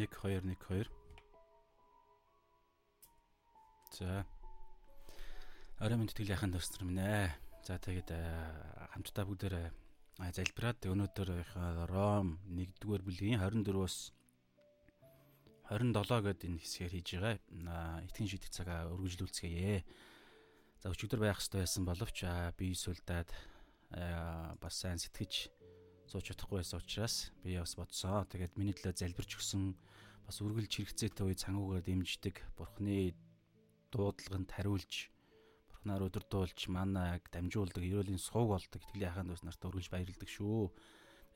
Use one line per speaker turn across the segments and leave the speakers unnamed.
1 2 1 2. За. Орой мэнд тэтгэл яханд төснөр минь ээ. За тэгээд хамтдаа бүгдээр залбираад өнөөдөр Ром 1-р бүлгийн 24-өөс 27 гэдэг энэ хэсгээр хийж байгаа. Итгэн шийдэх цагаа үргэлжлүүлцгээе. За өчигдөр байх хэрэгтэй байсан боловч би сүлдаад бас сайн сэтгэж сууж чадахгүй байсан учраас би бас бодсоо. Тэгээд миний төлөө залбирч өгсөн бас үргэлж хэрэгцээтэй үе цангуугаар дэмждэг Бурхны дуудлаганд хариулж Бурхнаар өдөрдуулж манайг дамжуулдаг, ерөөлийн сууг болдог итгэлийн ахын дүүс нарт үргэлж баярлдаг шүү.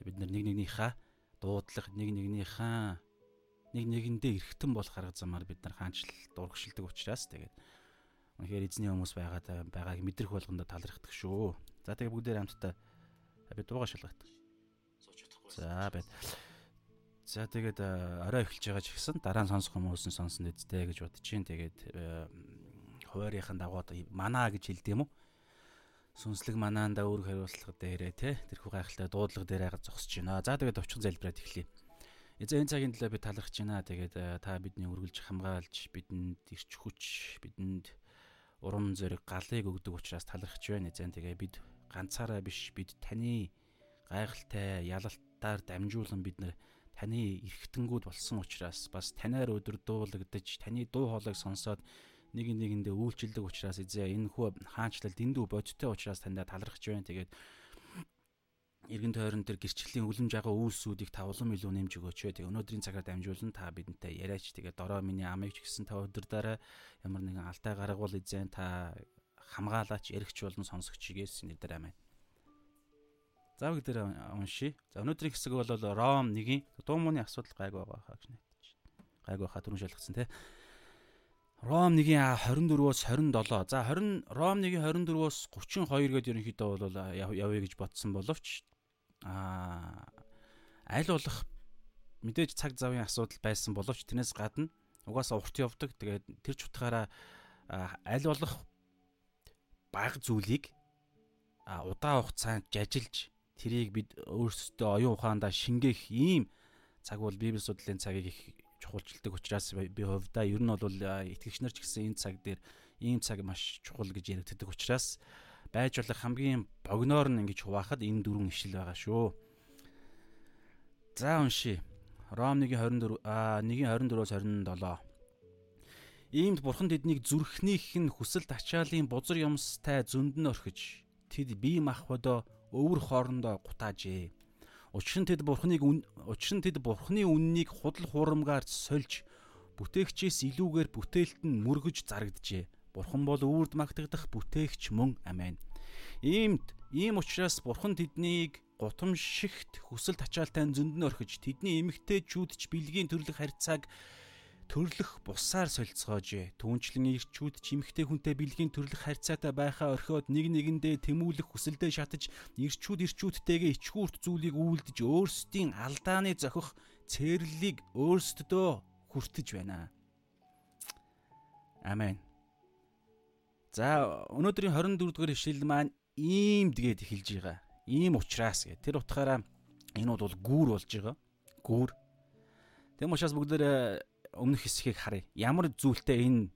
Бид нар нэг нэгнийхээ дуудлага, нэг нэгнийхээ нэг нэгэндээ эргэтэн болох арга замаар бид нар хаанчлал дургшилдаг учраас тэгээд үнэхээр эзний хүмүүс байгаад байгааг мэдрэх болгондоо талархдаг шүү. За тэгээд бүгдээр хамтдаа би дууга шалгах. За байт. За тэгээд орой эхэлж байгаа ч гэсэн дараа нь сонсох хүмүүс нь сонсон үсттэй гэж бодож чинь тэгээд хуваарийнхын дагуу манаа гэж хэлдэг юм уу? Сүнслэг манаанда үүрэг хариуцлага дээрээ те тэрхүү гайхалтай дуудлага дээр хагаад зогсож байна. За тэгээд овчхон залбираад эхлэе. Эзэн цагийн төлөө би талархаж байна. Тэгээд та бидний үргэлж хамгаалж бидэнд ирч хүч бидэнд урам зориг галыг өгдөг учраас талархаж байна. Эзэн тэгээ бид ганцаараа биш бид таны гайхалтай ялалт талаар дамжуулан бид нар таны эргэтэнгүүд болсон учраас бас танаар өдөрдуулагдаж таны дуу хоолойг сонсоод нэг нэгэндээ үйлчлдэг учраас эзээ энэ хүү хаанчлал дэндүү бодтой учраас таньда талархаж байна. Тэгээд эргэн тойрон төр гэрчлэлийн үлэм жагаа үйлсүүдийг та улам илүү нэмж өгөөч. Тэгээ өнөөдрийн цагаар дамжуулан та бидэнтэй яриач. Тэгээ дорой миний амийг ч гэсэн та өдөрдөө ямар нэгэн алтай гаргавал эзэн та хамгаалаач, эргэж болон сонсогчгээс нэрээр амин. За бүгд дээр уншия. За өнөөдрийн хэсэг бол Ром 1-ийн дуу мууны асуудал гайг байгаа хаа гэж найдаж. Гайг байхаа түрүүн шалгацсан тий. Ром 1-ийн 24-өөс 27. За 20 Ром 1-ийн 24-өөс 32 гээд ерөнхийдөө бол явъя гэж бодсон боловч аа аль болох мэдээж цаг завын асуудал байсан боловч тэрнээс гадна угаасаа урт явдаг. Тэгээд тэр ч утгаараа аль болох баг зүйлийг удаан хугацаанд жажилж тэрийг бид өөрсдөө оюун ухаандаа шингээх ийм цаг бол библи судлалын цагийг их чухалчилдаг учраас би хувьдаа ер нь бол итгэгч нар ч гэсэн энэ цаг дээр ийм цаг маш чухал гэж яригддаг учраас байж болох хамгийн богноор нь ингэж хуваахад энэ дөрвөн ишил байгаа шүү. За уншия. Ром 1:24 а 1:24-өөс 27. Иймд бурхан тэднийг зүрхнийх нь хүсэлт ачаалын бузар юмстай зөнд нь орхиж тэд бие махбодоо өвөр хоорондоо гутаажээ. Учир нь тэд бурхныг учир нь тэд бурхны үннийг худал хуурмгаар сольж бүтээгчээс илүүгээр бүтээлт нь мөргөж зарагджээ. Бурхан бол өвөрд магтагдах бүтээгч мөн амийн. Иймд ийм учраас бурхан тэднийг гутамшигт хүсэл тачаалтай зөнд нь орхиж тэдний эмгтээчүүд ч бэлгийн төрлөх харьцааг төрлөх бусаар солилцоож түүнчлэн ирчүүд чимхтэй хүнтэй бэлгийн төрлөх харьцаатай байхаа орхиод нэг нэгэндээ тэмүүлэх хүсэлдээ шатаж ирчүүд ирчүүдтэйгээ ичгүүрт зүйлийг үйлдэж өөрсдийн алдааны зохих цээрлэлийг өөрсдөө хүртэж байна. Амен. За өнөөдрийн 24 дугаар ишлэл маань иймд гээд эхэлж байгаа. Ийм ухраас гэ. Тэр утгаараа энэ бол гүүр болж байгаа. Гүүр. Тэм учраас бүгдээ өмнөх хэсгийг харъя. Ямар зүйлтэй энэ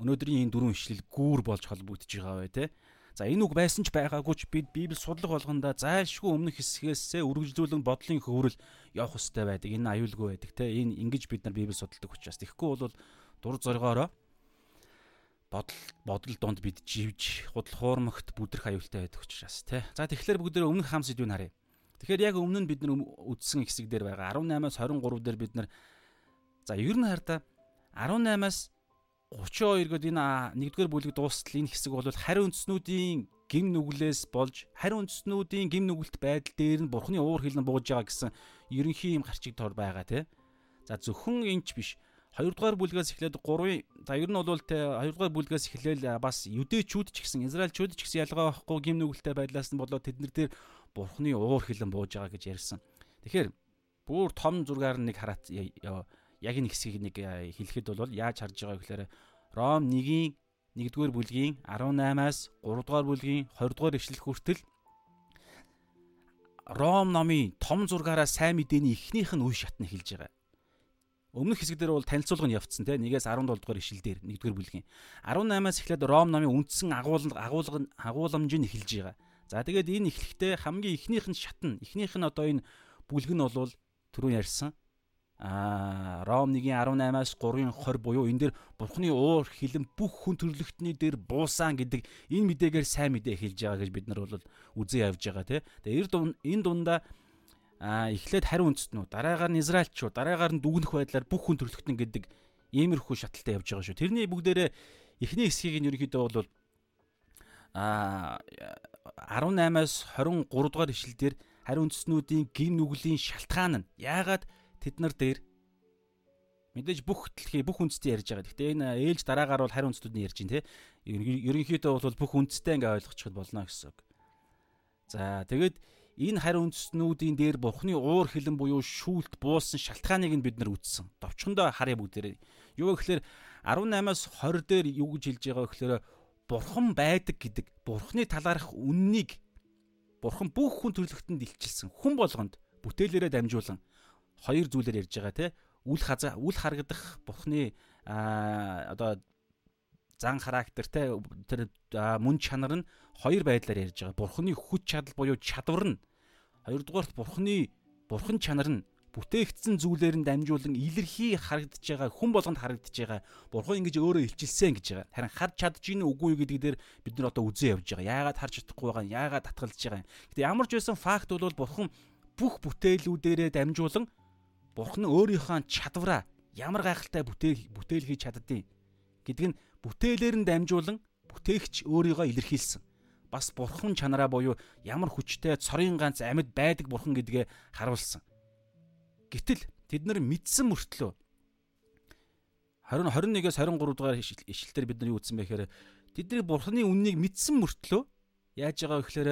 өнөөдрийн энэ дөрвөн ишлэл гүүр болж холбогдож байгаа вэ те. За энэ үг байсан ч байгаагүй ч бид Библи судлах болгонда зайлшгүй өмнөх хэсгээсээ үргэлжлүүлэн бодлын хөврөл явах хэрэгтэй байдаг. Энэ аюулгүй байдаг те. Энэ ингэж бид нар Библи судалдаг учраас. Тэгэхгүй бол дур зоргоороо бодол бодол донд бид живж худал хуурмагт бүдрэх аюултай байдаг учраас те. За тэгэхээр бүгдээ өмнөх хам сэдвийг харъя. Тэгэхээр яг өмнө нь бид нар үдсэн хэсэг дээр байгаа 18-аас 23 дээр бид нар За ер нь хараа 18-аас 32 гээд энэ нэгдүгээр бүлэг дуустал энэ хэсэг бол хариу үндснүүдийн гим нүглээс болж хариу үндснүүдийн гим нүгэлт байдал дээр нь бурхны уур хилэн бууж байгаа гэсэн ерөнхий юм гарчиг тор байгаа тий. За зөвхөн энэч биш. Хоёрдугаар бүлгээс эхлээд 3-ын за ер нь бол те хоёрдугаар бүлгээс эхлээл бас юдэчүүд ч гэсэн израилчүүд ч гэсэн ялгаа байхгүй гим нүгэлтэй байдлаас нь болоод тэднэр дээр бурхны уур хилэн бууж байгаа гэж ярьсан. Тэгэхээр бүр том зургаар нэг хараат яг энэ хэсгийг нэг хэлэхэд бол яаж харж байгаа гэхээр Ром 1-ийн 1-р бүлгийн 18-аас 3-р бүлгийн 20-р ишлэл хүртэл Ром номын том зургаараа сайн мэдээний эхнийх нь үе шатны хэлж байгаа. өмнөх хэсэг дээр бол танилцуулга нь явцсан тийм нэгээс 17 дугаар ишил дээр 1-р бүлгийн 18-аас эхлээд Ром намын үндсэн агуулга агуулга агууламж нь эхэлж байгаа. За тэгээд энэ эхлэхдээ хамгийн эхнийх нь шатн эхнийх нь одоо энэ бүлэг нь бол түрүүн ярьсан А Ром 1:18-аас 3:20 буюу энэ дэр Бурхны уур хилэн бүх хүн төрлөختний дээр буусан гэдэг энэ мэдээгээр сайн мэдээ хэлж байгаа гэж бид нар бол үзэн явж байгаа тийм. Тэгээд энэ дундаа эхлээд хариу үндэстнүү, дараагаар нь Израильчууд, дараагаар нь дүгнэх байдлаар бүх хүн төрлөختн гэдэг иймэрхүү шаталтай явж байгаа шүү. Тэрний бүгдээрээ эхний хэсгийг нь ерөнхийдөө бол а 18-аас 23 дугаар ишлэлдэр хариу үндэстнүүдийн гин нүглийн шалтгаан нь яагаад тэд нар дээр мэдээж бүх дэлхий бүх үндэстэн ярьж байгаа. Гэхдээ энэ ээлж дараагаар бол хариу үндэстнүүд нь ярьж байна те. Ерөнхийдөө бол бүх үндэстэй ингээ ойлгочиход болно гэсэн үг. За тэгээд энэ хариу үндэстнүүдийн дээр бурхны уур хилэн буюу шүүлт буулсан шалтгааныг нь бид нар үзсэн. Товчхондоо харъя бүгдээрээ. Юу гэхээр 18-аас 20 дээр юу гэж хэлж байгаа гэхээр бурхан байдаг гэдэг бурхны талаарх үннийг бурхан бүх хүн төрлөختөнд илчилсэн. Хүн болгонд бүтээлээрээ дамжуулан хоёр зүйлээр ярьж байгаа те үл хазаа үл харагдах бурхны одоо зан характертэй тэр мөн чанар нь хоёр байдлаар ярьж байгаа. Бурхны хүч чадал буюу чадвар нь хоёрдугаарт бурхны бурхан чанар нь бүтээгдсэн зүйлээр нь дамжуулан илэрхий харагдаж байгаа хүн болгонд харагдаж байгаа бурхан ингэж өөрөө илчилсэн гэж байгаа. Харин харж чадж ийн үгүй гэдэг дээр бид нар одоо үзэн явж байгаа. Яагаад харж чадахгүй байгаа юм? Яагаад татгалж байгаа юм? Гэтэ ямар ч байсан факт бол бурхан бүх бүтээлүүдээрээ дамжуулан бурхан өөрийнхөө чадвараа ямар гайхалтай бүтээл бүтээл хийж чаддیں۔ гэдг нь бүтээлээр нь дамжуулан бүтээгч өөрийгөө илэрхийлсэн. Бас бурхан чанараа буюу ямар хүчтэй цорын ганц амьд байдаг бурхан гэдгээ харуулсан. Гэтэл тэд нар мэдсэн мөртлөө 20 21-ээс 23 дугаар ишлэлээр бид нар юу үзсэн бэ гэхээр тэдний бурханы үннийг мэдсэн мөртлөө яаж байгаа вэ гэхээр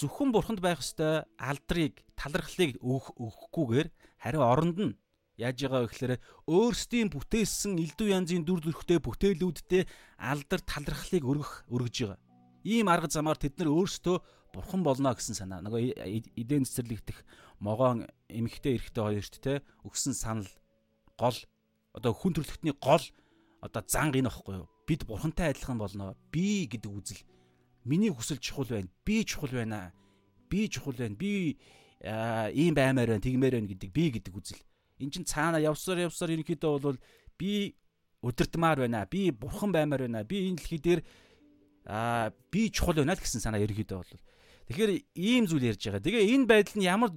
зөвхөн бурханд байх ёстой алдрыг, талархлыг өгөхгүйгээр харин оронд нь Яаж байгаа вэ гэхээр өөрсдийн бүтээсэн элдв янзын дүр төрхтэй бүтээлүүдтэй алдар талархлыг өргөх өргөж байгаа. Ийм арга замаар тэд нар өөрсдөө бурхан болно гэсэн санаа. Нөгөө эдэн цэцэрлэгдэх могоон эмхтэй эрэхтэй хоёрт те өгсөн санал гол одоо хүн төрлөختний гол одоо занг энэ багхгүй юу? Бид бурхантай адилхан болно. Би гэдэг үзэл. Миний хүсэл чухал байна. Би чухал байна. Би чухал байна. Би ийм баймаар байна, тэгмээр байна гэдэг би гэдэг үзэл эн чин цаана явсаар явсаар ерөнхийдөө бол би өдөртмаар байна. Би бурхан баймаар байна. Би энэ дэлхий дээр аа би чухал байна л гэсэн санаа ерөнхийдөө бол. Тэгэхээр ийм зүйл ярьж байгаа. Тэгээ энэ байдал нь ямар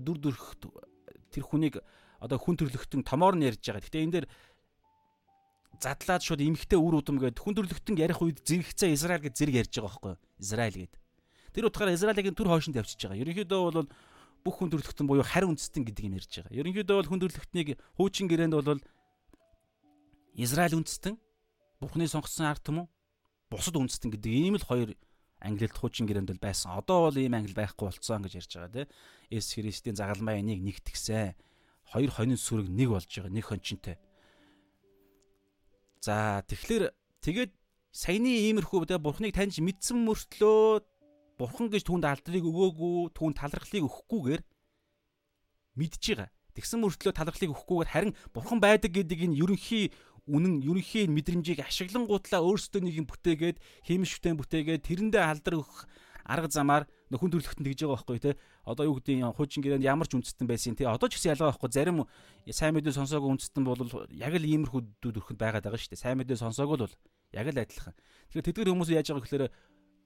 дүр төрх тэр хүнийг одоо хүн төрлөختөн томоор нь ярьж байгаа. Гэтэ энэ дээр задлаад шууд эмхтэй үр удам гээд хүн төрлөختөн ярих үед зэрэгцээ Израиль гэж зэрэг ярьж байгаа байхгүй? Израиль гээд. Тэр утгаараа Израилийн төр хойшонд явчихж байгаа. Ерөнхийдөө бол бүх хүн төрөлхтөн буюу харь үндэстэн гэдгийг нь ярьж байгаа. Ерөнхийдөө бол хүн төрөлхтнийг хуучин гэрээнд бол Израиль үндэстэн, Бурхны сонгосон ард түмэн, бусад үндэстэн гэдэг ийм л хоёр англилд хуучин гэрээнд бол байсан. Одоо бол ийм англи байхгүй болцсон гэж ярьж байгаа тийм. Есүс Христийн загалмай энийг нэгтгсэн. Хоёр хонин сүрэг нэг болж байгаа. Нэг хончинтай. За тэгэхээр тэгээд саяны иймэрхүү тэ бурхныг таньж мэдсэн мөртлөө бурхан гэж түүнд алдрыг өгөөгүй, түүнд талархлыг өгөхгүйгээр мэдж байгаа. Тэгсэн мөртлөө талархлыг өгөхгүйгээр харин бурхан байдаг гэдгийг нь ерөнхий үнэн ерөнхий мэдрэмжийг ашиглангуутлаа өөрсдөө нэг юм бүтээгээд хэмшвтэн бүтээгээд тэрэндээ алдар өгөх арга замаар нөхөн төрлөختөнд тэгж байгаа байхгүй те. Одоо юу гэдэг нь хуучин гэрээнд ямар ч үндэстэн байсан те. Одоо ч гэсэн ялгаа байхгүй. Зарим сайн мэдээ сонсоогүй үндэстэн бол яг л иймэрхүү дүүд өрхөнд байгаад байгаа шүү дээ. Сайн мэдээ сонсоогүй бол яг л адилхан. Тэгэхээр тэдгэр хүмүүс яаж байгаа гэхээр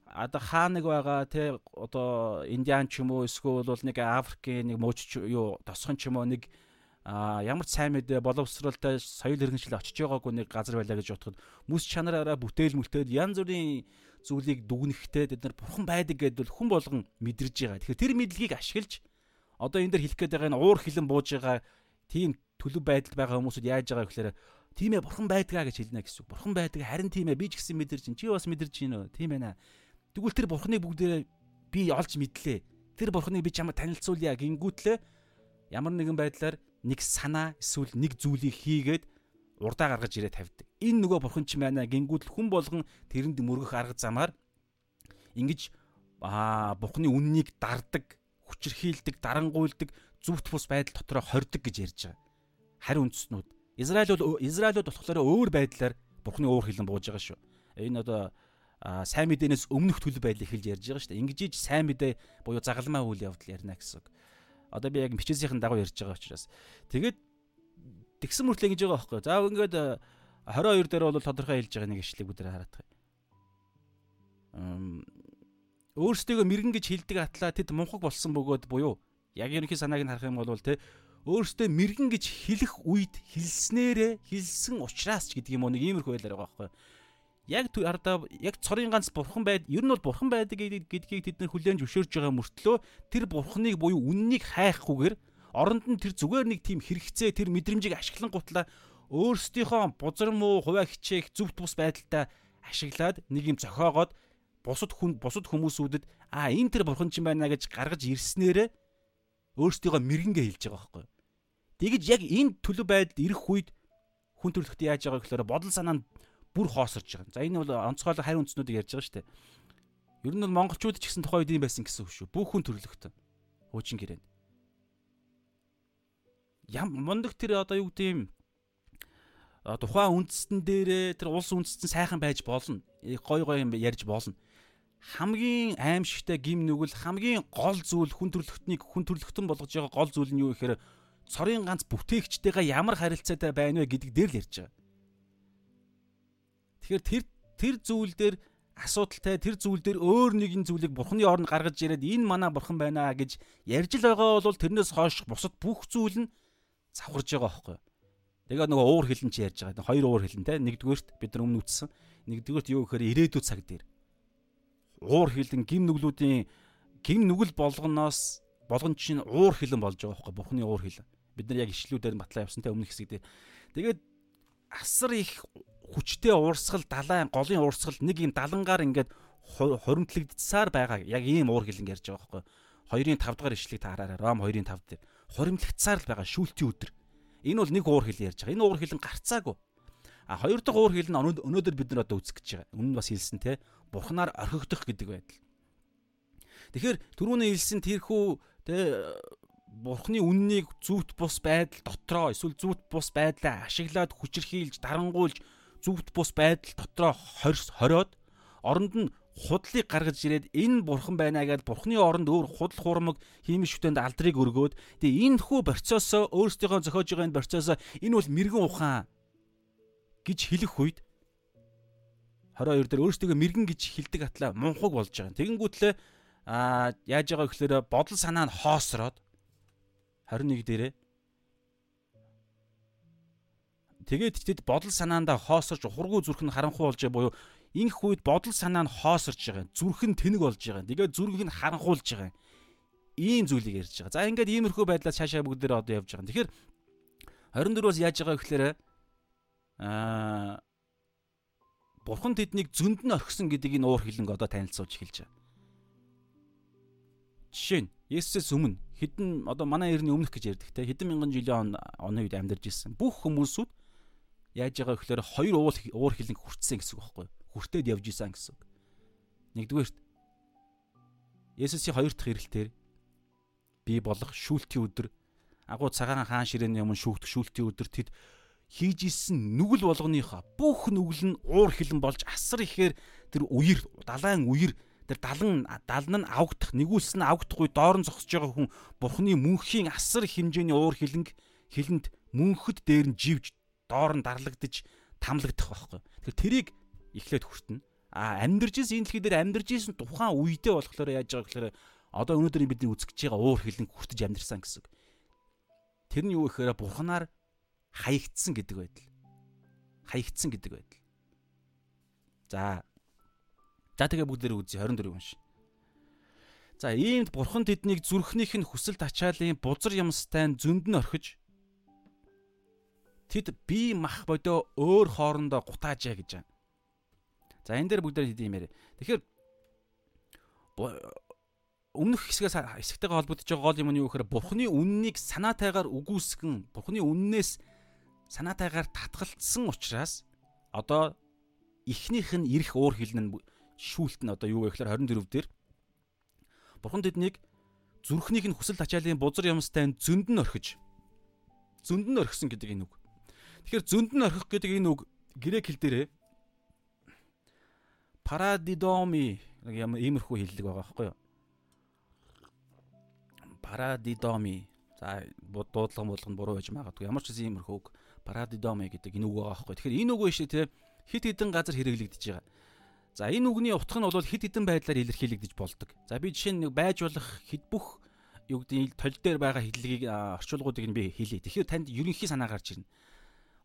одоо хаа нэг байгаа те. Одоо индиан ч юм уу эсвэл бол нэг африкийн нэг мууч юу тосхон ч юм уу нэг а ямар ч сайн мэдээ боловсралтай соёл иргэншил очиж байгаагүй нэг газар байлаа гэж бодоход мэс чанараараа бүтээл мүлтээд янз бүрийн зүйлийг дүгнэхтэй тэд нар бурхан байдаг гэдэл хүн болгон мэдэрж байгаа. Тэгэхээр тэр мэдлэгийг ашиглаж одоо энэ дэр хэлэх гээд байгаа энэ уур хилэн бууж байгаа тийм төлөв байдалд байгаа хүмүүсүүд яаж байгаа гэхээр тийм ээ бурхан байдгаа гэж хэлнэ гэсэн. Бурхан байдаг харин тийм ээ би ч гэсэн мэдэрч чинь чи бас мэдэрч чинь нөө тийм ээ Тэгвэл тэр бурхныг бүгдээ би олж мэдлээ. Тэр бурхныг би чамд танилцуулъя гингүүтлээ ямар нэгэн байдлаар нэг санаа эсвэл нэг зүйлийг хийгээд урдаа гаргаж ирээ тавьдаг. Энэ нөгөө бурхан ч байна гингүүтэл хүн болгон тэрэнд мөргөх арга замаар ингэж аа бурхны үннийг дардаг, хүчрхийлдэг, дарангуйлдаг, зүвт бус байдал дотроо хордог гэж ярьж байгаа. Хариу үндэстнүүд. Израиль бол Израилууд болохоор өөр байдлаар Бурхны уур хилэн бууж байгаа шүү. Энэ одоо сайн мэдээнээс өмнөх төлөв байдлыг хэлж ярьж байгаа шүү дээ. Ингэж иж сайн мэдээ буюу загалмаа үйл явдал ярина гэсэн үг. Одоо би яг бичээсийн дагуу ярьж байгаа учраас. Тэгээд тэгсэн мөртлөө ингэж байгаа байхгүй. За ингээд 22 дээр бол тодорхой хэлж байгаа нэг ишлэг бүдээр хараад байгаа. Өөрсдөө мэрэгэн гэж хэлдэг атлаа тэд мунхаг болсон бөгөөд буюу яг ерөнхий санааг нь харах юм бол те өөртөө мэрэгэн гэж хэлэх үед хэлснээрээ хэлсэн учраас ч гэдэг юм уу нэг иймэрхүү байлаар байгаа байхгүй. Яг ардаа яг цорын ганц бурхан байд ер нь бол бурхан байдаг гэдгийг тэд нар хүлээн зөвшөөрж байгаа мөртлөө тэр бурханыг буюу үннийг хайхгүйгээр оронд нь тэр зүгээр нэг тийм хэрэгцээ тэр мэдрэмжийг ашиглан гутлаа өөрсдийнхөө бузар муу хуваа хичээх зөвхт бус байдалтай ашиглаад нэг юм зохиогоод бусад хүн бусад хүмүүсүүдэд а энэ тэр бурхан ч юм байна гэж гаргаж ирснээрээ өөрсдийгөө мэрэгнгээ хэлж байгаа байхгүй. Тэгэж яг энэ төлөв байдалд ирэх үед хүн төрөлхтөд яаж байгаа гэхээр бодол санаа нь бүр хоосорж байгаа. За энэ бол онцгойлог харь үндснүүдийг ярьж байгаа шүү дээ. Ер нь бол монголчууд ч гэсэн тухайн үед юм байсан гэсэн үг шүү. Бүх хүн төрөлхтөн. Хуучин гэрээ. Ям мундаг тэр одоо юу гэдэг юм тухайн үндэстэн дээрээ тэр улс үндэстэн сайхан байж болно. Э, гой гой юм ярьж болно. Хамгийн аимшигтай гим нүгэл хамгийн гол зүйл хүн төрөлхтнийг хүн төрөлхтөн болгож байгаа гол зүйл нь юу гэхээр цорын ганц бүтээгчтэйгээ ямар харилцаатай байна вэ гэдэг дээр л ярьж байгаа. Тэгэхээр тэр тэр зүйл дээр асуудалтай тэр зүйл дээр өөр нэгэн зүйлийг бурхны орнд гаргаж ирээд энэ манай бурхан байна гэж ярьж л байгаа бол тэрнээс хойш бусад бүх зүйл нь завхарж байгаа байхгүй юу? Тэгээ нөгөө уур хилэн чи ярьж байгаа. Хоёр уур хилэн те. Нэгдүгээрт бид нар өмнө үтсэн. Нэгдүгээрт юу гэхээр ирээдүйд цаг дээр уур хилэн гим нүглүүдийн гим нүгэл болгоноос болгон чинь уур хилэн болж байгаа байхгүй бурхны уур хилэн. Бид нар яг ишлүүдээр батлаа явсан те өмнөх хэсэгдээ. Тэгээд асар их хүчтэй уурсгал далайн голын уурсгал нэг юм далангаар ингээд хоримтлагдсаар байгаа. Яг ийм уур хилэн ярьж байгаа байхгүй. 2-ын 5 дахь ишлэг та хараарай. Ром 2-ын 5 дээр хоримтлагдсаар л байгаа шүүлтийн өдөр. Энэ бол нэг уур хилэн ярьж байгаа. Энэ уур хилэн гарцаагүй. А хоёр дахь уур хилэн өнөөдөр бид нар одоо үзэх гэж байгаа. Нь бас хэлсэн те бурхнаар орхигдох гэдэг байдал. Тэгэхээр түрүүний хэлсэн тэрхүү тэ бурхны үннийг зүвт бус байдал дотроо эсвэл зүвт бус байдлаа ашиглаад хүчрхийлж дарангуйлж зүвт бус байдал дотроо хориод оронд нь худлыг гаргаж ирээд энэ бурхан байна гэдээ бурхны оронд өөр худал хуурмаг хиймэл шүтэнд алдрыг өргөөд тэгээ энэ хүү процессоо өөрсдийнхөө зохиож байгаа энэ процессоо энэ бол мэрэгэн ухаан гэж хэлэх үед 22 дээр өөрсдөө мэрэгэн гэж хилдэг атлаа мунхаг болж байгаа. Тэгэнгүүтлээ аа яаж байгаа гэхээр бодол санаа нь хоосроод 21 дээрээ Тэгээд тэд бодол санаандаа хоосорж ухаргуу зүрх нь харанхуй болж буюу инх үед бодол санаа нь хоосорж байгаа. Зүрх нь тэнэг болж байгаа. Тэгээд зүрх нь харанхуулж байгаа. Ийм зүйлийг ярьж байгаа. За ингээд иймэрхүү байдлаас цаашаа бүгдээр одоо явж байгаа. Тэгэхээр 24-оос яаж байгаа гэхээр аа Бурхан тэднийг зөнд нь орхисон гэдгийг энэ уур хилэнг одоо танилцуулж эхэлж байгаа. Жишээ нь Есүсээс өмнө хэдэн одоо манай эртний өмнөх гэж ярьдаг те хэдэн мянган жилийн оны үед амьдарч ирсэн. Бүх хүмүүсүүд яаж байгаа гэхээр хоёр уул уур хилэнг хүртсэн гэсэн үг байхгүй юу? Хүртээд явж исэн гэсэн үг. Нэгдүгээрт Есүсийн хоёр дахь ирэлтээр би болох шүүлтийн өдөр агуу цагаан хаан ширээний өмнө шүүхтэх шүүлтийн өдөр тэд хийж исэн нүгэл болгоныхоо бүх нүгэл нь уур хилэн болж асар ихээр тэр үер далайн үер тэр далан далн нь авагдах нэгүүлсэн авагдахгүй доор нь зогсож байгаа хүн бурхны мөнхийн асар хэмжээний уур хилэнг хилэнд мөнхөд дээр нь живж доор нь дарлагдж тамлагдах байхгүй. Тэгэхээр тэрийг эхлээд хүртэнэ. А амьдарч исэн энэ дэлхий дээр амьдарч исэн тухайн үедээ болохоор яаж байгаа гэхээр одоо өнөөдөр бидний үзэж байгаа уур хилэнг хүртэж амьдэрсэн гэсэн. Тэр нь юу гэхээр бурханаар хаягдсан гэдэг байдал. Хаягдсан гэдэг байдал. За. За тэгээ бүгдээрээ үзье 24 унш. За иймд бурхан тэднийг зүрхнийх нь хүсэл тачаалын бузар юмстай зөнд нь орхиж тэд бие мах бодоо өөр хоорондоо гутаажээ гэж байна. За энэ дээр бүгдээр хэдийн юм яриа. Тэгэхээр өмнөх хэсгээс хэсэгтэйгээ холбогдож байгаа гол юм нь юу гэхээр бурхны үннийг санаатайгаар үгүйсгэн бурхны үннээс санаатайгаар татгалцсан учраас одоо эхнийх нь ирэх уур хилэн шүүлт нь одоо юу вэ гэхээр 24 дээр Бурхан тэднийг зүрхнийх нь хүсэл ачаалын бузар юмстай зөнд нь орхиж зөнд нь орхисон гэдэг энэ үг. Тэгэхээр зөнд нь орхих гэдэг энэ үг грек хэл дээрээ парадидоми нэг юм иймэрхүү хэллэг байгаа байхгүй юу? Парадидоми. За дуудлага болгоно буруу байж магадгүй. Ямар ч гэсэн иймэрхүү үг парадидоми гэдэг энэ үг байгаа байхгүй. Тэгэхээр энэ үг биш те хит хитэн газар хэрэглэгдэж байгаа. За энэ үгний утга нь бол хит хитэн байдлаар илэрхийлэгдэж болдог. За би жишээ нь байж болох хит бүх юу гэдэг тол дээр байгаа хэллэгийг орчуулгуудыг нь би хэлье. Тэгэхээр танд ерөнхий санаа гарч ирнэ.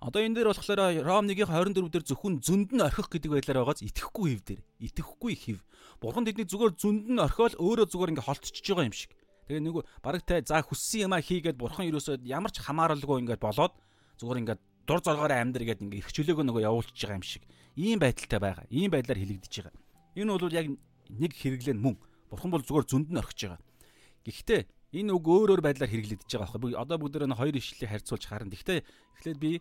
Одоо энэ дээр болохоор Ром 1-ийн 24 дээр зөвхөн зөнд нь орхих гэдэг байдлаар байгааз итгэхгүй хэв дээр. Итгэхгүй хэв. Бурхан тэдний зүгээр зөнд нь орхиол өөрөө зүгээр ингээ холтчихж байгаа юм шиг. Тэгээ нөгөө бараг та за хүссэн юмаа хийгээд бурхан юусоо ямар ч хамааралгүй ингээ болоод зүгээр ингээ дур зоргоор амьдр гэдэг ингээ их чөлөөгөө нөгөө явуулчихж байгаа юм шиг. Ийм байдалтай байгаа. Ийм байдлаар хилэгдэж байгаа. Энэ бол яг нэг хэрэглэн мөн. Бурхан бол зүгээр зөнд нь орхиж байгаа. Гэхдээ энэ үг өөр өөр байдлаар хэрэглэгдэж байгаа байхгүй. Одоо бүгд нэг хоёр ишлэлийг харьцуулж харна. Гэхдээ эхлээд би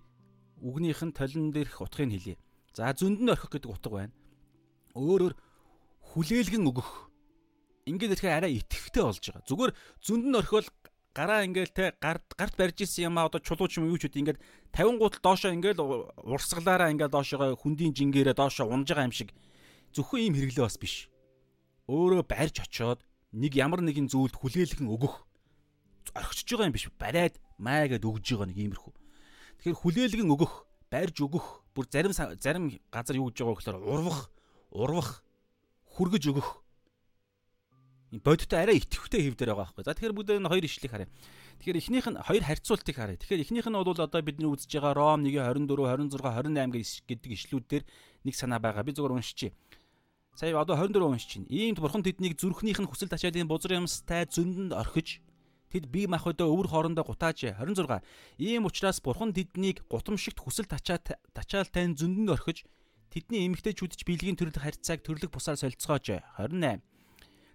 үгнийх нь толон дээрх утгыг хэлье. За зөнд нь орхих гэдэг утга байна. Өөрөөр хүлээлгэн өгөх. Ингээд ирэхээр арай итгэвтэй болж байгаа. Зүгээр зөнд нь орхиол гараа ингээл те гарт гарт барьж исэн юм а одоо чулууч юм юу ч үгүй ингээд 50 гутал доошоо ингээл урсгалаараа ингээд доошоо хүндийн жингээрээ доошоо унж байгаа юм шиг зөвхөн ийм хэрэглээ бас биш. Өөрөө барьж очоод нэг ямар нэгэн зүйлд хүлээлгэн өгөх орхичж байгаа юм биш. Бариад маа гэд өгж байгаа нэг иймэрхүү. Тэгэхээр хүлээлгэн өгөх, барьж өгөх, бүр зарим зарим газар юу гэж байгаа гэхээр урвах, урвах, хүргэж өгөх. Бодиттой арай итгэвтэй хэвдэр байгаа байхгүй. За тэгэхээр бүгд энэ хоёр ишлийг харъя. Тэгэхээр эхнийх нь хоёр харьцуултыг харъя. Тэгэхээр эхнийх нь бол одоо бидний үзэж байгаа Ром 1:24, 26, 28 гэдэг ишлүүд дээр нэг санаа байгаа. Би зөвхөн уншчихъя. Сая одоо 24 уншиж чинь. Иймд бурхан тэднийг зүрхнийх нь хүсэл тачаалын бузар юмстай зөндөнд орхиж Тэд бие махбодоо өвөр хоорондоо гутааж 26. Ийм учраас бурхан тэднийг гутамшигт хүсэл тачаалтай зөндөнд орхиж тэдний эмгтээчүүдч биелгийн төрөлх харьцааг төрлөх бусаар солилцоож 28.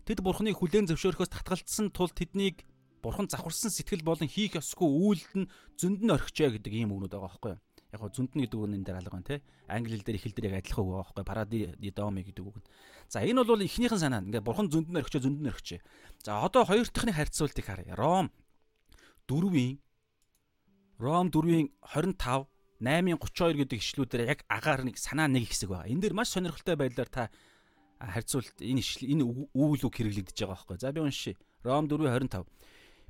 Тэд бурханы хүлээн зөвшөөрөхөөс татгалцсан тул тэднийг бурхан завхарсан сэтгэл болон хийх ёсгүй үйлд нь зөндөн орхижээ гэдэг ийм үгнүүд байгаа байхгүй юу? Яг гоо зөндөн гэдэг үг энэ дээр алга байна те. Англи хэл дээр их хэл дээр яг адилхан үг байгаа байхгүй паради доми гэдэг үг. За энэ бол эхнийхэн санаа. Ингээд бурхан зөндөн орхичоо зөндөн орхичээ. За одоо хоёр дахьны харьцуултыг харъя. Ром 4-ийн Ром 4-ийн 25 8:32 гэдэг ишлүүдээр яг агаар нэг санаа нэг хэсэг байгаа. Энэ дээр маш сонирхолтой байдлаар та харьцуулт энэ энэ үүл үг хэрэглэгдэж байгаа байхгүй. За би уншия. Ром 4:25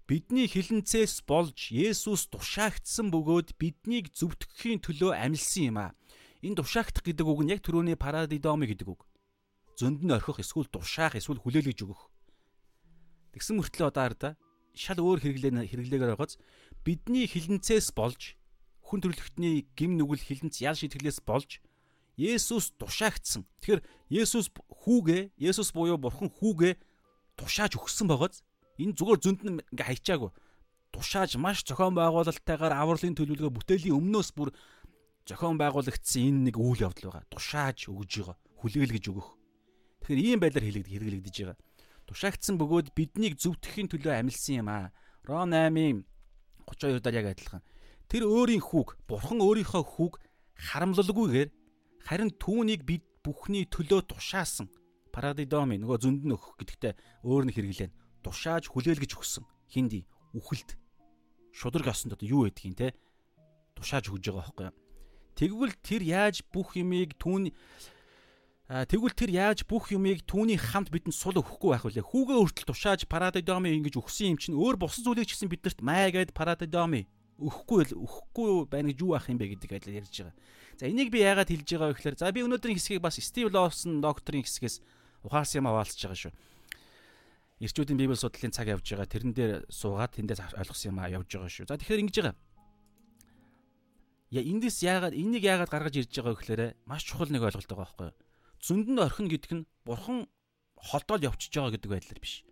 Бидний хилэнцээс болж Есүс тушаагдсан бөгөөд биднийг зөвтгөхийн төлөө амьлсан юм а. Энэ тушаагдах гэдэг үг нь яг түрүүний парадидоми гэдэг үг. Зөнд нь орхих эсвэл тушаах эсвэл хүлээлгэж өгөх. Тэгсэн мөртлөө одоо арда шал өөр хэрэглээ хэрэглээгээр байгааз бидний хилэнцээс болж хүн төрлөختний гим нүгэл хилэнц ял шитгэлээс болж Есүс тушаагдсан. Тэгэхээр Есүс хүүгээ, Есүс буюу Бурхан хүүгээ тушааж өгсөн байгааз Энэ зүгээр зөнд нь ингээ хайчаагүй. Тушааж маш зохион байгуулалттайгаар авралын төлөвлөгөө бүтээлийн өмнөөс бүр зохион байгуулагдсан энэ нэг үйл явдал байгаа. Тушааж өгж байгаа. Хүлээлгэж өгөх. Тэгэхээр ийм байдлаар хэлэгд хэрэглэгдэж байгаа. Тушаагдсан бөгөөд биднийг зөвтгөхийн төлөө амилсан юм аа. Ром 8-ын 32 дээр яг адилхан. Тэр өөрийн хүүг, бурхан өөрийнхөө хүүг харамлалгүйгээр харин түүнийг бид бүхний төлөө тушаасан. Парадидоми нөгөө зөнд нь өгөх гэдэгтээ өөр нэг хэрэглэн тушааж хүлээлгэж өгсөн. Хинди үхэлд шудраг осонд одоо юу байдгийг те? Тушааж өгж байгаа байхгүй тэгвэл тэр яаж бүх юмыг түүний тэгвэл тэр яаж бүх юмыг түүний хамт бидэнд сул өгөхгүй байх вүлээ хүүгээ өөртөл тушааж парадидоми ингэж өгсөн юм чинь өөр бус зүйлийг ч гэсэн биднэрт маа гэд парадидоми өгөхгүй өгөхгүй байна гэж юу ах юм бэ гэдэг ажил ярьж байгаа. За энийг би яагаад хэлж байгаа вэ гэхээр за би өнөөдрийн хэсгийг бас Стив Лоусон докторийн хэсгээс ухаарсан юм аваалцж байгаа шүү эрчүүдийн библи судлалын цаг явж байгаа. Тэрэн дээр суугаад тэндээс ойлгосон юм а явж байгаа шүү. За тэгэхээр ингэж байгаа. Я эндээс яагаад энийг яагаад гаргаж ирж байгаа гэхээр маш чухал нэг ойлголт байгаа байхгүй юу? Зөндөн орхин гэдэг нь бурхан холдоод явчихж байгаа гэдэг байдлаар биш.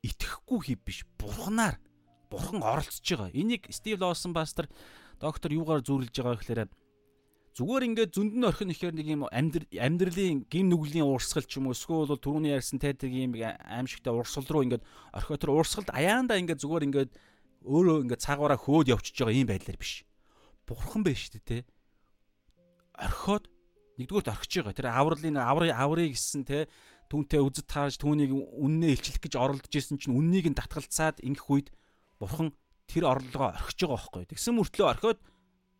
Итгэхгүй хийв биш. Бурханаар бурхан оролцож байгаа. Энийг Стив Лоусон пастор доктор юугаар зүүрлэж байгаа гэхээр зүгээр ингээд зөндөн орхин ихээр нэг юм амьдралын гим нүглийн урсгал ч юм уу эсвэл бол түрүүний ярьсан тайдаг юм аимшигтай урсгал руу ингээд орхио тэр урсгалд аяанда ингээд зүгээр ингээд өөрөө ингээд цаагаараа хөөд явчихж байгаа юм байдлаар биш. Бурхан байна шүү дээ те. Орхиод нэгдүгürt орхиж байгаа. Тэр авралын аврыг аврыг гисэн те түүнтэй үзэж таарж түүнийг үннээ илчлэх гэж оролдож исэн чинь үннийг нь татгалцаад ингэх үед бурхан тэр орлогоо орхиж байгаа байхгүй. Тэгсэн мөртлөө орхиод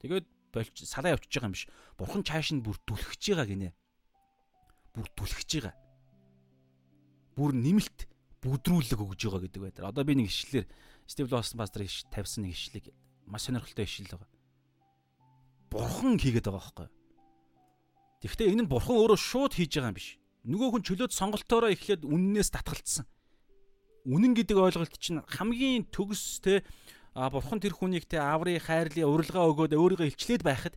тэгээд болж салаа явчихж байгаа юм биш. Бурхан чааш нь бүр түлхэж байгаа гинэ. Бүр түлхэж байгаа. Бүр нэмэлт бүдрүүлэг өгж байгаа гэдэг байдаг. Одоо би нэг ишлэлээр Стив Лоусон пастор тавьсан нэг ишлэг маш сонирхолтой ишлэл байгаа. Бурхан хийгээд байгаа байхгүй. Тэгэхдээ энэ нь бурхан өөрөө шууд хийж байгаа юм биш. Нөгөө хүн чөлөөт сонголтоороо эхлээд үннээс татгалцсан. Үнэн гэдэг ойлголт чинь хамгийн төгс те а бурхан тэр хүнийг те аврын хайрлын урилга өгөөд өөрийгөө илчлээд байхад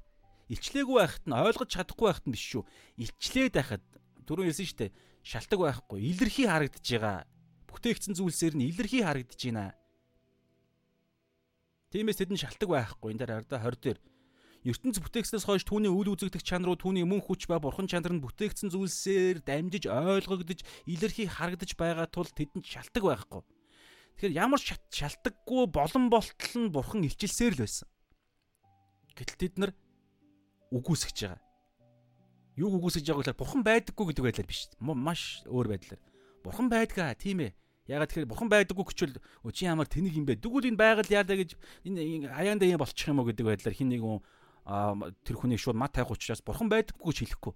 илчлээгүй байхад нь ойлгож чадахгүй байхад нь биш шүү. Илчлээд байхад түрүүн хэлсэн шүү дээ. Шалтак байхгүй. Илэрхий харагдаж байгаа. Бүтээгдсэн зүйлсээр нь илэрхий харагдаж байна. Тиймээс тэд нь шалтак байхгүй. Энэ дээр ардаа 20 дээр ертөнц бүтээгснээс хойш түүний үйл үзэгдэх чанар руу түүний мөн хүч ба бурхан чанар нь бүтээгдсэн зүйлсээр дамжиж ойлгогдож илэрхий харагдаж байгаа тул тэдэнд шалтак байхгүй. Тэгэхээр ямар шалтакгүй болон болтол нь бурхан илчилсээр л байсан. Гэтэл тэд нар үгүйсгэж байгаа. Юу үгүйсгэж байгааг л бурхан байдаггүй гэдэг байдлаар биш. Маш өөр байдлаар. Бурхан байдгаа тийм ээ. Ягаад тэгэхээр бурхан байдаггүй гэчвэл чи ямар тэнэг юм бэ? Дгүүл энэ байгаль яалаа гэж энэ аяанда юм болчих юм уу гэдэг байдлаар хин нэг тэр хүний шууд мат тавих учраас бурхан байдаггүй гэж хэлэхгүй.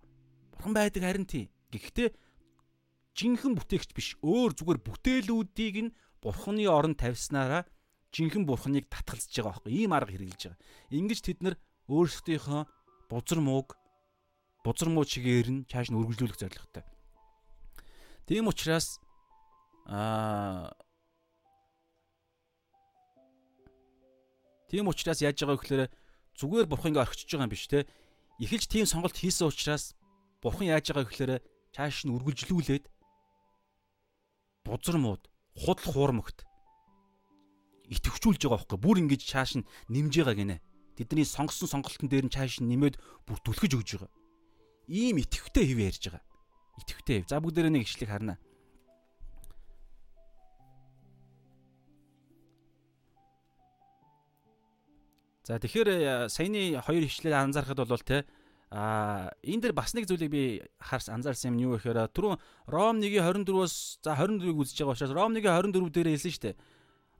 Бурхан байдаг харин тий. Гэхдээ жинхэнэ бүтээгч биш. Өөр зүгээр бүтээлүүдийг нь бурханы оронд тавьснараа жинхэнэ бурханыг татгалзаж байгаа байхгүй. Ийм арга хэрэглэж байгаа. Ингиж тэд нар өөрсдийнхөө бузар мууг бузар муу чигээр нь чааш нь үргэлжлүүлэх зорилготой. Тийм учраас аа Тийм учраас яаж байгаа вэ гэхээр зүгээр бурхангаа орхичж байгаа юм биш те. Эхэлж тийм сонголт хийсэн учраас бурхан яаж байгаа гэхээр чааш нь үргэлжлүүлээд бузар мууд худал хуурмагт итгэвчүүлж байгаа байхгүй бүр ингэж чааш нь нэмж байгаа гинэ. Тэдний сонгосон сонголтын дээр нь чааш нь нэмээд бүр түлхэж өгж байгаа. Ийм итгэвтэй хэв ярьж байгаа. Итгэвтэй хэв. За бүгдээрээ нэг ишлэг харнаа. За тэгэхээр э, саяны хоёр хичлэлээр анзаарахад бол те а энэ дэр бас нэг зүйлийг би харс анзаарсан юм юу гэхээр түрүүн Ром 1:24-оос за 24-ийг үзэж байгаа учраас Ром 1:24 дээр хэлсэн шүү дээ.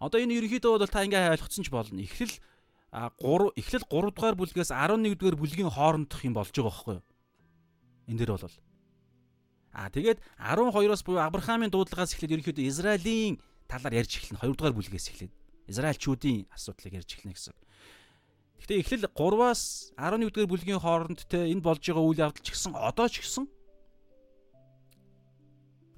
Одоо энэ ерөнхийдөө бол та ингээ ойлгоцсон ч болно. Эхлэл 3 эхлэл 3 дугаар бүлгээс 11 дугаар бүлгийн хоорондох юм болж байгаа байхгүй юу? Энэ дэр бол А тэгээд 12-оос буюу Авраамийн дуудлагаас эхлээд ерөнхийдөө Израилийн талаар ярьж эхэлнэ. 2 дугаар бүлгээс эхлээд Израильчүүдийн асуудлыг ярьж эхэлнэ гэсэн. Гэхдээ эхлэл 3-аас 11 дугаар бүлгийн хооронд те энэ болж байгаа үйл явдал ч гэсэн одоо ч гэсэн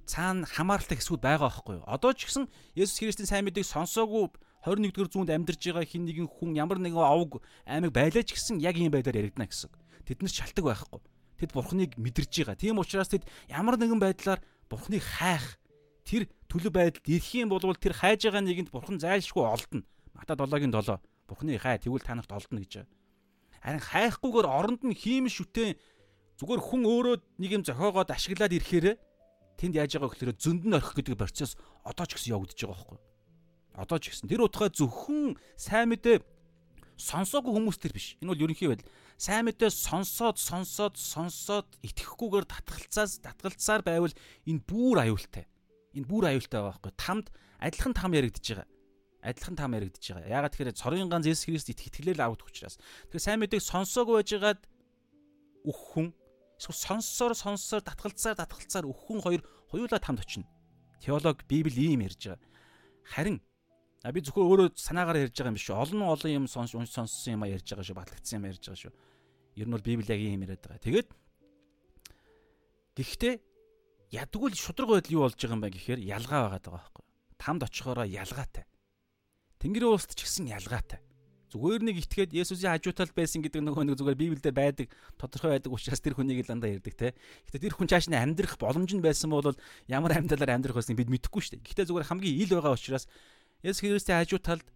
цаана хамааралтай хэсгүүд байгаа байхгүй юу? Одоо ч гэсэн Есүс Христийн сайн мэдээг сонсоогүй 21 дугаар зуунд амьдарч байгаа хин нэгэн хүн ямар нэгэн овг аймаг байлаа ч гэсэн яг ийм байдлаар яригдана гэсэн. Тэднэр шалтак байхгүй. Тэд Бурхныг мэдэрж байгаа. Тийм учраас тэд ямар нэгэн байдлаар Бурхныг хайх тэр төлөв байдалд ирэх юм бол тэр хайж байгаа нэгэнд Бурхан зайлшгүй олдно. Мата 7-гийн 7 Бурхны хай тэгвэл та нарт олдно гэж. Харин хайхгүйгээр оронд нь хийм шүтэн зүгээр хүн өөрөө нэг юм зохиогоод ашиглаад ирэхээр тэнд яаж байгаа гэхээр зөнд нь орхих гэдэг процесс одоо ч гэсэн явагдаж байгаа байхгүй. Одоо ч гэсэн тэр утгаа зөвхөн сайн мэдээ сонсоогүй хүмүүс төр биш. Энэ бол ерөнхий байдал. Сайн мэдээ сонсоод сонсоод сонсоод итгэхгүйгээр татгалцаас татгалцаар байвал энэ бүр аюултай. Энэ бүр аюултай байгаа байхгүй. Тамд адилхан там яригдж байгаа адилхан таам яригдж байгаа. Ягаад тэгэхээр цорын ганц Есүс Христ итг итгэлээр авах учраас. Тэгэхээр сайн мэдээг сонсоогүй байжгаад өөх хүн эсвэл сонссоор сонссоор татгалцаар татгалцаар өөх хүн хоёр хоёулаа тамд очино. Теолог Библи ийм ярьж байгаа. Харин а би зөвхөн өөрөө санаагаар ярьж байгаа юм биш шүү. Олон олон юм сонс сонссон юм а ярьж байгаа шүү. Батлагдсан юм ярьж байгаа шүү. Ер нь бол Библи яг ийм яриад байгаа. Тэгээд гэхдээ ядггүй шудраг байдал юу болж байгаа юм бэ гэхээр ялгаа байгаа даа байхгүй. Тамд очихороо ялгаатай. Тэнгэрийн улсд ч гэсэн ялгаатай. Зүгээр нэг итгээд Есүсийн хажуутал байсан гэдэг нөгөө нэг зүгээр Библиэлд байдаг тодорхой байдаг учраас тэр хүнийг л дандаа ярьдаг те. Гэтэ тэр хүн чааш нь амьдрах боломж нь байсан бол ямар амьдралаар амьдрах байсныг бид мэдэхгүй шүү дээ. Гэтэ зүгээр хамгийн ил байгаа учраас Есүс Христийн хажууталд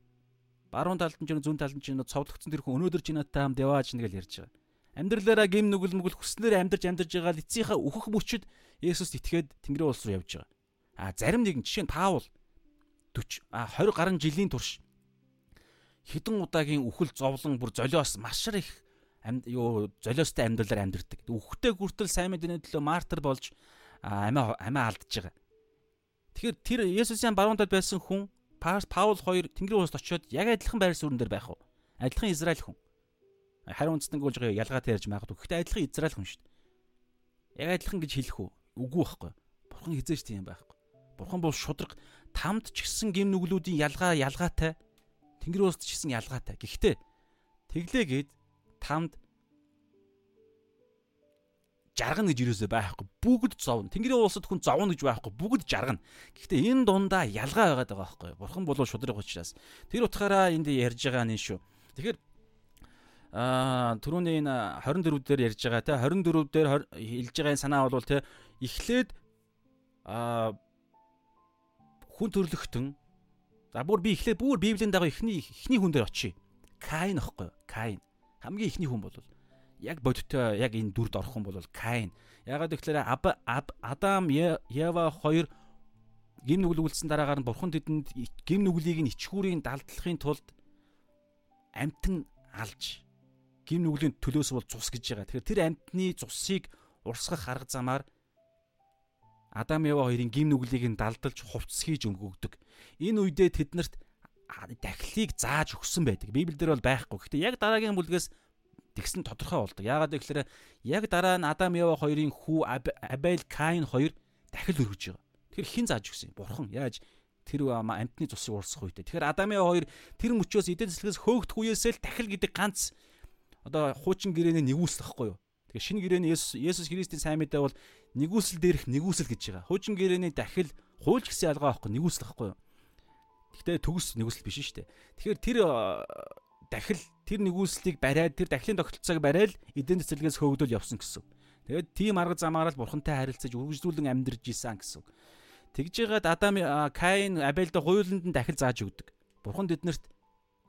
баруун талд нь ч зүүн талд нь ч цовдлогдсон тэр хүн өнөөдөр ч надтай хамт яваач нэг л ярьж байгаа. Амьдралаараа гим нүгэл мүгэл хүснээр амьдарч амьдарж байгаа л эцсийнхаа өөхөх мөчөд Есүст итгээд Тэнгэрийн улс руу явж байгаа. А зарим нэгэн жишээ нь Паул 40 а 20 гаруй жилийн турш хэдэн удаагийн үхэл зовлон бүр золиос маш их амьд юу золиостой амьдралаар амьдэрдэг. Үхтэй хүртэл сайн мэдээний төлөө мартер болж амиа амиа алдж байгаа. Тэгэхээр тэр Есүсийн баруундад байсан хүн Паул хоёр Тэнгэрийн улсад очиод яг адилхан байр суурин дээр байх уу? Адилхан Израиль хүн. Хариу үндэстэн гүйлж байгаа ялгаатай ярьж магадгүй. Гэхдээ адилхан Израиль хүн шүү дээ. Яг адилхан гэж хэлэх үү? Үгүй байхгүй. Бурхан хизээч тийм байхгүй. Бурхан бол шудраг тамд ч гэсэн гим нүглүүдийн ялгаа ялгаатай. Тэнгэрийн улсад ч гэсэн ялгаатай. Гэхдээ тэглээгээд тамд жаргана гэж юусоо байхгүй. Бүгд зовно. Тэнгэрийн улсад хүн зовно гэж байхгүй. Бүгд жаргана. Гэхдээ энэ дундаа ялгаа байгаад байгаа байхгүй. Бурхан болов шудраг учраас. Тэр утгаараа энд ярьж байгаа нь шүү. Тэгэхээр аа түрүүний энэ 24 дээр ярьж байгаа те 24 дээр хэлж байгаа санаа бол те эхлээд аа хүн төрлөختөн за бүр би эхлээд бүр библийн дагуу эхний эхний хүн дээр очие. Каин аахгүй. Каин. Хамгийн эхний хүн бол яг бодиттой яг энэ дүрд орох хүн бол Каин. Ягаад гэвэл Адам Ева хоёр гим нүгэл үлдсэн дараагаар нь бурхан тэдэнд гим нүглийг нь ичхүүрийн далдлахын тулд амтан алж гим нүглийн төлөөс бол цус гэж байгаа. Тэгэхээр тэр амтны цусыг урсгах арга замаар Адам Ева хоёрын гим нүглийг нь далдалж хувцсгийж өнгөгдөг. Энэ үедээ тэднэрт дахлыг зааж өгсөн байдаг. Библиэлд бол байхгүй. Гэхдээ яг дараагийн бүлгээс тэгсэн тодорхой болдог. Яагаад гэвэл яг дараа нь Адам Ева хоёрын хүү Абель Каин хоёр дахил өргөж байгаа. Тэр хин зааж өгсөн. Бурхан яаж тэр амтны цусыг уурсах үедээ. Тэгэхээр Адам Ева хоёр тэр мөчөөс эдийн засгаас хөөгдөх үеэсээ л дахил гэдэг ганц одоо хуучин гэрээний нэгүүлсэл гэхгүй юу. Тэгэхээр шинэ гэрээний Есүс Христийн сайн мэдээ бол нэгүүлсэл дээрх нэгүүлсэл гэж байгаа. Хуучин гэрээний дахил хуульч гэсэн ялгаа байхгүй нэгүүлсэл гэхгүй юу. Гэхдээ төгс нэгүүлсэл биш шүү дээ. Тэгэхээр тэр дахил тэр нэгүслийг бариад тэр дахлын тогтолцоог бариад эдийн засгаас хөөгдөл явсан гэсэн. Тэгээд тийм арга замаараа л бурхантай харилцаж үргэлжлүүлэн амьдарч исэн гэсэн. Тэгж яагаад Адам Каин Абельд гуйланд нь дахил зааж өгдөг. Бурхан тэднэрт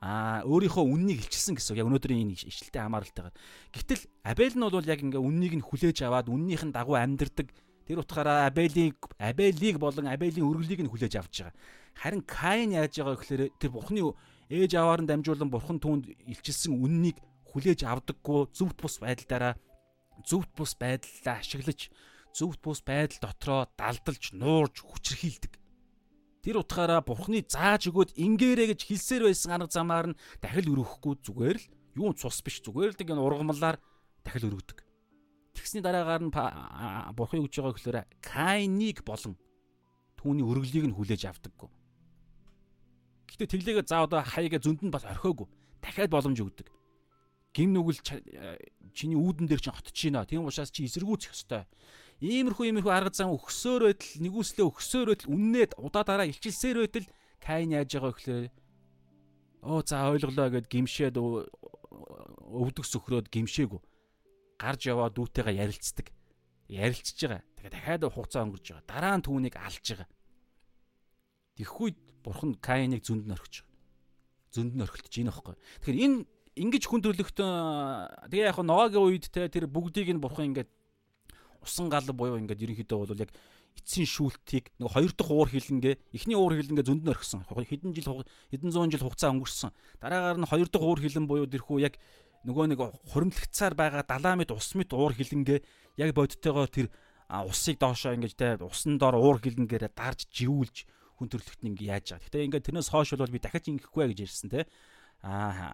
аа өөрийнхөө үннийг илчилсэн гэсэн. Яг өнөөдрийн энэ ишлэлтэй хамааралтайгаар. Гэтэл Абель нь бол яг ингээ үннийг нь хүлээж аваад үннийх нь дагуу амьдардаг. Тэр утгаараа Абелийг Абелийг болон Абелийн өргөлийг нь хүлээж авч байгаа. Харин Каин яаж байгаа гэхээр тэр бурхны ээж аваар нь дамжуулан бурхан түүнд илчилсэн үннийг хүлээж авдаггүй зөвхт бус байдлаараа зөвхт бус байдлаа ашиглаж зөвхт бус байдал дотроо далдалж нуурж хүчрхийлдэг. Тэр утгаараа бурхны зааж өгөөд ингээрэ гэж хэлсээр байсан арга замаар нь дахил өрөхгүй зүгээр л юу цус биш зүгээр л нэг ургамлаар дахил өргөдөг. Тэгсний дараагаар нь бурхан гэж байгаа гэхээр Кайныг болон түүний өргөлийг нь хүлээж авдаггүй. Гэтэ тэглээгээ за одоо хаяга зөнд нь бас орхиогүй. Дахиад боломж өгдөг. Гим нүгэл чиний үүдэн дээр чинь хотч гинэ. Тийм учраас чи эсэргүүцэх ёстой. Иймэрхүү иймэрхүү арга зам өгсөөр байтал нэгүслээ өгсөөр байтал үннээд удаа дараа илчилсээр байтал Каин яаж байгаа гэхээр оо за ойлголоо гэд гимшээд өвдөг сөхрөөд гимшээгүй. Гарч яваа дүүтэйгээ ярилцдаг. Ярилцж байгаа. Тэгээ дахиад хугацаа өнгөрч байгаа. Дараа нь түүнийг алж байгаа. Тэгэхгүй бурхан Каиныг зөнд нь орхиж байгаа. Зөнд нь орхилтж ийн аахгүй. Тэгэхээр энэ ингэж хүн төрлөختөө тэгээ яг Ноагийн үед те тэр бүгдийг нь бурхан ингээд усан гал буюу ингээд ерөнхийдөө бол яг эцсийн шүүлтийг нэг хоёр дахь уур хилэнгээ эхний уур хилэнгээ зөнд нь орхисон. Хэдэн жил хэдэн зуун жил хугацаа өнгөрсөн. Дараагаар нь хоёр дахь уур хилэн буюу тэрхүү яг нөгөө нэг хуримтлагцаар байгаа 70 м ус мэт уур хилэнгээ яг бодтойгоор тэр усыг доошоо ингэж те усан дор уур хилэнгээр дарж живүүлж хүн төрлөخت нь ингээ яаж байгаа. Гэтэ ингээ тэрнээс хойш бол би дахиад ингэхгүй гэж ярьсан те. Аа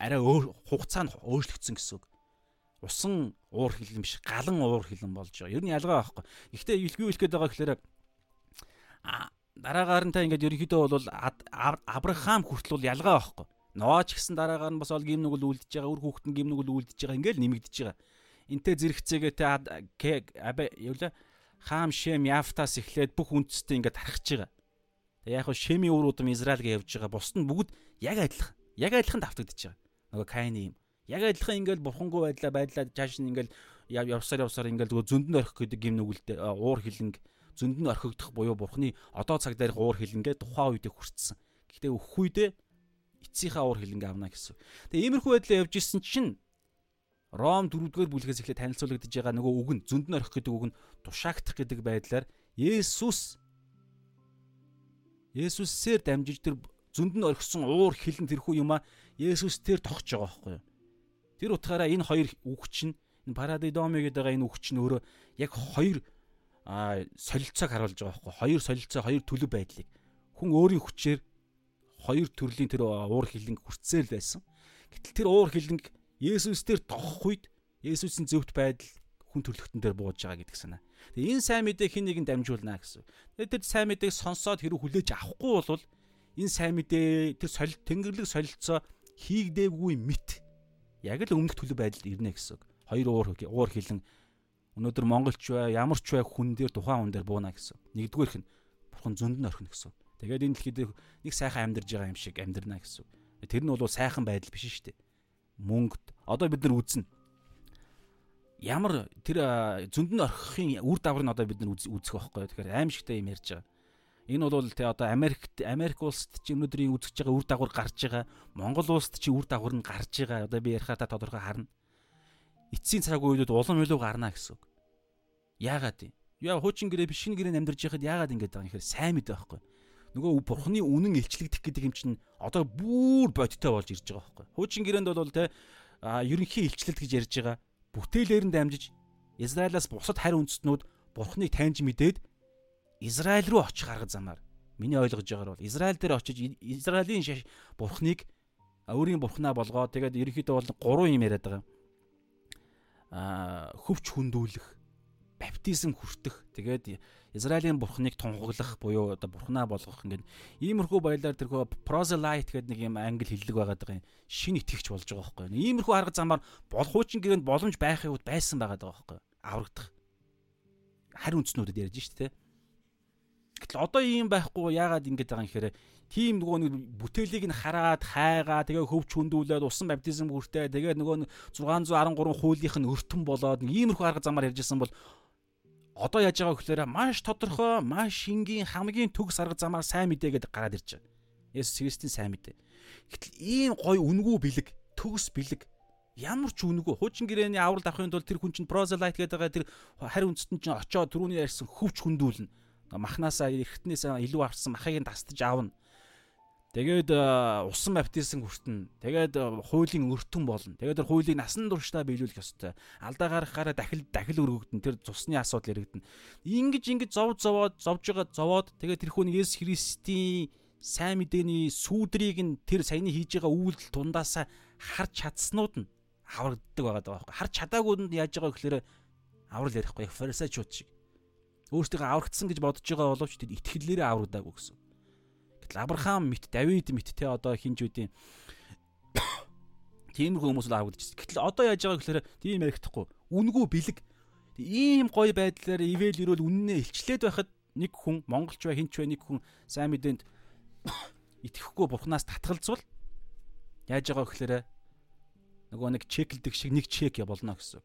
арай өөр хугацаа нь өөрчлөгдсөн гэсэн үг. Усан уур хилэн биш, галан уур хилэн болж байгаа. Ер нь ялгаа байхгүй. Гэхдээ илгүй хэлэх гээд байгаа гэхээр дараагаар нь та ингээд ерөнхийдөө бол Авраам хүртэл бол ялгаа байхгүй. Ноач гэсэн дараагаар нь бас ол гим нүгэл үлдэж байгаа, үр хүүхэд нь гим нүгэл үлдэж байгаа. Ингээл нэмэгдэж байгаа. Энтэй зэрэгцээгээ те абе юу лээ хаам шем яфтаас эхлээд бүх үндэстэй ингээд тархаж байгаа. Тэг яг хөө шемийн үр удам Израильгээ явж байгаа. Бусд нь бүгд яг адилхан. Яг адилхан давтагдчихж байгаа. Нөгөө Каины юм. Яг адилхан ингээд бурхангүй байдлаа байдлаа жааш нь ингээд явсаар явсаар ингээд нөгөө зөндөн орхих гэдэг юм нүгэлдээ уур хилэнг зөндөн орхигдох буюу бурхны одоо цаг дээрх уур хилэнгээ тухайн үедээ хүртсэн. Гэхдээ өх үедээ эцсийнхаа уур хилэнгээ авна гэсэн. Тэгээ иймэрхүү байдлаа явж исэн чинь Ром 4-р бүлгээс эхлээд танилцуулагдж байгаа нөгөө үг нь зөнд нь орхих гэдэг үг нь тушаагдах гэдэг байдлаар Есүс Есүсээр дамжиж тэр зөнд нь орхисон уур хилэн тэрхүү юм а Есүс тэр тогтж байгаа байхгүй юу? Тэр утгаараа энэ хоёр үг чинь энэ парадидоми гэдэг байгаа энэ үг чинь өөрөө яг хоёр солилцоог харуулж байгаа байхгүй. Хоёр солилцоо, хоёр төлөв байдлыг хүн өөрийн хүчээр хоёр төрлийн тэр уур хилэнг хүртсээр л байсан. Гэтэл тэр уур хилэнг Есүс дээр тогох үед Есүсийн зөвхт байдал хүн төрлөختөн дээр бууж байгаа гэдэг санаа. Тэгээ энэ сайн мэдээ хин нэгэнд дамжуулна гэсэн. Тэгээ тэр сайн мэдээг сонсоод хэрэг хүлээж авахгүй бол энэ сайн мэдээ тэр солил тэнгэрлэг солилцоо хийгдээгүй мэт яг л өмнөх төлөв байдалд ирнэ гэсэн. Хоёр уур уур хилэн өнөөдөр монголч бай ямар ч бай хүн дээр тухайн хүн дээр бууна гэсэн. Нэгдүгээрх нь бурхан зөнд нь орхино гэсэн. Тэгээд энэ дэлхийд нэг сайхан амьдарж байгаа юм шиг амьдрна гэсэн. Тэр нь бол сайхан байдал биш шүү дээ. Мөнгөд одоо бид нар үзнэ. Ямар тэр зөнд нь орхихын үр дагаврыг одоо бид нар үзэх байхгүй. Тэгэхээр аимшигтай юм ярьж байгаа. Энэ бол тэ одоо Америкт Америк улсад чи өнөөдрийн үзэж байгаа үр дагавар гарч байгаа. Монгол улсад чи үр дагавар нь гарч байгаа. Одоо би ярихаа та тодорхой харна. Эцсийн цагийн үед улам илүү гарна гэсэн үг. Яагаад юм? Яа хуучин гэрээ биш шинэ гэрээ амьдарч яхад яагаад ингэж байгаа юм гэхээр сайн мэдээ байхгүй нөгөө бурхны үнэн илчлэгдэх гэдэг юм чинь одоо бүр бодиттой болж ирж байгаа байхгүй. Хуучин гэрээнд бол те ерөнхий илчлэлт гэж ярьж байгаа. Бүтээлээр нь дамжиж Израилаас бусад харь үндэстнүүд бурхныг таньж мэдээд Израиль руу очих арга замаар миний ойлгож байгаагаар бол Израиль дээр очиж Израилийн бурхныг өөрийн бурхнаа болгоод тэгээд ерөнхийдөө бол гурван юм яриад байгаа. Аа хөвч хүндүүлэх, баптизм хүртэх, тэгээд Израилийн бурхныг тунхаглах буюу одоо бурхнаа болгох ингээд иймэрхүү баялаар тэрхүү proselyte гэдэг нэг юм англи хэллэг байгаад байгаа юм. Шин итгэгч болж байгаа байхгүй. Иймэрхүү арга замаар болох хуучин гэрээнд боломж байхын үед байсан байгаад байгаа байхгүй. Аврагдах. Харь үндснүүдэд ярьж штэ тэ. Гэтэл одоо ийм байхгүй яагаад ингэж байгаа юм гэхээр тийм нөгөө нэг бүтээлийг нь хараад хайгаа тэгээ хөвч хүндүүлээд усан баптизм хүртээ тэгээ нөгөө 613 хуулийнх нь өртөн болоод иймэрхүү арга замаар ярьжсэн бол одоо яаж байгаа гэхээр маш тодорхой, маш энгийн хамгийн төгс арга замаар сайн мэдээ гэдэг гараад ирж байгаа. Есүс Христийн сайн мэдээ. Гэтэл ийм гой үнгүү бэлэг, төгс бэлэг ямар ч үнгүү хуучин гэрээний аврал авахын тулд тэр хүн чинь прозелайт гэдэг байгаа тэр харь үндэстэн чинь очоод түрүүний ярьсан хөвч хүндүүлнэ. Махнаасаа эргэтнээс илүү авсан махыг нь тастаж аавна. Тэгээд усан баптизм хүртэн. Тэгээд хуулийн өртөн болно. Тэгээд тэр хуулийг насан туршдаа биелүүлэх ёстой. Алдаа гаргахаараа дахил дахил өргөгдөн. Тэр цусны асуудал яригдана. Ингиж ингэж зов зовоод зовж байгаа зовоод тэгээд тэр хүн Есүс Христийн сайн мэдээний сүудрийг нь тэр саяны хийж байгаа үйлдэл тундаасаа харж чадснууд нь аврагддаг байгаа даа. Харж чадаагүйд нь яаж байгаа гэхээр аврал ярихгүй фарисеучуд шиг. Өөртөө аврагдсан гэж бодож байгаа боловч тэр итгэлээрээ аврагдаагүй гэсэн. Гэтэл Авраам мэт, Давид мэт те одоо хинж үдийн тиймэрхүү хүмүүс л авагдчихсэн. Гэтэл одоо яаж байгаа гэхээр тийм ярихдаггүй. Үнгүү бэлэг. Ийм гоё байдлаар ивэл ирүүл үннээ илчлээд байхад нэг хүн монголч бай хинч бай нэг хүн сайн мэдээнд итгэхгүй бурхнаас татгалзвал яаж байгаа гэхээр нөгөө нэг чеклдэг шиг нэг чек болно гэсэн.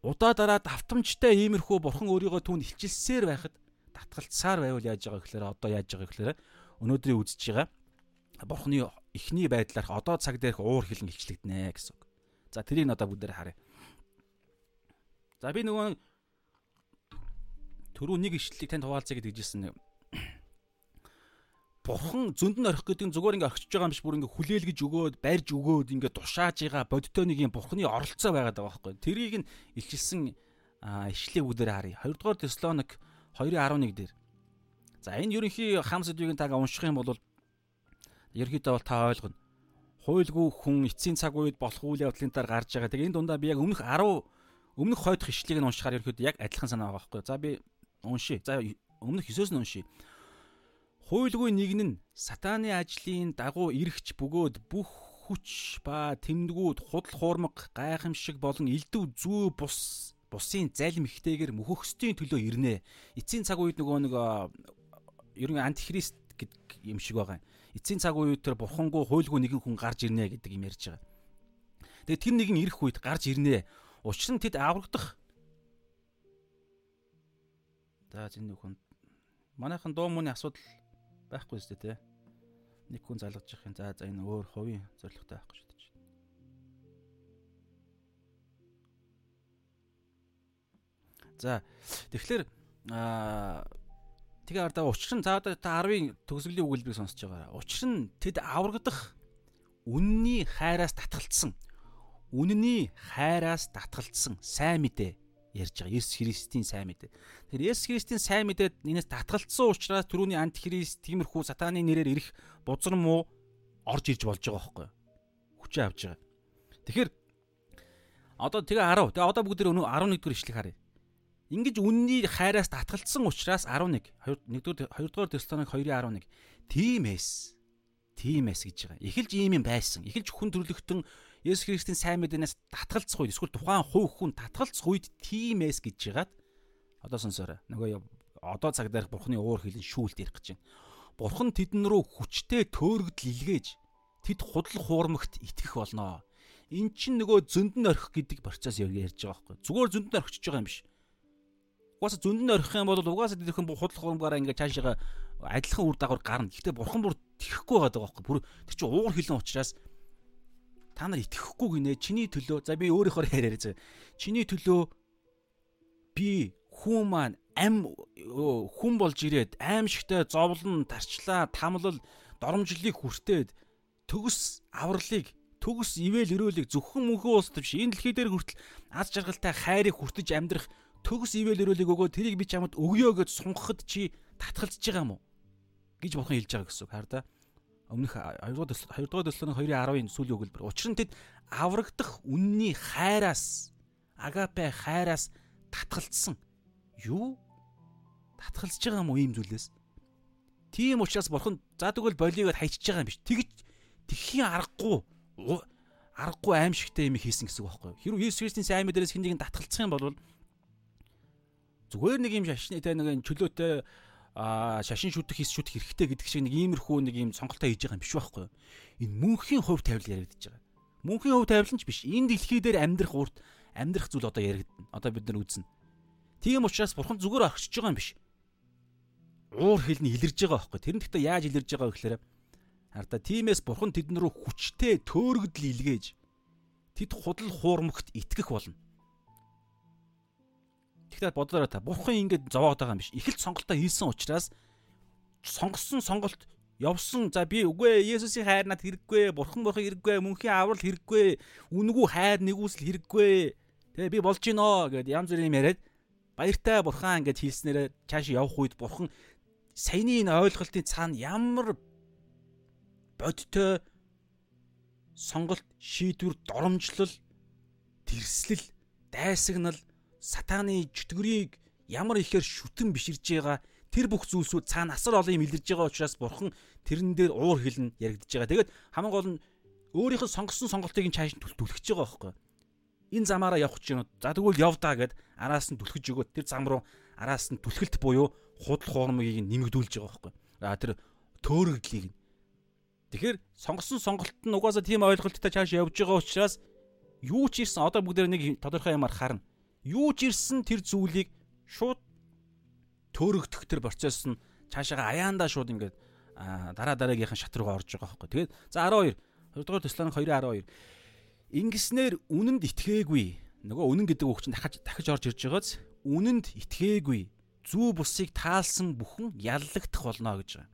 Удаа дараа давтамжтай иймэрхүү бурхан өөрийгөө түүнд илчилсээр байхад татгалцсаар байвал яаж байгаа гэхээр одоо яаж байгаа гэхээр өнөөдрийн үзэж байгаа бурхны эхний байдлаарх одоо цаг дээрх уур хилэн илчлэгдэнэ гэсэн үг. За тэрийг одоо бүгдээр харъя. За би нөгөө түрүү нэг ишлэлийг танд хуваалцъя гэж хэлжсэн. Бурхан зөнд нь орхих гэдэг нь зүгээр ингээ орхиж байгаа юм биш бүр ингээ хүлээлгэж өгөөд барьж өгөөд ингээ тушааж байгаа бодтой нэг юм бурханы оролцоо байгаад байгаа байхгүй. Тэрийг нь илчилсэн ишлэлийг бүгдээр харъя. 2 дугаар Теслоник 2:11 дээр За энэ ерөнхий хам сэдвийг тага унших юм бол ерөнхийдөө бол та ойлгоно. Хуйлгүй хүн эцсийн цаг үед болох үйл явдлын дараа гарч байгаа. Тэгээ энэ дундаа би яг өмнөх 10 өмнөх хойдох ишлэгийг нь уншихаар ерөнхийдөө яг адилхан санаа байгаа байхгүй. За би уншия. За өмнөх 9-өөс нь уншия. Хуйлгүй нэг нь сатааны ажлын дагуу эргэж бөгөөд бүх хүч ба тэмдгүүд худал хуурмаг гайхамшиг болон элдв зүү бус бусын залим ихтэйгэр мөхөхстийн төлөө ирнэ. Эцсийн цаг үед нөгөө нэг ер нь антихрист гэдэг юм шиг байгаа юм. Эцсийн цаг үед тэр бурхангүй хуйлгүй нэгэн хүн гарч ирнэ гэдэг юм ярьж байгаа. Тэгээ тэр нэгэн ирэх үед гарч ирнэ. Учир нь тэд аврагдах. За зин хүн манайхан дуу мууны асуудал байхгүй зү тэ. Нэг хүн залгаж явах юм. За за энэ өөр хувийн зорилготой байхгүй шүү дээ. За тэгэхээр аа Тэгээ ардаа учир нь за одоо та 10-ын төгсгөлийн өгүүлбэрийг сонсож байгаа. Учир нь тэд аврагдах үнний хайраас татгалцсан. Үнний хайраас татгалцсан сайн мэдээ. Ярьж байгаа. Есүс Христийн сайн мэдээ. Тэгэхээр Есүс Христийн сайн мэдээд энэс татгалцсан учраас түрүүний антихрист тиймэрхүү сатааны нэрээр ирэх бузар муу орж ирж болж байгаа байхгүй юу? Хүчээ авж байгаа. Тэгэхээр одоо тэгээ 10. Тэгээ одоо бүгд өнөө 11 дэх ишлэг харъя. Ингиж үнний хайраас татгалцсан учраас 11. 1-р 2-р Тесалоник 2:11. Тимээс. Тимээс гэж байгаа. Эхэлж ийм юм байсан. Эхэлж хүн төрлөختөн Есүс Христийн сайн мэдээнээс татгалцах үед эсвэл тухайн хувь хүн татгалцах үед тимээс гэж яагаад одоо сонсоорой. Нөгөө одоо цаг дээрх бурхны уур хилэн шүүлт ярих гэж байна. Бурхан тэдэн рүү хүчтэй төөрөгдөл илгээж тэд худал хуурмагт итгэх болноо. Эн чинь нөгөө зөндөн орхих гэдэг процесс ярьж байгаа байхгүй. Зүгээр зөндөн орхиж байгаа юм биш. Угаасаа зөндөн орхих юм бол угаасаа тэдхэн худал хуурмгаараа ингээ цаашаага адилхан үр дагавар гарна. Гэхдээ бурхан бүр тэхгүй байгаа байхгүй. Бүр тэр чинь уур хилэн учраас та нар итгэхгүй гинэ. Чиний төлөө за би өөрийнхөө яриараа за чиний төлөө би хүн маань ам хүн болж ирээд аимшигтай зовлон тарчлаа тамлал доромжлыг хүртээд төгс авралыг төгс ивэл өрөөлийг зөвхөн мөнхөө улс биш энэ дэлхий дээр хүртэл аз жаргалтай хайрыг хүртэж амьдрах төгс ивэл өрөөлийг өгөө тэрийг би чамд өгөө гэж сунгахад чи татгалзаж байгаа юм уу? гэж бурхан хэлж байгаа гэсэн үг хар да өмнөх 2 дугаар төсөл 2 дугаар төслөний 2.10-ын сүүлийн өгүүлбэр. Учир нь тэд аврагдах үнний хайраас агапе хайраас татгалцсан. Юу? Татгалзаж байгаа юм уу ийм зүйлээс? Тийм учраас бурхан за тэгвэл болиогод хайчиж байгаа юм биш. Тэгж тэгхийн аргагүй аргагүй аимшигтай юм хийсэн гэсэн үг байхгүй юу? Хэрвээ Иесус Христийн сайн мэдэрээс хин нэгэн татгалцах юм бол зүгээр нэг юм шашны тэ нэг чөлөөтэй а шашин шүтэх хис шүтэх хэрэгтэй гэдэг шиг нэг иймэрхүү нэг юм сонголтоо хийж байгаа юм биш байхгүй юу? Энэ мөнхийн хувь тавилал яригдчихэж байгаа. Мөнхийн хувь тавилан ч биш. Энэ дэлхий дээр амьдрах урт амьдрах зүйл одоо яригдана. Одоо бид нар үзнэ. Тийм учраас бурхан зүгээр орчиж байгаа юм биш. Уур хэлний илэрж байгаа байхгүй. Тэр нь гэхдээ яаж илэрж байгаа вэ гэхээр хараа тиймээс бурхан тэдэн рүү хүчтэй төөрөгдөл илгээж тэд худал хуурмагт итгэх болно. Тэгэхээр бодлоо та бурхан ингэж зовоогд байгаа юм биш. Эхэлт сонголтоо хийсэн учраас сонгосон сонголт явсан. За би үгүй Есүсийн хайр надад хэрэггүй. Бурхан бурхан хэрэггүй. Мөнхийн аврал хэрэггүй. Үнгүү хайр нэгүсэл хэрэггүй. Тэгээ би болж гинөө гэд янз бүрийн юм яриад баяртай бурхан ингэж хэлснээрээ цааш явах үед бурхан саяны энэ ойлголтын цаана ямар бодтой сонголт шийдвэр доромжлол тэрслэл дайсагнал сатааны чөтгөрийг ямар ихээр шүтэн биширж байгаа тэр бүх зүйлсүүд цаана асар олон юм илэрж байгаа учраас бурхан тэрэн дээр уур хилэн яригдж байгаа. Тэгээд хамгийн гол нь өөрийнх нь сонгосон сонголтыг нь чааш түлхэж байгаа байхгүй. Энэ замаараа явах чинь за тэгвэл явдаа гэд араас нь түлхэж өгөөд тэр зам руу араас нь түлхэлт буюу худал хуурмыг нэмэгдүүлж байгаа байхгүй. А тэр төөрөгдлийг нь. Тэгэхээр сонгосон сонголт нь угаасаа тийм ойлголттой чааш явж байгаа учраас юу ч ирсэн одоо бүгд нэг тодорхой юмар харна юу ч ирсэн тэр зүйлийг шууд төөрөгдөх тэр процесс нь цаашаага аяандаа шууд ингээд дараа дараагийнхан шат руугаа орж байгаа байхгүй. Тэгээд за 12 2 дугаар Теслоник 2:12 ингэснээр үнэнд итгээгүй нөгөө үнэн гэдэг үг чинь дахиж дахиж орж ирж байгааз үнэнд итгээгүй зүү бусыг таалсан бүхэн яллагдах болно гэж байгаа.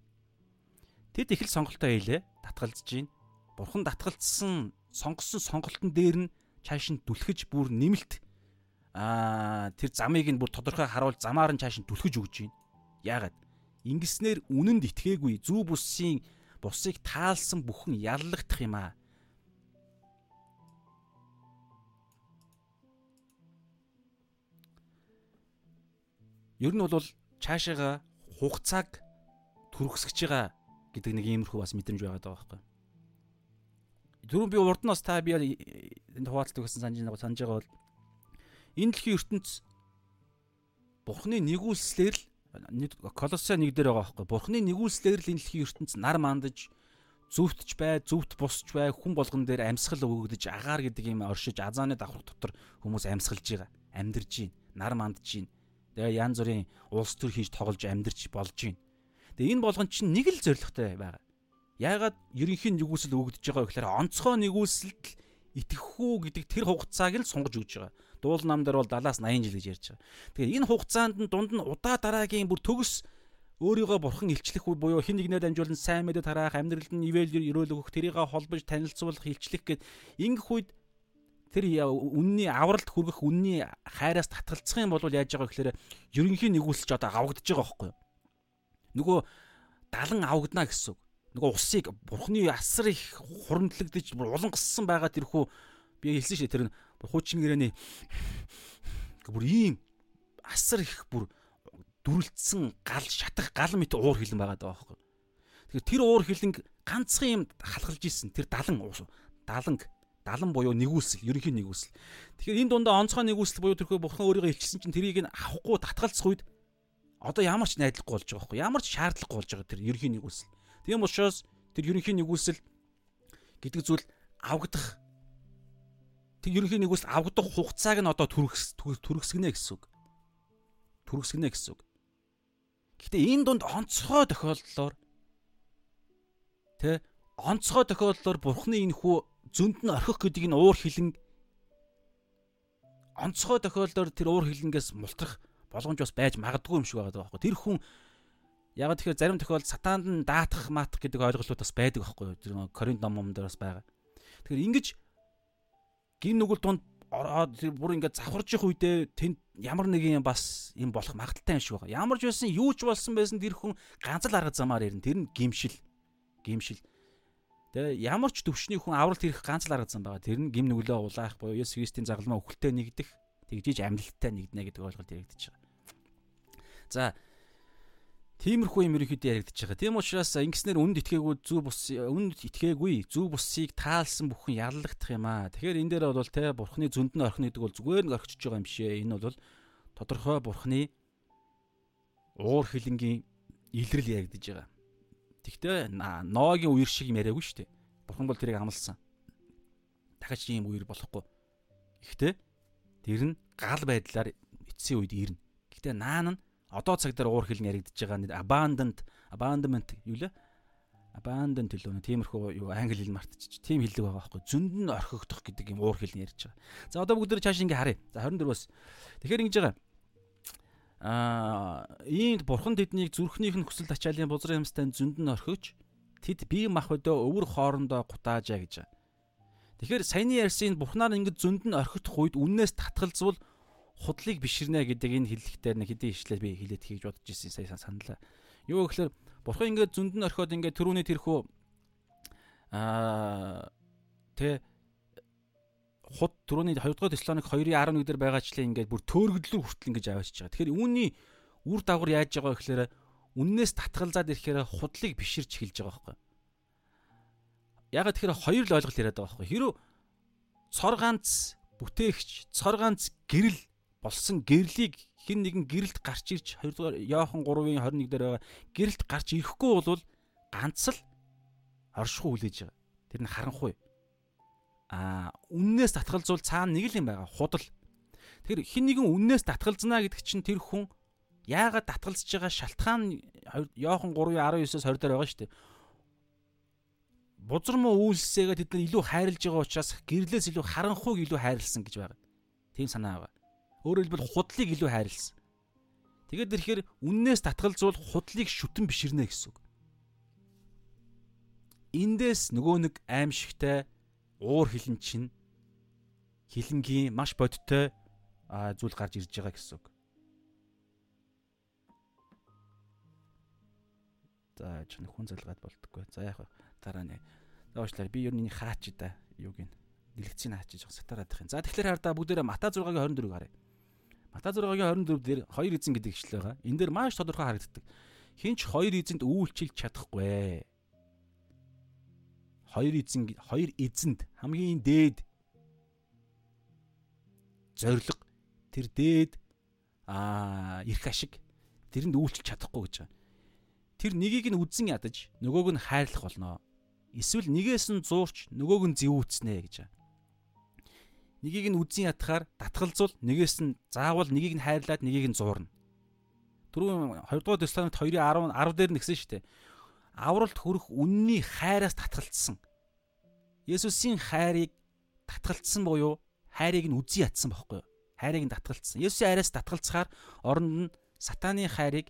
Тэд их л сонголтоо хийлээ. Татгалзаж гин. Бурхан татгалцсан сонгосон сонголтын дээр нь цааш нь дүлхэж бүр нэмэлт аа тэр замыг нь бүр тодорхой харуул замаар нь цааш нь түлхэж өгж байна. Яагаад? Ингэснээр үнэнд итгээгүй зүү бүсийн бусыг таалсан бүхэн яллагдах юм аа. Ер нь бол цаашаага хугацааг түрхсгэж байгаа гэдэг нэг иймэрхүү бас мэдрэмж байгаа даа байхгүй. Түрүүн би урд нь бас та би энэ хуваалцдаг гэсэн санаж байгаа бол энэ дэлхийн ертөнц Бурхны нэгүүлслэр л Колоссе 1 дээр байгаа байхгүй. Бурхны нэгүүлслэр л энэ дэлхийн ертөнц нар мандаж зүвтж бай, зүвт бусч бай, хүн болгон дээр амьсгал өгөгдөж агаар гэдэг юм оршиж азааны давхар дотор хүмүүс амьсгалж байгаа, амьдарж байна, нар мандж байна. Тэгээ янз бүрийн улс төр хийж тоглож амьдарч болж байна. Тэгээ энэ болгон чинь нэг л зоригтой байгаа. Яагаад ерөнхийн нэгүүлсэл өгөгдөж байгаа гэхээр онцгой нэгүүлсэлд итгэх үү гэдэг тэр хугацааг л сунгаж өгч байгаа дуул нам дээр бол 70-аас 80 жил гэж ярьж байгаа. Тэгээ энэ хугацаанд нь дунд нь удаа дараагийн бүр төгс өөрийгөө бурхан илчлэх буюу хин нэгнээр дамжуулан сайн мэдээ тараах, амьдралд нь ивэл өрөөл өгөх, тэрийг холбож танилцуулах, илчлэх гэд ингэх үед тэр үнний авралт хүргэх үнний хайраас татгалцах юм бол яаж байгаа гэхээр ерөнхийн нэгүүлсэж одоо авагдаж байгаа байхгүй юу? Нөгөө далан авагдана гэсэн үг. Нөгөө усыг бурхны асар их хуримтлагдж улангассан байгаа тэрхүү би хэлсэн шээ тэр хуучин гэрээний бүр ийм асар их бүр дүрлцсэн гал шатах гал мэт уур хилэн байгаа даа байхгүй. Тэгэхээр тэр уур хилэнг ганцхан юм халахлж исэн тэр далан даланг далан буюу нэгүсэл ерөнхийн нэгүсэл. Тэгэхээр энэ дундаа онцгой нэгүсэл буюу тэрхүү бурхан өөрийгөө илчилсэн чинь тэрийг нь авахгүй татгалцах үед одоо ямар ч найдлахгүй болж байгаа байхгүй ямар ч шаардлагагүй болж байгаа тэр ерөнхийн нэгүсэл. Тийм учраас тэр ерөнхийн нэгүсэл гэдэг зүйл авагдах тэр ерөнхийн нэгүсэл авагдах хугацааг нь одоо түргэсгэнэ гэсэн үг. Түргэсгэнэ гэсэн үг. Гэхдээ энэ дунд онцгой тохиолдлоор тэ онцгой тохиолдлоор бурхны энэ хүү зөнд нь орхих гэдэг энэ уур хилэн онцгой тохиолдолд тэр уур хилэнгээс мултрах боломж бас байж магадгүй юм шиг байгаа байхгүй. Тэр хүн яг тэгэхээр зарим тохиолдолд сатаанд нь даатах маатах гэдэг ойлголууд бас байдаг байхгүй. Тэр Коринт номон дээр бас байгаа. Тэгэхээр ингэж гин нүгэл дунд ороод бүр ингээд завхарж явах үедээ тэнд ямар нэг юм бас юм болох магадaltaй юм шиг байгаа. Ямар ч байсан юу ч болсон байсан тэр хүн ганц л арга замаар ирнэ. Тэр нь гимшил. Гимшил. Тэгээ ямар ч төвшний хүн авралт ирэх ганц л арга зам байгаа. Тэр нь гим нүглөө улаах буюу Есүс Христийн загалмаа өхөлтөй нэгдэх, тэгжиж амьдлалтай нэгднэ гэдэг ойлголт яригдчихэж байгаа. За Тиймэрхүү юм ерөнхийдөө яригдчихэж байгаа. Тийм учраас ингэснээр үнд итгээгүй зүв бус үнд итгээгүй зүв бусыг таалсан бүхэн яллагдах юм аа. Тэгэхээр энэ дээр бол те бурхны зөнд нь орхино гэдэг бол зүгээр нэг орхиж байгаа юм бишээ. Энэ бол тодорхой бурхны уур хилэнгийн илрэл яригдж байгаа. Тэгтээ ноогийн үер шиг юм яриаггүй шүү дээ. Бурхан бол тэрийг амласан. Дахиж ийм үер болохгүй. Гэхдээ тэр нь гал байдлаар эцсийн үед ирнэ. Гэхдээ наан нь одоо цаг дээр уур хилэн яригдж байгаа abandoned abandonment юу лээ? abandoned хэлөө тиймэрхүү юу англи хэл мартчих. Тийм хэллэг байгаа байхгүй. Зөнд нь орхигдох гэдэг юм уур хилэн ярьж байгаа. За одоо бүгд цааш ингээ харъя. За 24-өөс. Тэгэхээр ингэж байгаа аа иймд бурхан тэднийг зүрхнийх нь хүсэл ачаалын бузрын юмстай зөнд нь орхиж тэд бие махбодоо өвөр хоорондоо гутаажаа гэж. Тэгэхээр саяны ярьсан бурхнаар ингэж зөнд нь орхигдох үед үннээс татгалзвал худлыг биширнэ гэдэг энэ хэллэгтээр нэг хэдийн ишлэл би хэлээд хийж бодож ирсэн сая саналаа. Юу гэхээр бурхан ингээд зөнд нь орхиод ингээд төрөүний тэрхүү аа тэ худ түрүүний 2 дугаар Теслоник 2:11 дээр байгаачлаа ингээд бүр төөргөдлөөр хүртэл ингэж аваачиж байгаа. Тэгэхээр үүний үр дагавар яаж байгаа вэ гэхээр үннээс татгалзаад ирэхээр худлыг биширч эхэлж байгаа байхгүй. Ягаад тэгэхээр хоёр л ойлголт яриад байгаа байхгүй. Хэрв цор ганц бүтээгч, цор ганц гэрэл болсон гэрлийг хин нэгэн гэрэлт гарч ирж 2 дугаар Иохан 3-ын 21 дээр байгаа гэрэлт гарч ирэхгүй бол ганц л оршихуй хүлээж байгаа. Тэр нь харанхуй а үннээс татгалзуул цаана нэг л юм байгаа худал. Тэгэхээр хин нэгэн үннээс татгалзнаа гэдэг чинь тэр хүн яагаад татгалзж байгаа шалтгаан Йохан 3:19-с 20 дээр байгаа шүү дээ. Бузар муу үйлсээгээ тэд нар илүү хайрлаж байгаа учраас гэрлээс илүү харанхуйг илүү хайрлсан гэж байна. Тийм санаа байгаа. Өөрөөр хэлбэл худлыг илүү хайрлсан. Тэгээд ирэхээр үннээс татгалзуул худлыг шүтэн биширнэ гэсэн үг. Эндээс нөгөө нэг аимшигтай уур хилэн чинь хилэнгийн маш бодиттой зүйл гарч ирж байгаа гэсэн үг. За чинь хүн залгаад болдгоо. За яг дараа нь уушлаар би ер нь хаач да юуг нь дэлгэцийг хаачиж сатараад их юм. За тэгэхээр хардаа бүгдээрээ Мата 6-гийн 24-г харъя. Мата 6-гийн 24 дээр хоёр эзэн гэдэг ишлэл байгаа. Энэ дээр маш тодорхой харагддаг. Хинч хоёр эзэнд үйлчилж чадахгүй хоёр эзэн хоёр эзэнд хамгийн дээд зориг тэр дээд аа эрх ашиг тэрэнд үйлчлж чадахгүй гэж байна. Тэр нёгийг нь үдсэн ядаж нөгөөг нь хайрлах болно. Эсвэл нэгээс нь зуурч нөгөөг нь зэвүүцнэ гэж байна. Нёгийг нь үдсэн ятахаар татгалзуул нэгээс нь заавал нёгийг нь хайрлаад нёгийг нь зуурна. Түрүү 2 дугаар Тесламент 2:10 10 дээр нэгсэн шүү дээ авралт хүрэх үнний хайраас татгалцсан. Есүсийн хайрыг татгалцсан буюу хайрыг нь үзий ятсан бохоггүй юу? Хайрыг нь татгалцсан. Есүсийн хайраас татгалцахаар оронд нь сатааны хайрыг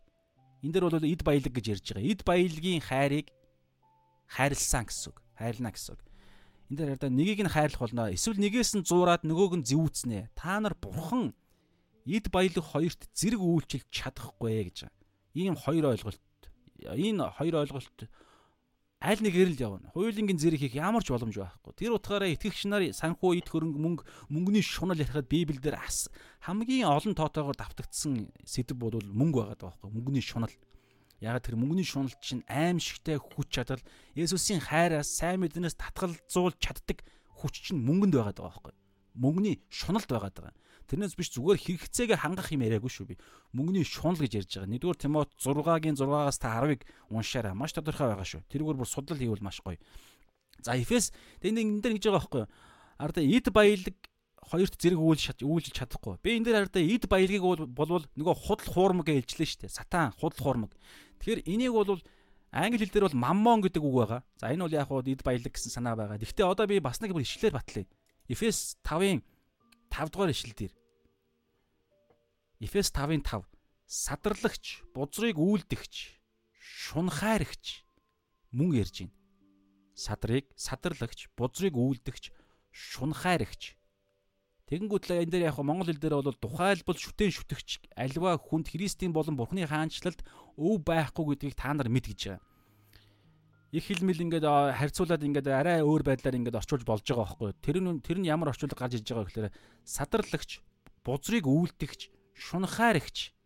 энэ дэр бол эд баялаг гэж ярьж байгаа. Эд баялагын хайрыг хайрлсан гэсэн үг. Хайрлна гэсэн үг. Энэ дээр хараа нэгийг нь хайрлах болно. Эсвэл нэгээс нь зуураад нөгөөг нь зэвүүцнэ. Та нар бурхан эд баялаг хоёрт зэрэг үйлчилж чадахгүй гэж. Ийм хоёр ойлголт. Энэ хоёр ойлголт аль нэгээр л явна. Хуулингийн зэрэг хийх ямар ч боломж байхгүй. Тэр утгаараа итгэгч нар санхүү ид хөрөнгө мөнгө мөнгөний шунал ярихад Библиэлд ас хамгийн олон тоотойгоор давтагдсан сэдв бол мөнгө байгаа байхгүй. Мөнгөний шунал. Яг тэр мөнгөний шунал чинь аимшигтай хүч чадал Есүсийн хайраас сайн мэднээс татгалзуулж чаддаг хүч чинь мөнгөнд байгаа даа байхгүй. Мөнгөний шуналд байгаа даа. Тэрнээс биш зүгээр хэрэгцээгээ хангах юм яриаггүй шүү би. Мөнгөний шунал гэж ярьж байгаа. Нэгдүгээр Тимот 6-гийн 6-аас та 10-ыг уншаарай. Маш тодорхой байгаа шүү. Тэрүүгээр бүр судлал хийвэл маш гоё. За Эфес энэ энэ дээр гэж байгаа байхгүй? Арда эд баялаг хоёрт зэрэг үйлж үйлж чадахгүй. Би энэ дээр хараа эд баялагийг болвол нөгөө худал хуурмаг гэж илжлээ шүү дээ. Сатан худал хуурмаг. Тэгэхээр энийг бол англи хэл дээр бол маммон гэдэг үг байгаа. За энэ бол яг хуу эд баялаг гэсэн санаа байгаа. Гэхдээ одоо би бас нэг бүр ишлэлээр батлая. Эфес 5-ын 5 дугаар ишлэл дээр Эфес 5-ын 5 садарлагч, бузрыг үйлдэгч, шунхайрагч мөн ярьж байна. Садрыг садарлагч, бузрыг үйлдэгч, шунхайрагч. Тэгэнгүүтлээ энэ дээр яг Монгол хэл дээр бол тухайлбал шүтэн шүтгч альва хүнд Христийн болон Бурхны хаанчлалд өв байхгүй гэдгийг та нар мэд гэж байгаа. Их хэлмэл ингээд харьцуулаад ингээд арай өөр байдлаар ингээд орчуулж болж байгаа байхгүй. Тэр нь тэр нь ямар орчуулга гарч иж байгаа гэхээр садарлагч, бузрыг үйлдэгч, шунхаарэгч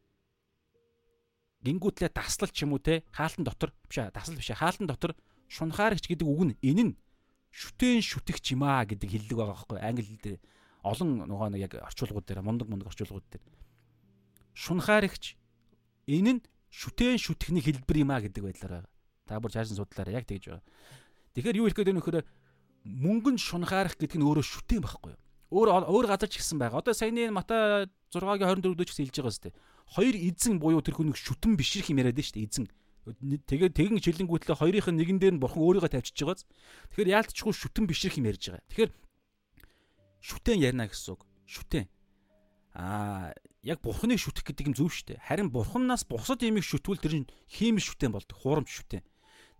гингүүтлээ таслал ч юм уу те хаалтан дотор биш таслал биш хаалтан дотор шунхаарэгч гэдэг үг нь энэ нь шүтэн шүтгч юм аа гэдэг хэллэг байгаа байхгүй англи хэл дээр олон нөгөө нэг яг орчуулгууд дээр мундаг мундаг орчуулгууд дээр шунхаарэгч энэ нь шүтэн шүтгэний хэлбэр юм аа гэдэг байдлаар. Та бүр цаашин судлаараа яг тэгж байгаа. Тэгэхээр юу хэлэх гээд байна вөхөр мөнгөнд шунхаарах гэдэг нь өөрөө шүтэн байхгүй юу? Өөр өөр газар ч гисэн байгаа. Одоо саяны Матай 6-гийн 24 дэх гэсэн хэлж байгаа сте. Хоёр эзэн буюу тэр хүн шүтэн бишрэх юм яриад нь штэ эзэн. Тэгээд тэгэн шилэнгүүтлээ хоёрын нэгэн дээр нь бурхан өөрийгөө тавьчихж байгааз. Тэгэхээр яалтчгүй шүтэн бишрэх юм ярьж байгаа. Тэгэхээр шүтэн ярина гэсэн үг. Шүтэн. Аа яг бурханыг шүтэх гэдэг юм зөв штэ. Харин бурханнаас бусад юмыг шүтвэл тэр нь хиймэл шүтэн болдог. Хуурамч шүтэн.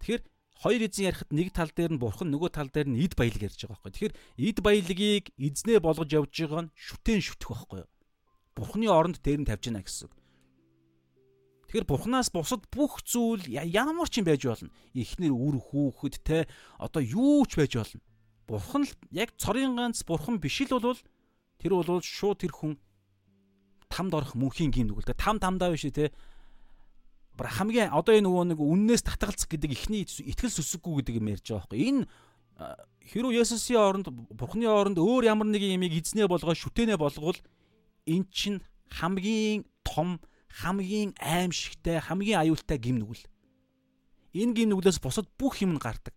Тэгэхээр хоёр эзэн ярихад нэг тал дээр нь бурхан нөгөө тал дээр нь эд баялаг ярьж байгаа байхгүй. Тэгэхээр эд баялагийг эзнээ болгож явж байгаа нь шүтэн шүтэх байхгүй юу? Бурханы оронд дээр нь тавьж гинэ гэсэн. Тэгэхээр бурхнаас бусад бүх зүйл ямар ч юм байж болно. Эхнэр үр хүүхэд те одоо юу ч байж болно. Бурхан л яг цорын ганц бурхан биш л бол тэр бол шууд тэр хүн тамд орох мөнхийн гин нүгэл. Там тамдаа биш те хамгийн одоо энэ нөгөө нэг үннээс татгалзах гэдэг ихний итгэл сүсэггүй гэдэг юм ярьж байгаа байхгүй. Энэ хэрүү Есүсийн оронд Бурхны оронд өөр ямар нэгэн ямиг эзнээ болгоо шүтэнэ болгол эн чин хамгийн том хамгийн аимшигтай хамгийн аюултай гим нүгэл. Энэ гим нүглээс бусад бүх юм нь гардаг.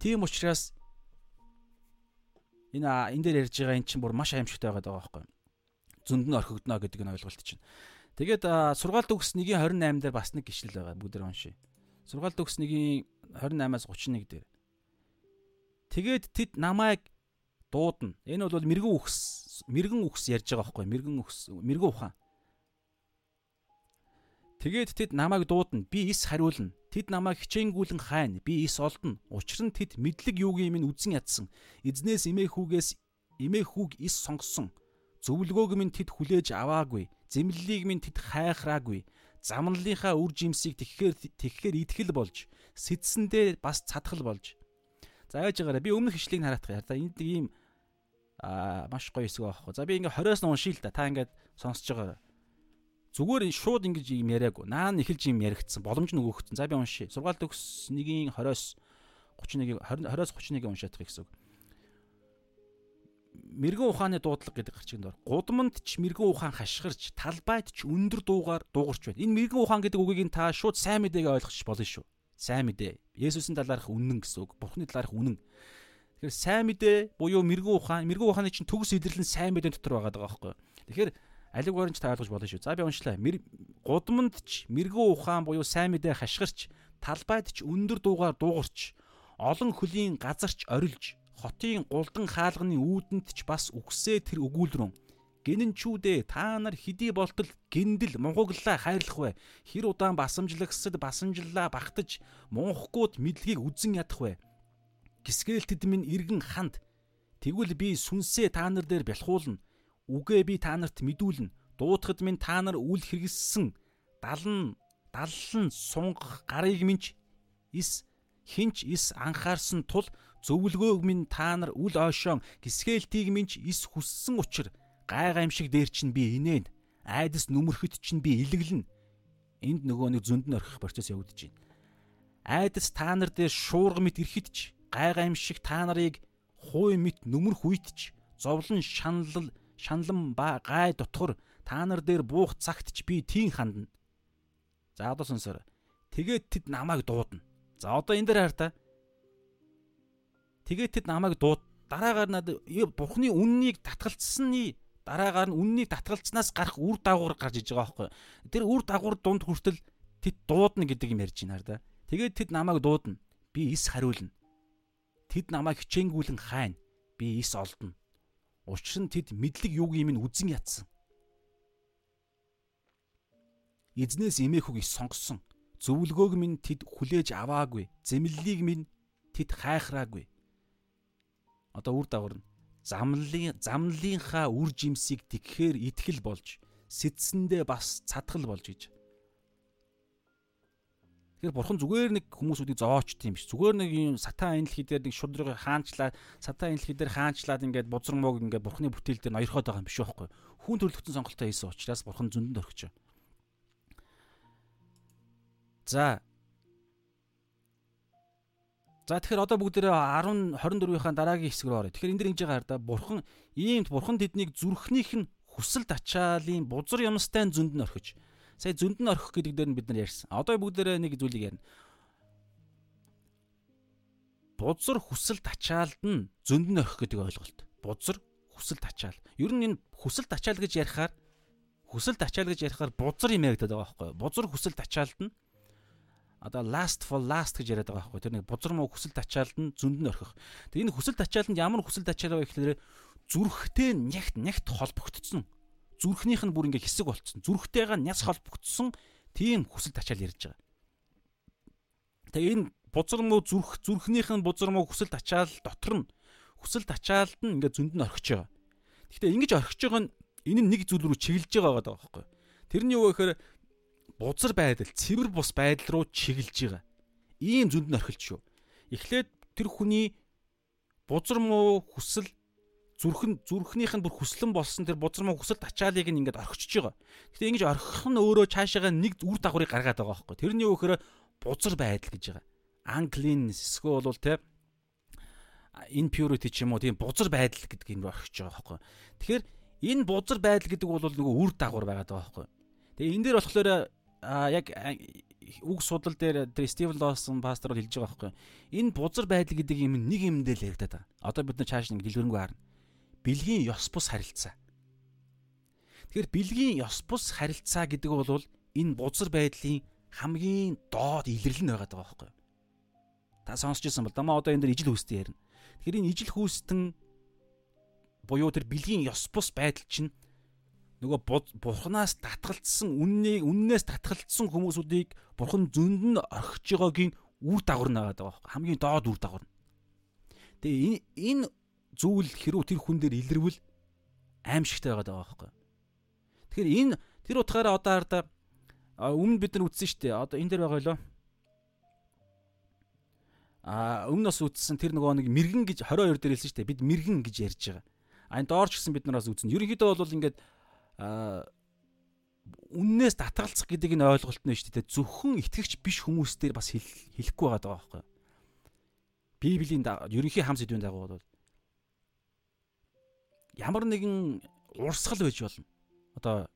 Тийм учраас энэ энэ дээр ярьж байгаа эн чинь бүр маш аимшигтай байгаа байхгүй. Зөнд нь орхигдно гэдэг нь ойлголт чинь. Тэгээд сургаалт өгс 1:28 дээр бас нэг гişл байгаа бүгд уншия. Сургаалт өгс 1:28-аас 31 дээр. Тэгээд тэд намайг дуудана. Энэ бол мэрэгэн үхс, мэрэгэн үхс ярьж байгаа байхгүй мэрэгэн үхс, мэрэгэн ухаан. Тэгээд тэд намайг дуудана. Би ис хариулна. Тэд намайг хичээнгүүлэн хайна. Би ис олдно. Учир нь тэд мэдлэг юугийн минь үзэн ядсан. Эзнээс эмэхүүгээс эмэхүүг ис сонгосон. Зөвлөгөөг минь тэд хүлээж аваагүй зэмлэлийг минь тэд хайхраагүй. Замналынхаа үр жимсийг тэгэхээр тэгэхээр итгэл болж, сэтсэндээ бас цадхал болж. За яаж байгаарэ би өмнөх ишлэгийг хараадах яа. Энд ийм аа маш гоё хэсэг байхгүй. За би ингээ 20-оос нь уншия л да. Та ингээд сонсож байгаа. Зүгээр шууд ингэж юм яриаггүй. Наа нэхэлж юм яригдсан. Боломж нь өгөгдсөн. За би уншия. Сургаалт төгс 1-ийн 20-оос 31 20-оос 31-ийг уншаадах гэсэн үг мэрэгэн ухааны дуудлага гэдэг гарчиг дор. Гудамд ч мэрэгэн ухаан хашгирч, талбайд ч өндөр дуугаар дуугарч байна. Энэ мэрэгэн ухаан гэдэг үгийг та шууд сайн мэдээгээ ойлгочих болно шүү. Сайн мэдээ. Есүсийн талаарх үнэн гэсэн үг. Бурхны талаарх үнэн. Тэгэхээр сайн мэдээ буюу мэрэгэн ухаан, мэрэгэн ухааны чинь төгс илэрлэн сайн мэдээ дотор байгаа даа байхгүй. Тэгэхээр алиг баримж та ойлгож болно шүү. За би уншлаа. Гудамд ч мэрэгэн ухаан буюу сайн мэдээ хашгирч, талбайд ч өндөр дуугаар дуугарч, олон хөлийн газарч орилж хотын гулдан хаалганы үүдэнд ч бас үгсээ тэр өгүүлрэн гинэнчүүдээ та нар хэдий болтол гиндэл мунхаглаа хайрлах вэ? Хэр удаан басамжлагсад басамжлаа багтаж мунхгууд мэдлэгийг үзэн ядах вэ? Гисгээл тэд минь иргэн ханд. Тэгвэл би сүнсээ та нар дээр бялхуулна үгээ би та нарт мэдүүлнэ. Дуутахад минь та нар үл хэрэгссэн далн даллан сунгах гарыг минь ис хинч ис анхаарсан тул зөвлгөөг минь та нар үл ойшоон гисгээлтийг минь ис хүссэн учир гай гаймшиг дээр чинь би инээн айдас нүмерхэд чинь би илэглэн. Энд нөгөө нэг зөнд нь орхих процесс явагдаж байна. Айдас та нар дээр шуурга мэт ирэхэд ч гай гаймшиг та нарыг хуй мэт нүмерх үйтч зовлон шаналл шаналн ба гай дотгор та нар дээр буух цагт ч би тийм хандна. За одоо сонсоор. Тэгээд тэд намайг дуудана. За одоо энэ дээр хар та. Тэгээд тэд намайг дууд дараагаар надад бурхны үннийг татгалцсаны дараагаар нь үннийг татгалцснаас гарах үр дагавар гарч иж байгаа байхгүй. Тэр үр дагавар дунд хүртэл тэд дуудна гэдэг юм ярьж байна да. Тэгээд тэд намайг дуудана. Би эс хариулна. Тэд намайг хичээнгүүлэн хайна. Би эс олдно. Учир нь тэд мэдлэг юуг юм нь үзэн ятсан. Эзнээс эмээх үг сонгосон. Зөвлгөөг минь тэд хүлээж аваагүй. Зэмлэлийг минь тэд хайхраагүй. Одоо үр дагавар нь замлын замлынхаа үр жимсийг тэгхээр итгэл болж сэтсэндээ бас цадгал болж гэж. Тэгэхээр бурхан зүгээр нэг хүмүүсүүдийг зоочт юм биш. Зүгээр нэг юм сатан энлхий дээр нэг шудрыг хаанчлаад сатан энлхий дээр хаанчлаад ингээд бузар мог ингээд бурханы бүтээл дээр ноёрхоод байгаа юм биш байхгүй. Хүн төрлөختөн сонголтоо хийсэн учраас бурхан зөндөнд орхиж. За За тэгэхээр одоо бүгдээрээ 10 24-ийнхаа дараагийн хэсэг рүү оръё. Тэгэхээр энэ дэр ингэж байгаа да бурхан иймд бурхан тэднийг зүрхнийх нь хүсэл тачаалын бузар юмстай зөнд нь орхиж. Сая зөнд нь орхих гэдэг дээр нь бид нар ярьсан. Одоо бүгдээрээ нэг зүйлийг ярина. Бузар хүсэл тачаалд нь зөнд нь орхих гэдэг ойлголт. Бузар хүсэл тачаал. Ер нь энэ хүсэл тачаал гэж ярихаар хүсэл тачаал гэж ярихаар бузар юм яригдаад байгаа байхгүй юу? Бузар хүсэл тачаалд нь одоо last for last гэж яриад байгаа байхгүй тэр нэг бузар муу хүсэл тачаалд нь зөнд нь орхих. Тэгээ энэ хүсэл тачаалд ямар хүсэл тачаал вэ гэхээр зүрхтэй нягт нягт холбогдсон. Зүрхнийх нь бүр ингээ хэсэг болцсон. Зүрхтэйгээ няс холбогдсон тийм хүсэл тачаал ярьж байгаа. Тэгээ энэ бузар муу зүрх зүрхнийх нь бузар муу хүсэл тачаал дотор нь хүсэл тачаалд нь ингээ зөнд нь орхиж байгаа. Гэхдээ ингэж орхиж байгаа нь энэ нэг зүйл рүү чиглэж байгаа байгаа байхгүй. Тэрний юу гэхээр бузар байдал, цэвэр бус байдал руу чиглэж байгаа. Ийм зөнд нь орхилж шүү. Эхлээд тэр хүний бузар муу хүсэл зүрхэн зүрхнийх нь бүр хүслэн болсон тэр бузар муу хүсэл тачаалыг ингээд орхичж байгаа. Гэтэ ингэж орхих нь өөрөө цаашаага нэг үр дагаврыг гаргаад байгаа байхгүй. Тэрний өөхөр бузар байдал гэж байгаа. Uncleanness эсвэл бол те impurity ч юм уу тийм бузар байдал гэдэг юм орхиж байгаа байхгүй. Тэгэхээр энэ бузар байдал гэдэг бол нөгөө үр дагавар байгаа даа байхгүй. Тэгээ энэ дээр болохоор яг үг судал дээр тэр Стивен Лосон пастор бол хэлж байгаа байхгүй. Энэ бузар байдал гэдэг юм нэг юмдээ л яригадаад байгаа. Одоо бид нар чааш нэг дэлгэрэнгүй харна. Билгийн ёс бус харилцаа. Тэгэхээр билгийн ёс бус харилцаа гэдэг бол энэ бузар байдлын хамгийн доод илэрлэл нь байгаа байхгүй. Та сонсч ирсэн бол дамаа одоо энэ дэр ижил хүүстэн ярина. Тэгэхээр энэ ижил хүүстэн буюу тэр билгийн ёс бус байдал чинь нөгөө бурханаас татгалцсан үннийг үннээс татгалцсан хүмүүсүүдийг бурхан зөнд нь орхиж байгаагийн үр дагавар нагаад байгаа байхгүй хамгийн доод үр дагавар. Тэгээ энэ энэ зүйл хэрүү тэр хүн дээр илэрвэл аимшигтай байгаа даа байхгүй. Тэгэхээр энэ тэр утгаараа одоо хараа өмнө бид нар үтсэн шүү дээ. Одоо энэ дээр байгаа лөө. А өмнө бас үтсэн тэр нөгөө нэг мэрэгэн гэж 22 дээр хэлсэн шүү дээ. Бид мэрэгэн гэж ярьж байгаа. А энэ доорч гэсэн бид нараас үтсэн. Ерөнхийдөө бол ингээд үннээс татгалцах гэдэг энэ ойлголт нь шүү дээ. Зөвхөн итгэгч биш хүмүүс дээр бас хэлэхгүй байгаа байхгүй. Библийн ерөнхий хам сэдвийн дагуу бол ямар нэгэн урсгал байж болно. Одоо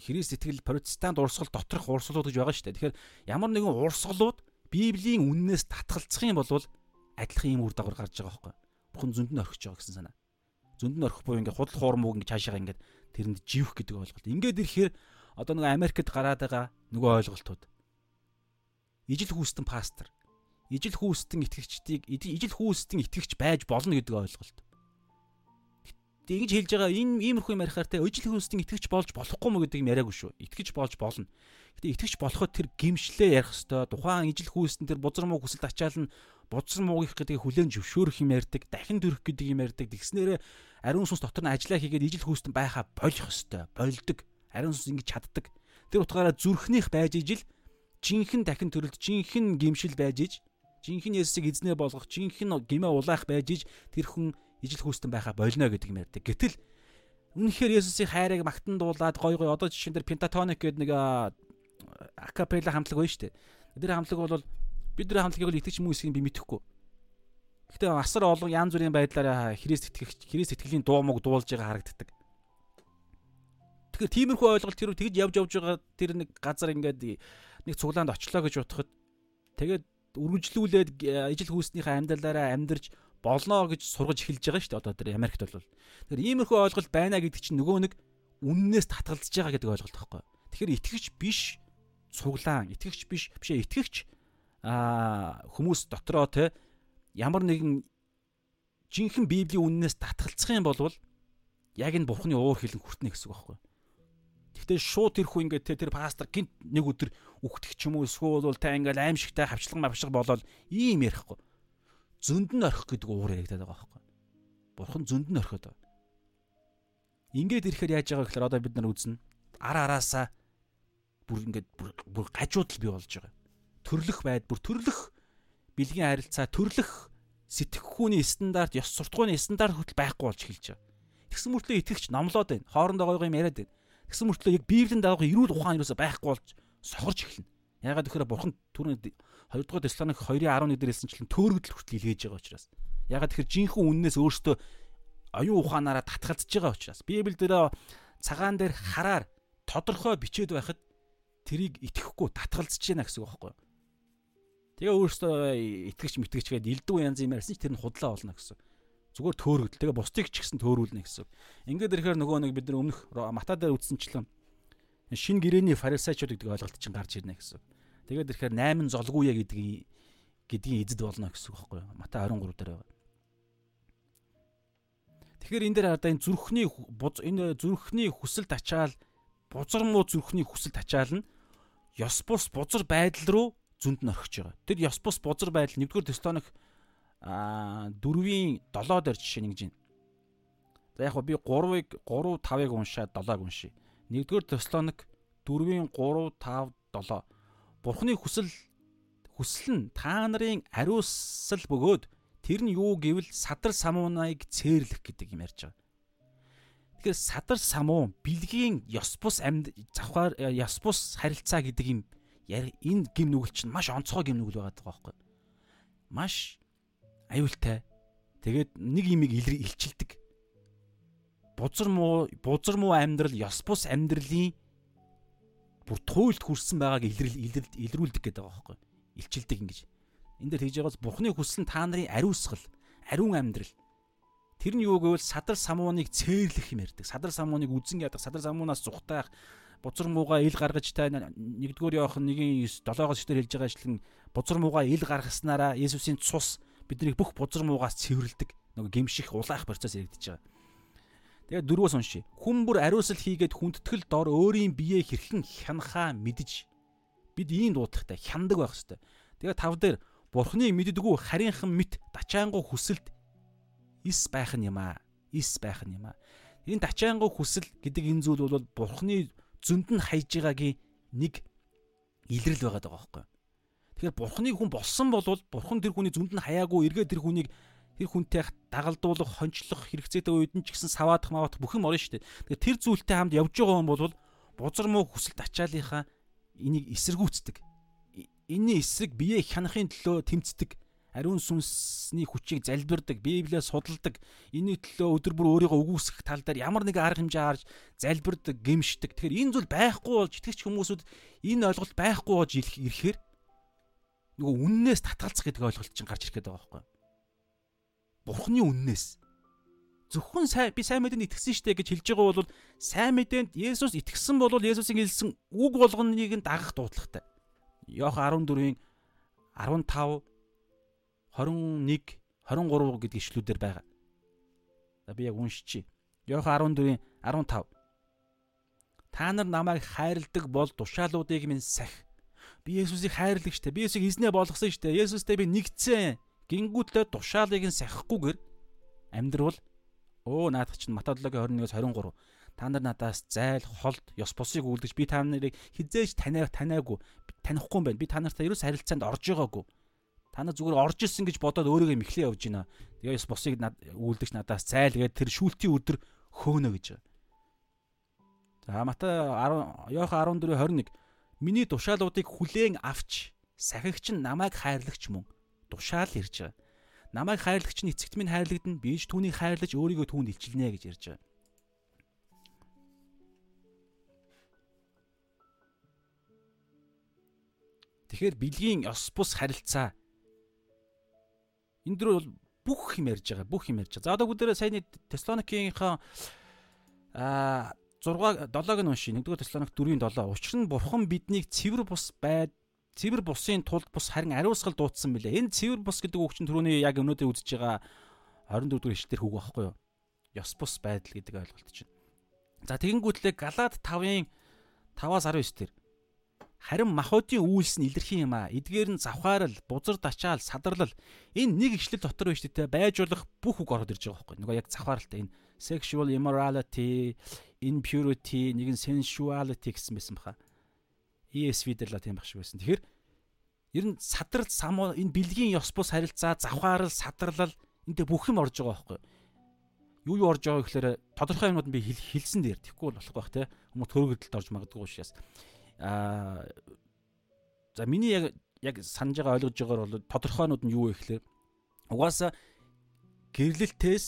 Христ итгэл протестант урсгал доторх урсгалууд гэж байгаа шүү дээ. Тэгэхээр ямар нэгэн урсгалууд Библийн үннээс татгалцах юм бол адилхан юм үр дагавар гарч байгаа байхгүй. Бүхэн зөнд нь орхиж байгаа гэсэн санаа. Зөнд нь орхих буюу ингээд худал хуурмууг ингээд цаашаага ингээд тэрэнд живх гэдэг ойлголт. Ингээд ирэхээр одоо нэг Америкт гараад байгаа нөгөө ойлголтууд. Ижил хүүстэн пастор, ижил хүүстэн итгэгчдийг ижил хүүстэн итгэгч байж болно гэдэг ойлголт. Тэг ингэж хэлж байгаа энэ иймэрхүү юм ярихаар те ижил хүүстэн итгэгч болж болохгүй мө гэдэг юм яриаггүй шүү. Итгэгч болж болно. Гэтэ итгэгч болоход тэр гимшлээ ярих хэвээр тухайн ижил хүүстэн тэр бузар муу хүсэлт ачаал нь Будсан муугийнх гэдгийг хүлэн зөвшөөрөх юм ярьдаг, дахин төрөх гэдэг юм ярьдаг. Тэгснээрээ ариун сүнс дотор нь ажиллаа хийгээд ижил хүүстэн байхаа болох ёстой. Болдог. Ариун сүнс ингэж чаддаг. Тэр утгаараа зүрхнийх байж ижил жинхэнэ дахин төрөлд жинхэнэ гимшил байж иж жинхэнэ Есүсийг эзнээ болгох жинхэнэ гимээ улаах байж иж тэр хүн ижил хүүстэн байхаа болно гэдэг юм ярьдаг. Гэтэл үнэхээр Есүсийн хайрыг магтан дуулаад гой гой одоо жишээн дээр пентатоник гэдэг нэг акапелла хамтлаг байна шүү дээ. Тэр хамтлаг бол бидний хамтлагийг бол итгэж мүү эсгийг би мэдэхгүй. Гэхдээ асар олон янз бүрийн байдлаараа Христ итгэгч Христ итгэлийн дуу мог дуулж байгаа харагддаг. Тэгэхээр тиймэрхүү ойлголт тэр тэгж явж явж байгаа тэр нэг газар ингээд нэг цуглаанд очлоо гэж бодоход тэгээд үргэлжлүүлээд ижил хүүснийхээ амьдралаараа амьдарч болно гэж сургаж эхэлж байгаа шүү дээ одоо тэр Америкт бол. Тэгэхээр иймэрхүү ойлголт байна гэдэг чинь нөгөө нэг үннээс татгалзаж байгаа гэдэг ойлголт байхгүй. Тэгэхээр итгэгч биш цуглаан, итгэгч биш бишээ итгэгч а хүмүүс дотроо те ямар нэгэн жинхэнэ библийн үннээс татгалцах юм бол яг энэ бурхны уур хилэн хүртнэ гэсэн үг байхгүй. Гэхдээ шууд тэр хүн ингээд тэр пастор гинт нэг өдөр үхтэх ч юм уу эсвэл та ингээд аимшигтай хавчлан мавшиг болоод ийм ярихгүй. Зөнд нь орхих гэдэг уур яригадаад байгаа байхгүй. Бурхан зөнд нь орхиод байгаа. Ингээд ирэхээр яаж байгаа гэхээр одоо бид нар үзнэ. Ар араасаа бүр ингээд бүр гажуудал бий болж байгаа төрлөх байд бүр төрлөх бэлгийн харилцаа төрлөх сэтгэхүүний стандарт ёс суртахууны стандарт хүртэл байхгүй болж эхэлж байгаа. Тэгсэн мөртлөө итгэгч номлоод байна. Хоорондоо гойгоо юм яриад байна. Тэгсэн мөртлөө яг Библийн дагуу эрүүл ухаан юусаа байхгүй болж сохорж эхэлнэ. Ягаад гэхээр бурхан түрүүн 2 дугаар Теслоник 2:11 дээр хэлсэнчлэн төөрөгдөл хүртэл илгээж байгаа учраас. Ягаад тэгэхээр жинхэнэ үннээс өөртөө оюун ухаанаараа татгалзаж байгаа учраас. Библи дээр цагаан дээр хараар тодорхой бичээд байхад тэрийг итгэхгүй татгалзаж байна гэсэн үг байхгүй юу? Тэгээ өөрөөсөө итгэж мэтгэж гээд элдв янз юм ярьсан ч тэр нь худлаа болно гэсэн. Зүгээр төөрөгдөл. Тэгээ бусдыг ч гэсэн төөрүүлнэ гэсэн. Ингээд ирэхээр нөгөө нэг бид нар өмнөх мата дээр үтсэнчлэн шин гэрэний фарисеучуд гэдэг ойлголт чинь гарч ирнэ гэсэн. Тэгээд ирэхээр 8 золгууя гэдгийг гэдгийн эзэд болно гэсэн үг байхгүй юу? Мата 23 дээр байгаа. Тэгэхээр энэ дээр одоо энэ зүрхний энэ зүрхний хүсэл тачаал бузар муу зүрхний хүсэл тачаал нь ёс бус бузар байдал руу зүнд нь орхиж байгаа. Тэр ёс бус бузар байдал 1-р Теслоник а 4-ийн 7 дээр жишээ нэгж байна. За яг би 3-ыг 3 5-ыг уншаад 7-ыг уншия. 1-р Теслоник 4-ийн 3 5 7 Бурхны хүсэл хүсэл нь та нарын ариусал бөгөөд тэр нь юу гэвэл садар самуунайг цээрлэх гэдэг юм ярьж байгаа. Тэгэхээр садар самуун бэлгийн ёс бус амьд завхаар ёс бус харилцаа гэдэг юм энэ гим нүгэл чинь маш онцгой гим нүгэл байгаа байхгүй. Маш аюултай. Тэгээд нэг имийг илчилдэг. Бузар муу бузар муу амьдрал ёс бус амьдралын бүр туйлд хүрсэн байгааг илрэл илрүүлдэг гэдэг байгаа байхгүй. Илчилдэг ингэж. Энд дээр хийж байгаас Бурхны хүсэл нь та нарын ариусгал, ариун амьдрал. Тэр нь юу гэвэл садар самууныг цээрлэх юм ярьдаг. Садар самууныг үзэн ядах, садар самуунаас зүхтаах, бузар муугаа ил гаргаж та нэгдүгээр явах нэгin 7-оос ихтэй хэлж байгаа ажилтан бузар муугаа ил гаргаснараа Есүсийн цус биднийг бүх бузар муугаас цэвэрлдэг нөгөө гимших улаах процесс яригдчихэж байгаа. Тэгээд дөрвөөс уншия. Хүн бүр ариусал хийгээд хүндэтгэл дор өөрийн биеэ хэрхэн хянахаа мэдж бид ийм дуудлагатай хяндаг байх хэвээр. Тэгээд тав дээр бурхны мэддэггүй харийнхан мэт дачаангу хүсэлд ис байх нь юм аа. Ис байх нь юм аа. Энэ дачаангу хүсэл гэдэг энэ зүйл бол бурхны зөнд нь хайж байгаагийн нэг илрэл байгаад байгаа байхгүй. Тэгэхээр бурхны хүн болсон бол бурхан тэр хүний зөнд нь хаяагүй эргээ тэр хүнийг тэр хүнтэй дагалдуулах, хончлох хэрэгцээтэй үед нь ч гэсэн саваадах маваадах бүх юм орно шүү дээ. Тэгэхээр тэр зүйлтэй хамт явж байгаа хүн бол бузар муу хүсэлт ачаалынхаа энийг эсэргүүцдэг. Энийн эсрэг бие хянахын төлөө тэмцдэг ариун сүнсний хүчийг залбирдаг, Библиэ судалдаг, энэ төлөө өдөр бүр өөрийгөө үгүйсгэх тал дээр ямар нэг арга хэмжээ харж залбирдаг, гэмшдэг. Тэгэхээр энэ зүйл байхгүй болж итгэж хүмүүсүүд энэ ойлголт байхгүй болж ирэхээр нөгөө үннээс татгалзах гэдэг ойлголт чинь гарч ирэх гээд байгаа байхгүй. Бурхны үннээс зөвхөн сайн би сайн мэдээнд итгэсэн штэ гэж хэлж байгаа бол сайн мэдээнд Есүс итгэсэн бол Есүсийн хэлсэн үг болгоныг нь дагах дуудлагатай. Йох 14-ийн 15 21 23 гэдэг ишлүүдээр байгаа. За би яг уншчихъя. Йохан 14-ийн 15. Та нар намайг хайрладаг бол тушаалуудыг минь сах. Би Есүсийг хайрлаг штэ. Би Есүсийг эзнээ болгосон штэ. Есүстэй би нэгдсэн Гингүүтлээ тушаалыг нь сахихгүйгээр амьдрал өө наадах чинь Матадлагийн 21-с 23 та нар надаас зайл холд ёс бусыг үлдэж би та нарыг хизээж таниа танаагүй танихгүй юм байна. Би та нартай ерөөс харилцаанд орж байгаагүй. Та нар зүгээр орж ирсэн гэж бодоод өөрийгөө мэхлээ явж байна. Тэгээ ёс бусыг үлдэж надаас зайл гэдэг тэр шүүлтийн өдөр хөөнө гэж. За Матай 10 Йохан 14:21 миний тушаалуудыг хүлээн авч сахигч нь намайг хайрлагч мөн тушаал ирж байгаа. Намайг хайрлагч нь эцэгт минь хайрлагдана. Би ч түүнийг хайрлаж өөрийгөө түүнд илчилнэ гэж ярьж байгаа. Тэгэхээр бэлгийн ёс бус харилцаа энэ дөр бол бүх юм ярьж байгаа. Бүх юм ярьж байгаа. За одоо бүгдээрээ саяны Теслоникийнхаа а 6 7-ыг нь уншия. 1-р Теслоник 4-ийн 7. Учир нь бурхан биднийг цэвэр бус байд цэвэр бусын тулд бус харин ариусгал дуудсан мөлий. Энэ цэвэр бус гэдэг үг чинь түрүүний яг өнөөдөр үзэж байгаа 24 дугаар ишлэлээр хүүг байхгүй юу? Ёс бус байдал гэдэг ойлголт чинь. За тэгэнгүүтлээ Галаад 5-ын 5-аас 19 дээр Харин махуудын үйлс нь илэрхий юм а. Эдгээр нь завхаарл, бузар дачаал, садарлал энэ нэг ишлэл дотор байж тээ байж болох бүх үг ороод ирж байгаа байхгүй. Нөгөө яг завхааралтай энэ sexual immorality, impurity, нэг нь sensuality гэсэн байсан баха. ESV дээр л тийм баг шиг байсан. Тэгэхээр ер нь садрал самуу энэ бэлгийн ёс бус харилцаа, завхаарл, садарлал энтэй бүх юм орж байгаа байхгүй. Юу юу орж байгаа гэхээр тодорхой юмнууд би хэлсэн дээр тэгхгүй болох байх те. Хүмүүс төрөгдөлд орж магадгүй учраас аа за миний яг яг санаж байгаа ойлгож байгаагаар бол тодорхойнууд нь юу вэ гэхээр угаасаа гэрлэлтээс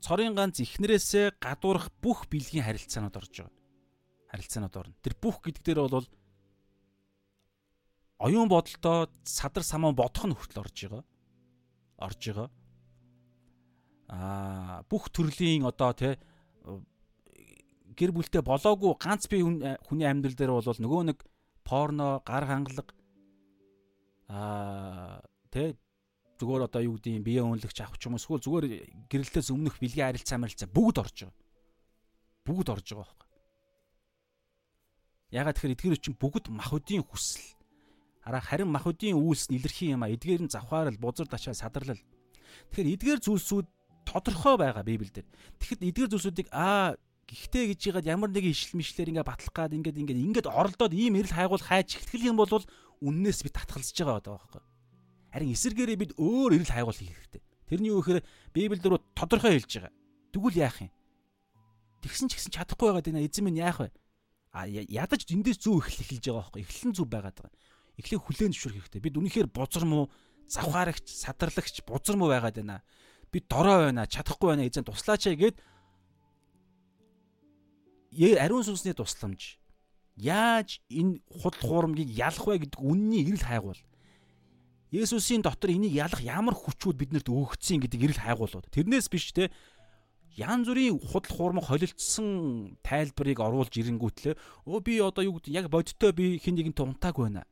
цорын ганц ихнэрээсээ гадуурх бүх бэлгийн харилцаанууд орж байгаа. Харилцаанууд орно. Тэр бүх гэдэг дээр бол оюун бодолтой садар самаа бодох нь хүртэл орж байгаа. Орж байгаа. Аа бүх төрлийн одоо тий гэр бүлтэй болоогүй ганц би хүний амьдрал дээр бол нөгөө нэг порно, гар хангалга аа тэ зүгээр одоо юу гэдэг юм бие үнэлэгч авах ч юм уу эсвэл зүгээр гэрэлтээс өмнөх бэлгийн харилцаа марилцаа бүгд орж байгаа. Бүгд орж байгаа байхгүй. Ягаад тэгэхээр эдгээр чинь бүгд махуудын хүсэл. Хараа харин махуудын үйлс илэрхий юм а. Эдгээр нь завхаарл, бузар дашаа, садарлал. Тэгэхээр эдгээр зүйлсүүд тодорхой байгаа Библиэлд. Тэгэхэд эдгээр зүйлсүүдийг аа Гэхдээ гэж яагаад ямар нэгэн ишл мишлэр ингээ батлах гад ингээд ингээд ингээд оролдоод ийм эрэл хайгуул хайж ихтгэх юм бол үннээс бид татгалзаж байгаа байгаа байхгүй. Харин эсэргээрээ бид өөр эрэл хайгуул хийх хэрэгтэй. Тэрний юу гэхээр Библиэлд рүү тодорхой хэлж байгаа. Тэгвэл яах юм? Тэгсэн ч гэсэн чадахгүй байгаад байна. Эзэн минь яах вэ? А ядаж эндээс зүү эхлэх хэлж байгаа байхгүй. Эхлэн зүү байгаад байгаа. Эхлээ хүлээн зөвшөөрөх хэрэгтэй. Бид үнэхээр бузар муу, завхаарагч, садарлагч бузар муу байгаад байна. Би дорой байна, чадахгүй байна. Эзэн туслаач гэгээд ариун сүнсний тусламж яаж энэ худал хуурмгийг ялах вэ гэдэг үнний эрэл хайгуул. Есүсийн дотор энийг ялах ямар хүчүүд биднэрт өгөгдсөн гэдэг эрэл хайгуулууд. Тэрнээс биш те ян зүрийн худал хуурмаг холилдсон тайлбарыг оруулж ирэнгүүтлээ өө би одоо юу гэдэг яг бодиттой би хин нэгэн унтаагүй байна.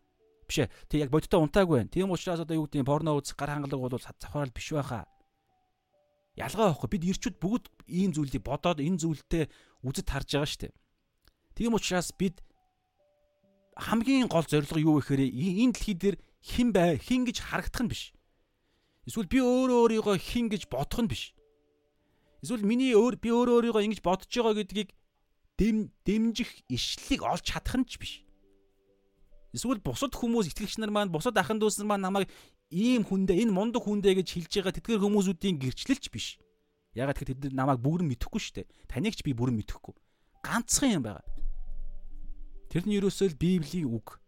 Биш ээ. Тэг яг бодиттой унтаагүй байна. Тийм учраас одоо юу гэдэг порно үзэх гар хангалга бол завхаарал биш байхаа ялгаа байхгүй бид ирчүүд бүгд ийм зүйлийг бодоод энэ зүйлтэй үзэж харж байгаа шүү дээ. Тийм учраас бид хамгийн гол зорилго юу вэ гэхээр энэ дэлхий дээр хэн бай хэн гэж харагдах нь биш. Эсвэл би өөрөө өөрийгөө хэн гэж бодох нь биш. Эсвэл миний өөр би өөрөө өөрийгөө ингэж бодож байгаа гэдгийг дэм дэмжих ишлэлийг олж чадах нь ч биш. Эсвэл бусад хүмүүс итгэгч нар маань бусад ахын дүүс нар маань намайг ийм хүндээ энэ мундаг хүндээ гэж хэлж байгаа тэтгэр хүмүүсүүдийн гэрчлэлч биш. Ягаад гэхээр тэд намайг бүрэн мэдэхгүй шүү дээ. Таныг ч би бүрэн мэдэхгүй. Ганцхан юм байгаа. Тэр нь ерөөсөө л Библийн үг.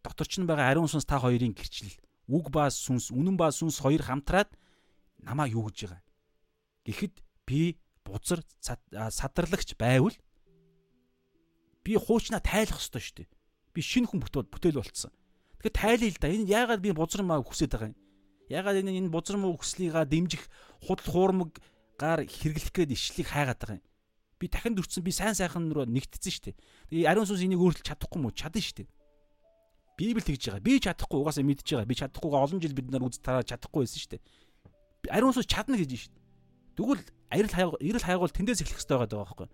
Дотор ч нь байгаа ариун сүнс та хоёрын гэрчлэл. Үг ба сүнс, үнэн ба сүнс хоёр хамтраад намайг юу гэж байгаа. Гэхэд би бузар садарлагч байвал би хуучнаа тайлах ёстой шүү дээ. Би шинэ хүн бүтээл бүтээл болцсон. Тэгэхээр тайлъя л да. Энэ яагаад би бузар маа хүсэж байгаа юм? Яагаад энэ энэ бузар муу хүслийг дэмжих худал хуурмаг гар хэрэглэх гээд ишлийг хайгаад байгаа юм? Би дахин дүрцэн би сайн сайхан руу нэгтцсэн шүү дээ. Тэгээ ариун сүнс энийг өөрчлөж чадахгүй мó чадна шүү дээ. Библи тэгж байгаа. Би чадахгүй угаасаа мэдж байгаа. Би чадахгүйгээ олон жил бид нар үз тараа чадахгүй байсан шүү дээ. Ариун сүнс чадна гэж шүү дээ. Тэгвэл арил хайгуул эрэл хайгуул тэндээс эхлэх хэрэгтэй байгаа байхгүй.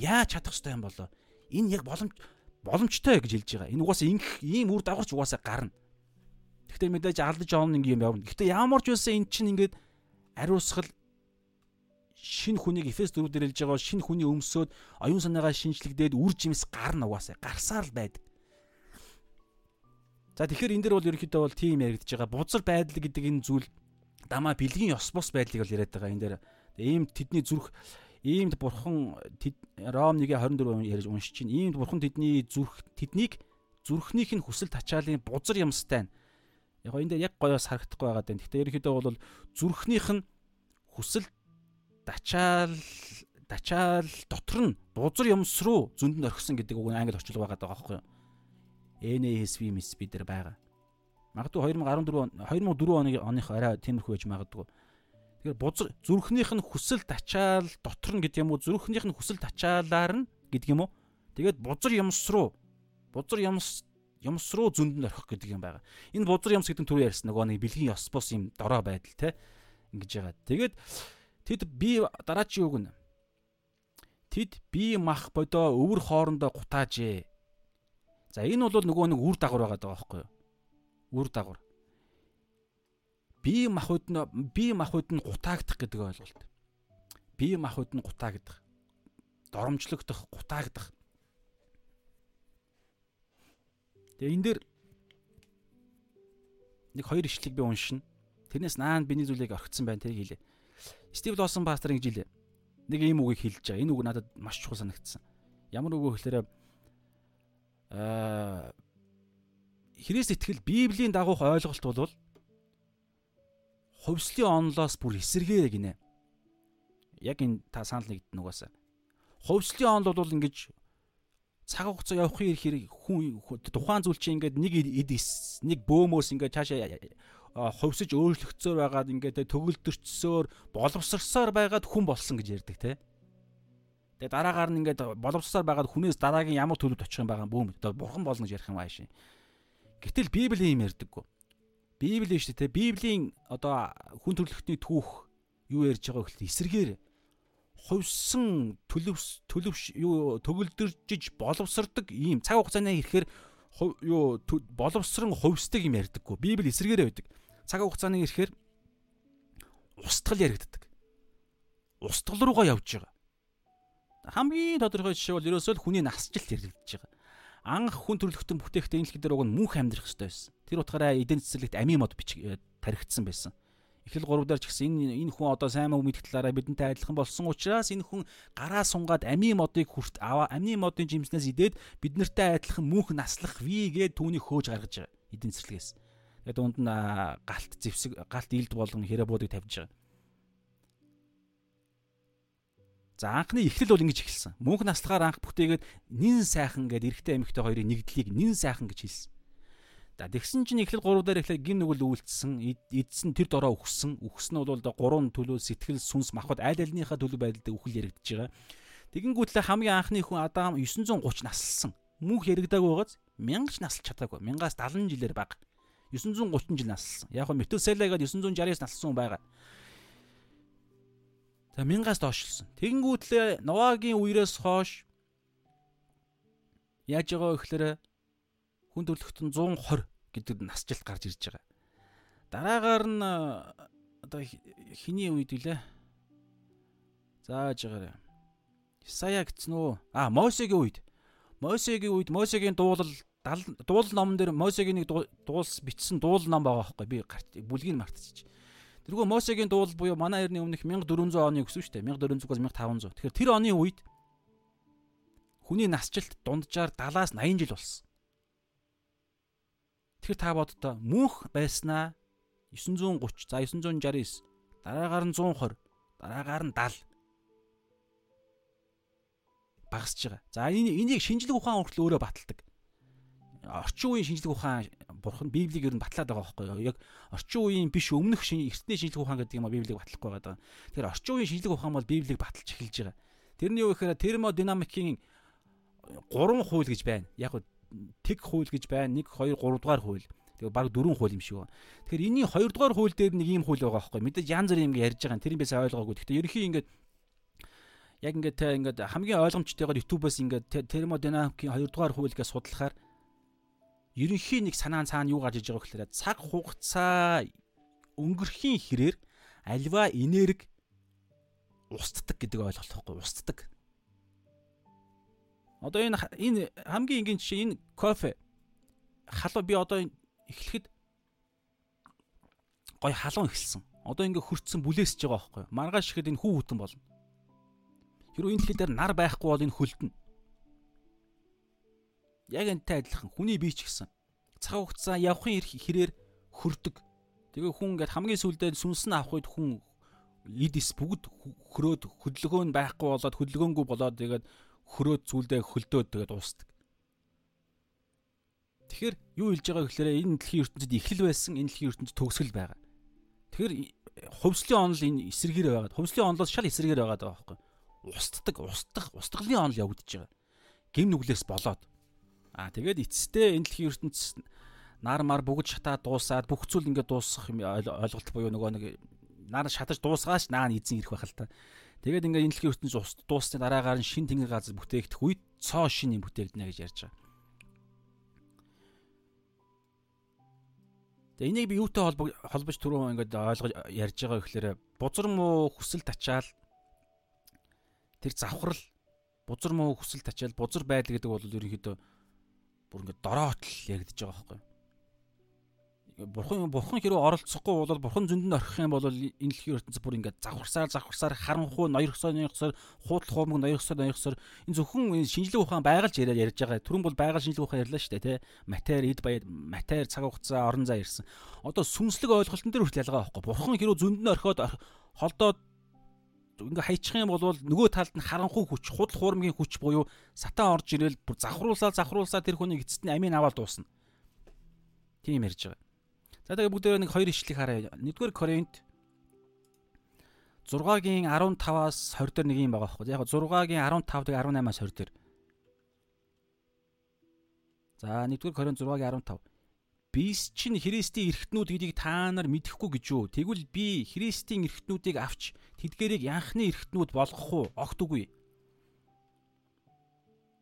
Яа чадах хэрэгтэй юм болоо? Энэ яг боломж боломжтой гэж хэлж байгаа. Энэ угаасаа ингэх ийм үр дагаварч угаасаа гарна. Гэхдээ мэдээж алдаж оон нэг юм явна. Гэхдээ ямар ч байсан эн чинь ингээд ариусгал шин хүнийг Эфес 4 дээр хэлж байгаа шин хүний өмсөд оюун санаагаа шинжлэгдээд үр жимс гарна угаасаа гарсаар л байдаг. За тэгэхээр энэ дэр бол ерөнхийдөө бол тийм яригдж байгаа. Бузар байдал гэдэг энэ зүйл дамаа бэлгийн ёс бус байдлыг бол яриад байгаа энэ дээр. Ийм тэдний зүрх иймд бурхан Ром 1:24 ярьж уншиж чинь иймд бурхан тэдний зүрх тэднийг зүрхнийх нь хүсэл тачаалын бузар юмстай. Яг энэ дээр яг гоёос харагдахгүй байгаа даа. Гэхдээ ерөнхийдөө бол зүрхнийх нь хүсэл тачаал тачаал дотор нь бузар юмс руу зөнд нь орхисон гэдэг үг англи орчуулга байгаа даа байхгүй юу? NASV мис бид нар байгаа. Магадгүй 2014 2004 оны оных арай тиймэрхүү байж магадгүй. Тэгэхээр бузар зүрхнийх нь хүсэл тачаал дотор нь гэдэг юм уу зүрхнийх нь хүсэл тачаалаар нь гэдэг юм уу. Тэгээд бузар юмс руу бузар юмс юмс руу зөнд нь орхих гэдэг юм байгаа. Энэ бузар юмс гэдэг нь түр ярьсан нөгөө нэг бэлгийн ёс бус юм дорой байдал те ингэж байгаа. Тэгээд тэд би дараачийн үг нь тэд би мах бодоо өвөр хоорондоо гутаажээ. За энэ бол нөгөө нэг үр дагавар байгаа даа байхгүй юу? Үр дагавар. Бие махбод нь бие махбод нь гутаагдах гэдэг ойлголт. Бие махбод нь гутаагдах. Доромжлогдох, гутаагдах. Тэгээ энэ дээр нэг хоёр ишлэг би уншина. Тэрнээс наанд биний зүйлийг орхицсан байна тэрийг хэлээ. Стив Лосон пастор ингэж хэлээ. Нэг ийм үгийг хэлж байгаа. Энэ үг надад маш чухал санагдсан. Ямар үг вэ гэхээр аа Христ итгэл Библийн дагуух ойлголт бол хувьслын онлоос бүр эсэргээр гинэ. Яг энэ та санал нэгдэн угаасаа. Хувьслын онл бол ингэж цаг хугацаа явахын хэрэг хүн тухайн зүйл чинь ингээд нэг эд нэг бөөмөөс ингээд цаашаа хувьсаж өөрчлөгдсөөр байгаад ингээд төгөлдөрчсөөр боловсрсоор байгаад хүн болсон гэж ярьдаг те. Тэгээ дараагаар нь ингээд боловсрсоор байгаад хүнээс дараагийн ямар төлөвд очих юм байгаа бөөм бурхан болно гэж ярих юм аашийн. Гэтэл Библи юм ярьдаггүй. Библи шүү дээ. Библийн одоо хүн төрлөختний түүх юу ярьж байгаа гэхэл эсэргээр хувьсан төлөвс төлөвш юу төгөлдөржиж боловсрдаг ийм цаг хугацааны ирэхээр юу боловсрон хувьсдаг юм ярьдаггүй. Библи эсэргээрээ байдаг. Цаг хугацааны ирэхээр устгал яригддаг. Устгал руугаа явж байгаа хамгийн тодорхой жишээ бол ерөөсөө л хүний насжилт хэрэгжиж байгаа. Анх хүн төрлөختөн бүтээгт энэ дэлхий дээр уг нь мөнх амьдрах хэрэгтэй байсан. Тэр утгаараа эдийн засаглалт амийн мод э, тархицсан байсан. Эхлэл 3 дээр ч гэсэн энэ энэ хүн одоо сайн үг мэдэх талаараа бидэнтэй адилхан болсон учраас энэ хүн гараа сунгаад амийн модыг хүрт аваа амийн модын жимснээс идээд бид нартай адилхан мөнх наслах ви гээд түүнийг хөөж гаргаж байгаа эдийн засгээс. Тэгээд дунд нь галт зэвсэг галт илд болгон хэрэг тавьж байгаа. За анхны эхлэл бол ингэж эхэлсэн. Мөнх наслахаар анх бүтээгээд нин сайхан гэдэг эрэгтэй эмэгтэй хоёрын нэгдлийг нин сайхан гэж хэлсэн. За тэгсэн чинь эхлэл 3 дээр эхлээ гин нүгэл үйлдэлсэн, эдсэн тэр дороо өгсөн. Өгсөн нь бол одоо 3 төлөв сэтгэл, сүнс, махбод аль альныхаа төлөв байдалд үхэл яригдж байгаа. Тэгэнгүүтлээ хамгийн анхны хүн Адам 930 наслсан. Мөнх яригдаагүй байгааз 1000 ч наслж чадаагүй. 1000-аас 70 жилээр бага. 930 жил наслсан. Яг нь Метуселагаад 960-аас наслсан байгаа. За 1000-аас доошлсон. Тэгэнгүүтлээ Новагийн үерээс хойш яаж байгаа вэ гэхээр хүн төрлөختөн 120 гэдэг насжилт гарч ирж байгаа. Дараагаар нь одоо хиний үед үлээ. Зааж байгаарай. Исая гэсэн үү? А Мосегийн үед. Мосегийн үед Мосегийн дуулал дуул номон дээр Мосегийн нэг дуулс бичсэн дуул ном байгаа байхгүй би бүлгийг мартчих. Тэргүй Мосегийн дуул буюу манай эртний өмнөх 1400 оны гэсэн шүү дээ. 1400-аас 1500. Тэгэхээр тэр оны үед хүний насжилт дунджаар 70-аас 80 жил болсон. Тэгэхээр та боддоо мөнх байснаа 930 за 969 дараагаар нь 120 дараагаар нь 70 багасж байгаа. За энэ энийг шинжлэх ухаан хүртэл өөрөө баталдаг. Орчин үеийн шинжлэх ухаан бурхан Библийг ер нь батлаад байгаа байхгүй юу? Яг орчин үеийн биш өмнөх эртний шинжлэх ухаан гэдэг юм а Библийг батлахгүй байгаа. Тэгэхээр орчин үеийн шинжлэх ухаан бол Библийг баталж эхэлж байгаа. Тэрний юу гэхээр термодинамикийн 3 хууль гэж байна. Яг тэг хууль гэж байна. 1 2 3 дугаар хууль. Тэгээ баг дөрвөн хууль юм шиг байна. Тэгэхээр энэний 2 дугаар хууль дээр нэг ийм хууль байгаа байхгүй. Мэдээж янз бүрийн юм ярьж байгаа. Тэр юм бисаа ойлгоогүй. Гэхдээ ерөнхий ингээд яг ингээд те ингээд хамгийн ойлгомжтойгоор YouTube-аас ингээд термодинамикийн 2 дугаар хууль гэж судлахаар ерөнхий нэг санаа цаана юу гарч иж байгаа гэхээр цаг хугацаа өнгөрхийн хэрээр альва энерги устдаг гэдэг ойлголт байхгүй устдаг. Одоо энэ энэ хамгийн энгийн жишээ энэ кофе халуу би одоо эхлэхэд гой халуун эхэлсэн. Одоо ингээ хөрцсөн бүлээсэж байгаа байхгүй. Маргааш ихэд энэ хүү хүтэн болно. Хэрвээ энэ дэлхий дээр нар байхгүй бол энэ хөлдөн. Яг энтэй адилхан хүний бие ч гэсэн цаг хугацаа явахын хэрээр хөрдөг. Тэгээ хүн ингээд хамгийн сүүлдээ сүнс нь авах үед хүн эд ис бүгд хөрөөд хөдөлгөөн байхгүй болоод хөдөлгөөнгүй болоод тэгээд хөрөөд зүйлдээ хөлдөөд тэгээд уусдаг. Тэгэхээр юу хэлж байгаа гэхээр энэ дэлхийн ертөнцид эхлэл байсан, энэ дэлхийн ертөнцид төгсгөл байгаа. Тэгэхээр хувьслын онол энэ эсэргээр байгаад, хувьслын онолоос шал эсэргээр байгаад байгаа байхгүй. Устдаг, устдах, устгалын онол явагдаж байгаа. Гим нүглээс болоод. Аа тэгээд эцэстээ энэ дэлхийн ертөнцид нар мар бүгд шатаад дуусаад бүх зүйл ингээд дуусах юм ойлголт буюу нөгөө нэг нар шатаж дуусгаач наа нь эзэн ирэх байх л та. Тэгээд ингээд энэ дэлхийн ертөнц ус дуусны дараагаар нь шин тэнгэр газар бүтээгдэх үед цоо шин юм бүтээгдэнэ гэж ярьж байгаа. Тэгээ энийг би юутай холбож түрүү ингээд ойлгож ярьж байгаа гэхээр бузар муу хүсэл тачаал тэр завхрал бузар муу хүсэл тачаал бузар байдал гэдэг бол ерөнхийдөө бүр ингээд дороотл яригдж байгаа байхгүй юу? бурхан бурхан хэрэг оролцохгүй бол бурхан зөндөнд орхих юм бол энэ дэлхийн ертөнц бүр ингээд завхарсаар завхарсаар харанхуй ноёрхсоо ноёрхсоор хуудлах хуумг ноёрхсоо ноёрхсоор энэ зөвхөн шинжлэх ухаан байгальж яриад ярьж байгаа. Түрүүн бол байгаль шинжлэх ухаан ярьлаа шүү дээ, тэ. Матер, эд баяр, матер, цаг хугацаа, орон зай ирсэн. Одоо сүнслэг ойлголтон дээр хүртэл ялгаа байхгүй. Бурхан хэрэг зөндөнд орхиод холдоод ингээ хайчих юм бол нөгөө талд нь харанхуй хүч, худал хуурмгийн хүч буюу сатан орж ирэл бүр завхруулсаа завхруулсаа тэр хүний эцэст нь амийн аваад дуусна. Тийм ярьж байгаа. За тэгээ бүгдээ нэг хоёр ишлэг харъя. 1-р Коринт 6-гийн 15-аас 20 дээр нэг юм байгаа байхгүй. Яг 6-гийн 15-ыг 18-аас 20 дээр. За 1-р Коринт 6-гийн 15. Бис чинь Христийн эргэтнүүд гэдгийг та нар мэдэхгүй гэж юу? Тэгвэл би Христийн эргэтнүүдийг авч тэдгэрийг янхны эргэтнүүд болгох уу? Огт үгүй.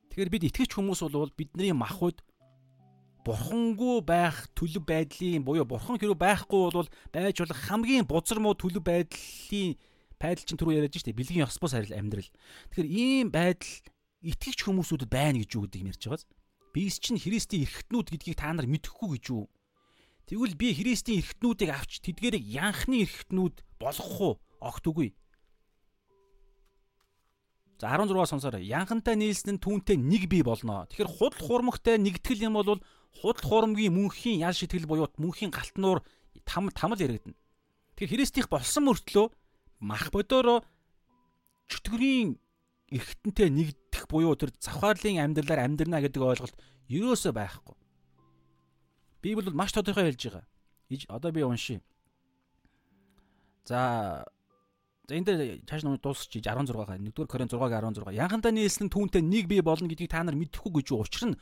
Тэгэхээр бид итгэж хүмүүс бол бидний махуд бурхангүй байх төлөв байдлын буюу бурхан хэрэг байхгүй бол байж болох хамгийн бузар муу төлөв байдлын байдал чинь түрүү яриад штэ бэлгийн ёс бус харил амьдрал. Тэгэхээр ийм байдал итгэгч хүмүүсүүдэд байна гэж юу гэдэг юм ярьж байгааз. Бис чинь Христийн эргэтнүүд гэдгийг та нар мэдэхгүй гэж юу? Тэгвэл би Христийн эргэтнүүдийг авч тэдгэрийг янхны эргэтнүүд болгох уу? Огт үгүй. За 16 сонсоорой. Янхантай нийлсэн нь түүнтэй нэг бий болно. Тэгэхээр худал хуурмагтай нэгтгэл юм бол худал хуурмгийн мөнхийн ял шитгэл буюу мөнхийн галтнуур там тамал яригдана. Тэгэхээр Христийнх болсон мөртлөө мах бодороо чөтгөрийн эргэтэнтэй нэгдэх буюу тэр завхаарлын амьдралаар амьдрна гэдэг ойлголт ерөөсөө байхгүй. Библи бол маш тодорхой хэлж байгаа. Одоо би уншия. За За энэ дээр цааш нь дуусчих 16 га 1-р Коринт 6-гийн 16. Янхандаа нийслэн түүнтэй нэг бий болно гэдгийг та нар мэдэхгүй гэж учир нь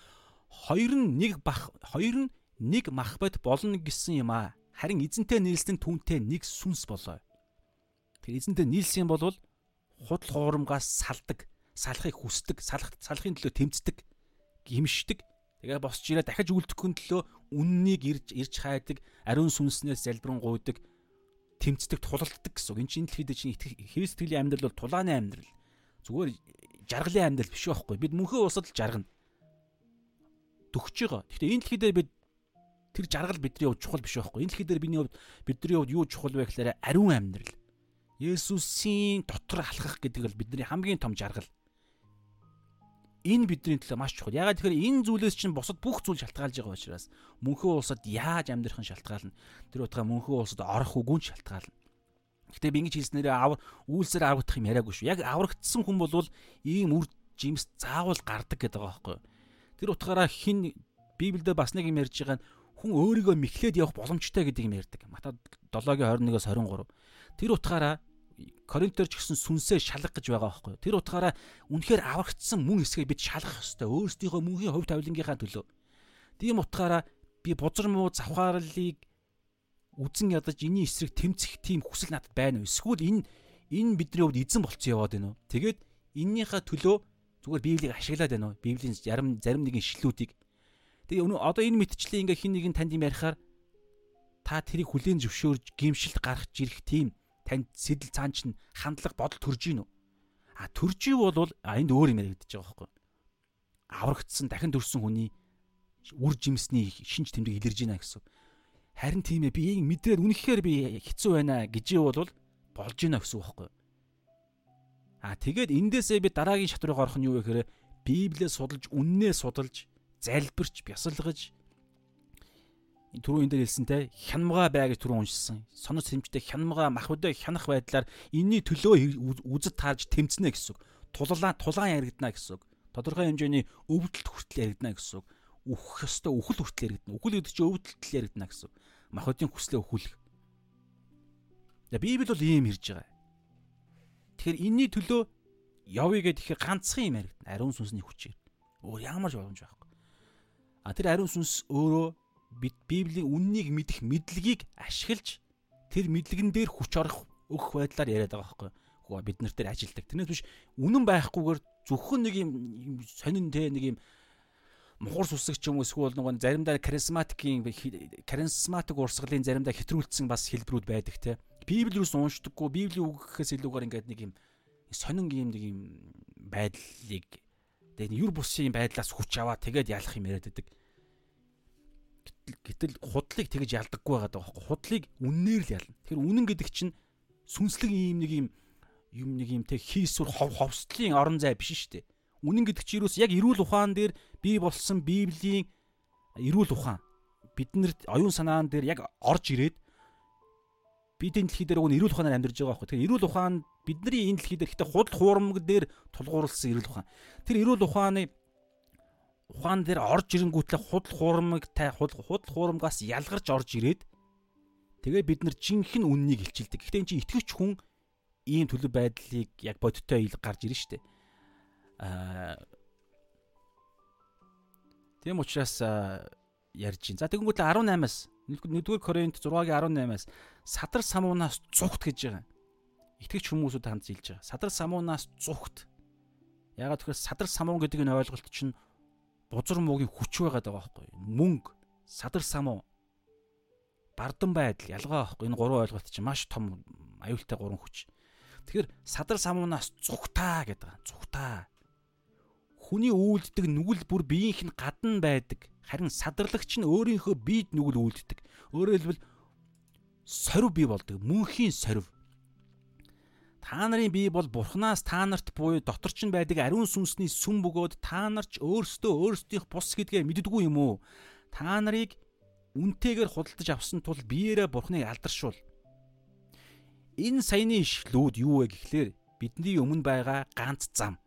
хоёр нь нэг бах хоёр нь нэг махбат болно гэсэн юм аа. Харин эзэнтэй нийлсэн түүнтэй нэг сүнс болоо. Тэр эзэнтэй нийлсэн бол худал хуурамгаас салдаг, салахыг хүсдэг, салах салахын төлөө тэмцдэг, гимшдэг. Тэгээ босч ирээ дахиж үлдэхгүй төлөө үннийг ирж ирж хайдаг, ариун сүнснээс залбирэн гуйдаг тэмцдэг тулалддаг гэсэн үг. Энд чинь дэлхийд чинь Христ сэтгэлийн амьдрал бол тулааны амьдрал. Зүгээр жаргалын амьдрал биш байхгүй. Бид мөнхөө усад л жаргана. Дөгч байгаа. Гэхдээ энэ дэлхий дээр бид тэр жаргал бидний хувьд чухал биш байхгүй. Энэ дэлхий дээр бидний хувьд бидний хувьд юу чухал вэ гэхээр ариун амьдрал. Есүсийн дотор алхах гэдэг бол бидний хамгийн том жаргал энэ бидний төлөө маш чухал. Ягаад тэгэхээр энэ зүйлээс чинь бусад бүх зүйл шалтгаалж байгаа учраас мөнхөө улсад яаж амьдрах нь шалтгаална. Тэр утгаа мөнхөө улсад орох үгүй нь шалтгаална. Гэтэ би ингэж хэлснээрээ авар үйлсээр аврагдах юм яриаггүй шүү. Яг аврагдсан хүн бол ийм үр жимс заавал гардаг гэдэг байгаа байхгүй юу? Тэр утгаараа хин Библиэд бас нэг юм ярьж байгаа нь хүн өөрийгөө мэхлээд явах боломжтой гэдэг юм ярьдаг. Мата 7-гийн 21-оос 23. Тэр утгаараа Коринтер ч гэсэн сүнсээ шалгах гэж байгаа байхгүй. Тэр утгаараа үнэхээр аврагдсан мөн эсгээ бид шалгах ёстой. Өөрсдийнхөө мөнхийн хувь тавилангийнхаа төлөө. Тийм утгаараа би бузар муу завхаарлыг үзен ядаж энэний эсрэг тэмцэх тийм хүсэл надад байна уу? Эсвэл энэ энэ бидний хувьд эзэн болцсон яваад байна уу? Тэгээд эннийхээ төлөө зүгээр Библийг ашиглаад байна уу? Библийн зарим зарим нэгэн шилүүдийг Тэгээ одоо энэ мэдчлээ ингээ хин нэгэн танд юм ярихаар та тэрийг хүлээн зөвшөөрж гимшилт гаргаж ирэх тийм танд сэтэл цаан чинь хандлага бодол төрж гин үү? А төрж ивэл а энд өөр юм яригдчихэж байгаа байхгүй. Аврагдсан дахин төрсэн хүний үр жимсний шинж тэмдэг илэрж байна гэсэн. Харин тийм ээ би мэдрээд үнэхээр би хэцүү байна гэж ивэл болж гинэ гэсэн үг байхгүй. А тэгээд эндээсээ би дараагийн шат руу орох нь юу вэ гэхээр Библиэд судалж, үннээ судалж, залбирч, бясалгаж түрүү энэ дээр хэлсэнтэй хянамга бай гэж түрүү уншсан. Сонор сэмжтэй хянамга махбодоо хянах байдлаар энэний төлөө үзэд таарж тэмцэнэ гэсэн үг. Тулалаа тулаан яригдана гэсэн үг. Тодорхой хэмжээний өвдөлт хүртэл яригдана гэсэн үг. Үхэх ёстой үхэл хүртэл яригдана. Үхэл гэдэг чинь өвдөлт яригдана гэсэн үг. Махбодын хүслээ өхүүлэх. Библи бол ийм ирж байгаа. Тэгэхээр энэний төлөө явъя гэдэг ихээр ганцхан юм яригдана. Ариун сүнсний хүчээр. Өөр ямар ч боломж байхгүй. А тэр ариун сүнс өөрөө бид Библийн үннийг мэдэх мэдлэгийг ашиглаж тэр мэдлэгэн дээр хүч орох өгөх байдлаар яриад байгаа байхгүй юу? Бид нар дээр ажилдаг. Тэрнээс биш үнэн байхгүйгээр зөвхөн нэг юм сонин те нэг юм мухар сүсэг ч юм уу эсвэл нэг заримдаа харизматикийн харизматик урсгалын заримдаа хэтрүүлсэн бас хэлбэрүүд байдаг те. Библиус уншдаггүй, Библийн үг гэхээс илүүгээр ингээд нэг юм сонин юм нэг юм байдлыг тэгээд юр бусын байдлаас хүч аваа тэгээд ялах юм яриад байдаг гэтэл худлыг тэгж ялдаггүй байгаа даа байхгүй худлыг үннээр л ялна. Тэгэхээр үнэн гэдэг чинь сүнслэг ийм нэг юм юм нэг юм тэг хийсүр хов ховслын орон зай биш шүү дээ. Үнэн гэдэг чинь юус яг эрүүл ухаан дээр бий болсон Библийн эрүүл ухаан биднэрт оюун санаан дээр яг орж ирээд бидний дэлхий дээр өгн эрүүл ухаанаар амьдарч байгаа байхгүй. Тэгэхээр эрүүл ухаан бидний энэ дэлхий дээр ихтэй худал хуурмаг дээр тулгуурласан эрүүл ухаан. Тэр эрүүл ухааны ухаан дээр орж ирэнгүүтлээ худал хуурмаг тай худал хуурмгаас ялгарч орж ирээд тэгээ бид нар жинхэнэ үннийг илчилдэг. Гэхдээ эн чинь итгэвч хүн ийм төлөв байдлыг яг бодиттой ил гарч ирнэ штэ. Аа Тийм учраас ярьж байна. За тэгэнгүүт 18-аас 1-р Коринт 6-гийн 18-аас садар самуунаас зүгт гэж байгаа. Итгэвч хүмүүсүүд хандж хэлж байгаа. Садар самуунаас зүгт. Ягаад тэгэхээр садар самуун гэдэг энэ ойлголт чинь бузар муугийн хүч байгаад байгаа байхгүй. Мөнгө садар самуу бардан байдал ялгаа байхгүй. Энэ гурван ойлголт чинь маш том аюултай гурван хүч. Тэгэхээр садар самуунаас зүгтаа гэдэг байгаа зүгтаа хүний үйлддэг нүгэл бүр биеийнх нь гадна байдаг. Харин садарлагч нь өөрийнхөө биед нүгэл үйлддэг. Өөрөөр хэлбэл сорив бий болдог. Мөнхийн сорив Та нарын бие бол Бурханаас та нарт буюу дотор ч байдаг ариун сүнсний сүм бөгөөд та нар ч өөрсдөө өөрсдийнх бус гэдгээ мэддэггүй юм уу? Та нарыг үнтэйгээр худалдаж авсан тул биеэрээ Бурханыг алдаршуул. Энэ саяны ишлүүд юу вэ гэхлээр бидний өмнө байгаа ганц зам.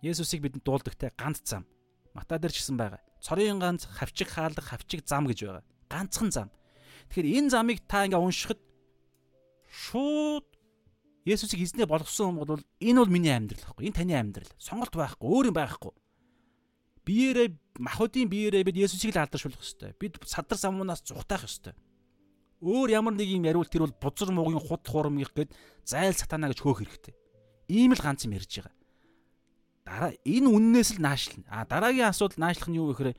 Есүсийг бидэнд дуулдагтай ганц зам. Матай дээр ч гэсэн байгаа. Цорын ганц хавчиг хаалга хавчиг зам гэж байгаа. Ганцхан зам. Тэгэхээр энэ замыг та ингээ уншихад шууд Есүсийг эзнээ болгосон юм бол энэ бол миний амьдрал байхгүй. Энэ таны амьдрал. Сонголт байхгүй, өөр юм байхгүй. Биеэрээ махуудын биеэрээ бид Есүсийг л алдаршуулах ёстой. Бид садар самуунаас зүхтаах ёстой. Өөр ямар нэг юм яриул тэр бол бузар муугийн худ хуурмгийнх гээд зайл сатана гэж хөөх хэрэгтэй. Ийм л ганц юм ярьж байгаа. Дараа энэ үннээс л наашлна. А дараагийн асуудал наашлах нь юу вэ гэхээр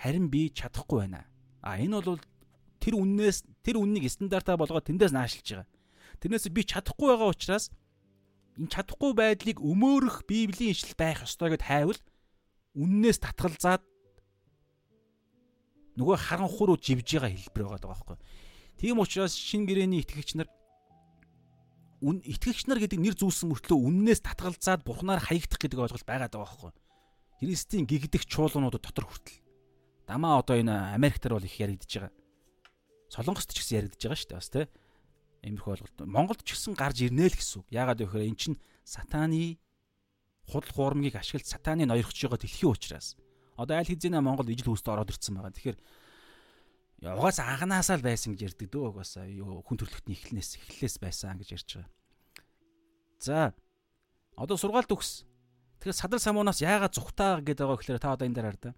харин би чадахгүй байна. А энэ бол тэр үннээс тэр үннийг стандартаа болгоод тэндээс наашлж байгаа. Тэрнээс би чадахгүй байгаа учраас энэ чадахгүй байдлыг өмөөрөх Библийн ишлэл байх ёстой гэд хайвал үннээс татгалзаад нөгөө харанхуй руу живж байгаа хэлбэр байгаа байхгүй. Тийм учраас шин гэрэний итгэгч нар үн итгэгч нар гэдэг нэр зүүсэн мөртлөө үннээс татгалзаад бурхнаар хаягдах гэдэг ойлголт байгаа даа байхгүй. Христийн гигдэх чуулганууд дотор хүртэл. Дамаа одоо энэ Америктэр бол их яригдж байгаа. Солонгост ч гэсэн яригдж байгаа шүү дээ бас тийм Иймэрхүү ойлголт. Монголд ч гэсэн гарч ирнэ л гэсэн үг. Яагаад вэ гэхээр эн чинь сатааны худал хуурмгийг ашиглаж сатааны ноёрхож байгаа дэлхийн учраас. Одоо аль хэзээ Монгол ижил хөөст ороод ирсэн байгаа. Тэгэхээр угаас анханасаа л байсан гэж ярьдаг дөө угаасаа юу хүн төрөлхтний эхлэнээс эхлэлээс байсан гэж ярьж байгаа. За одоо сургаалт өгс. Тэгэхээр садар самуунаас яагаад зүхтаа гэдэг байгаа гэхээр та одоо энэ дээр хар да.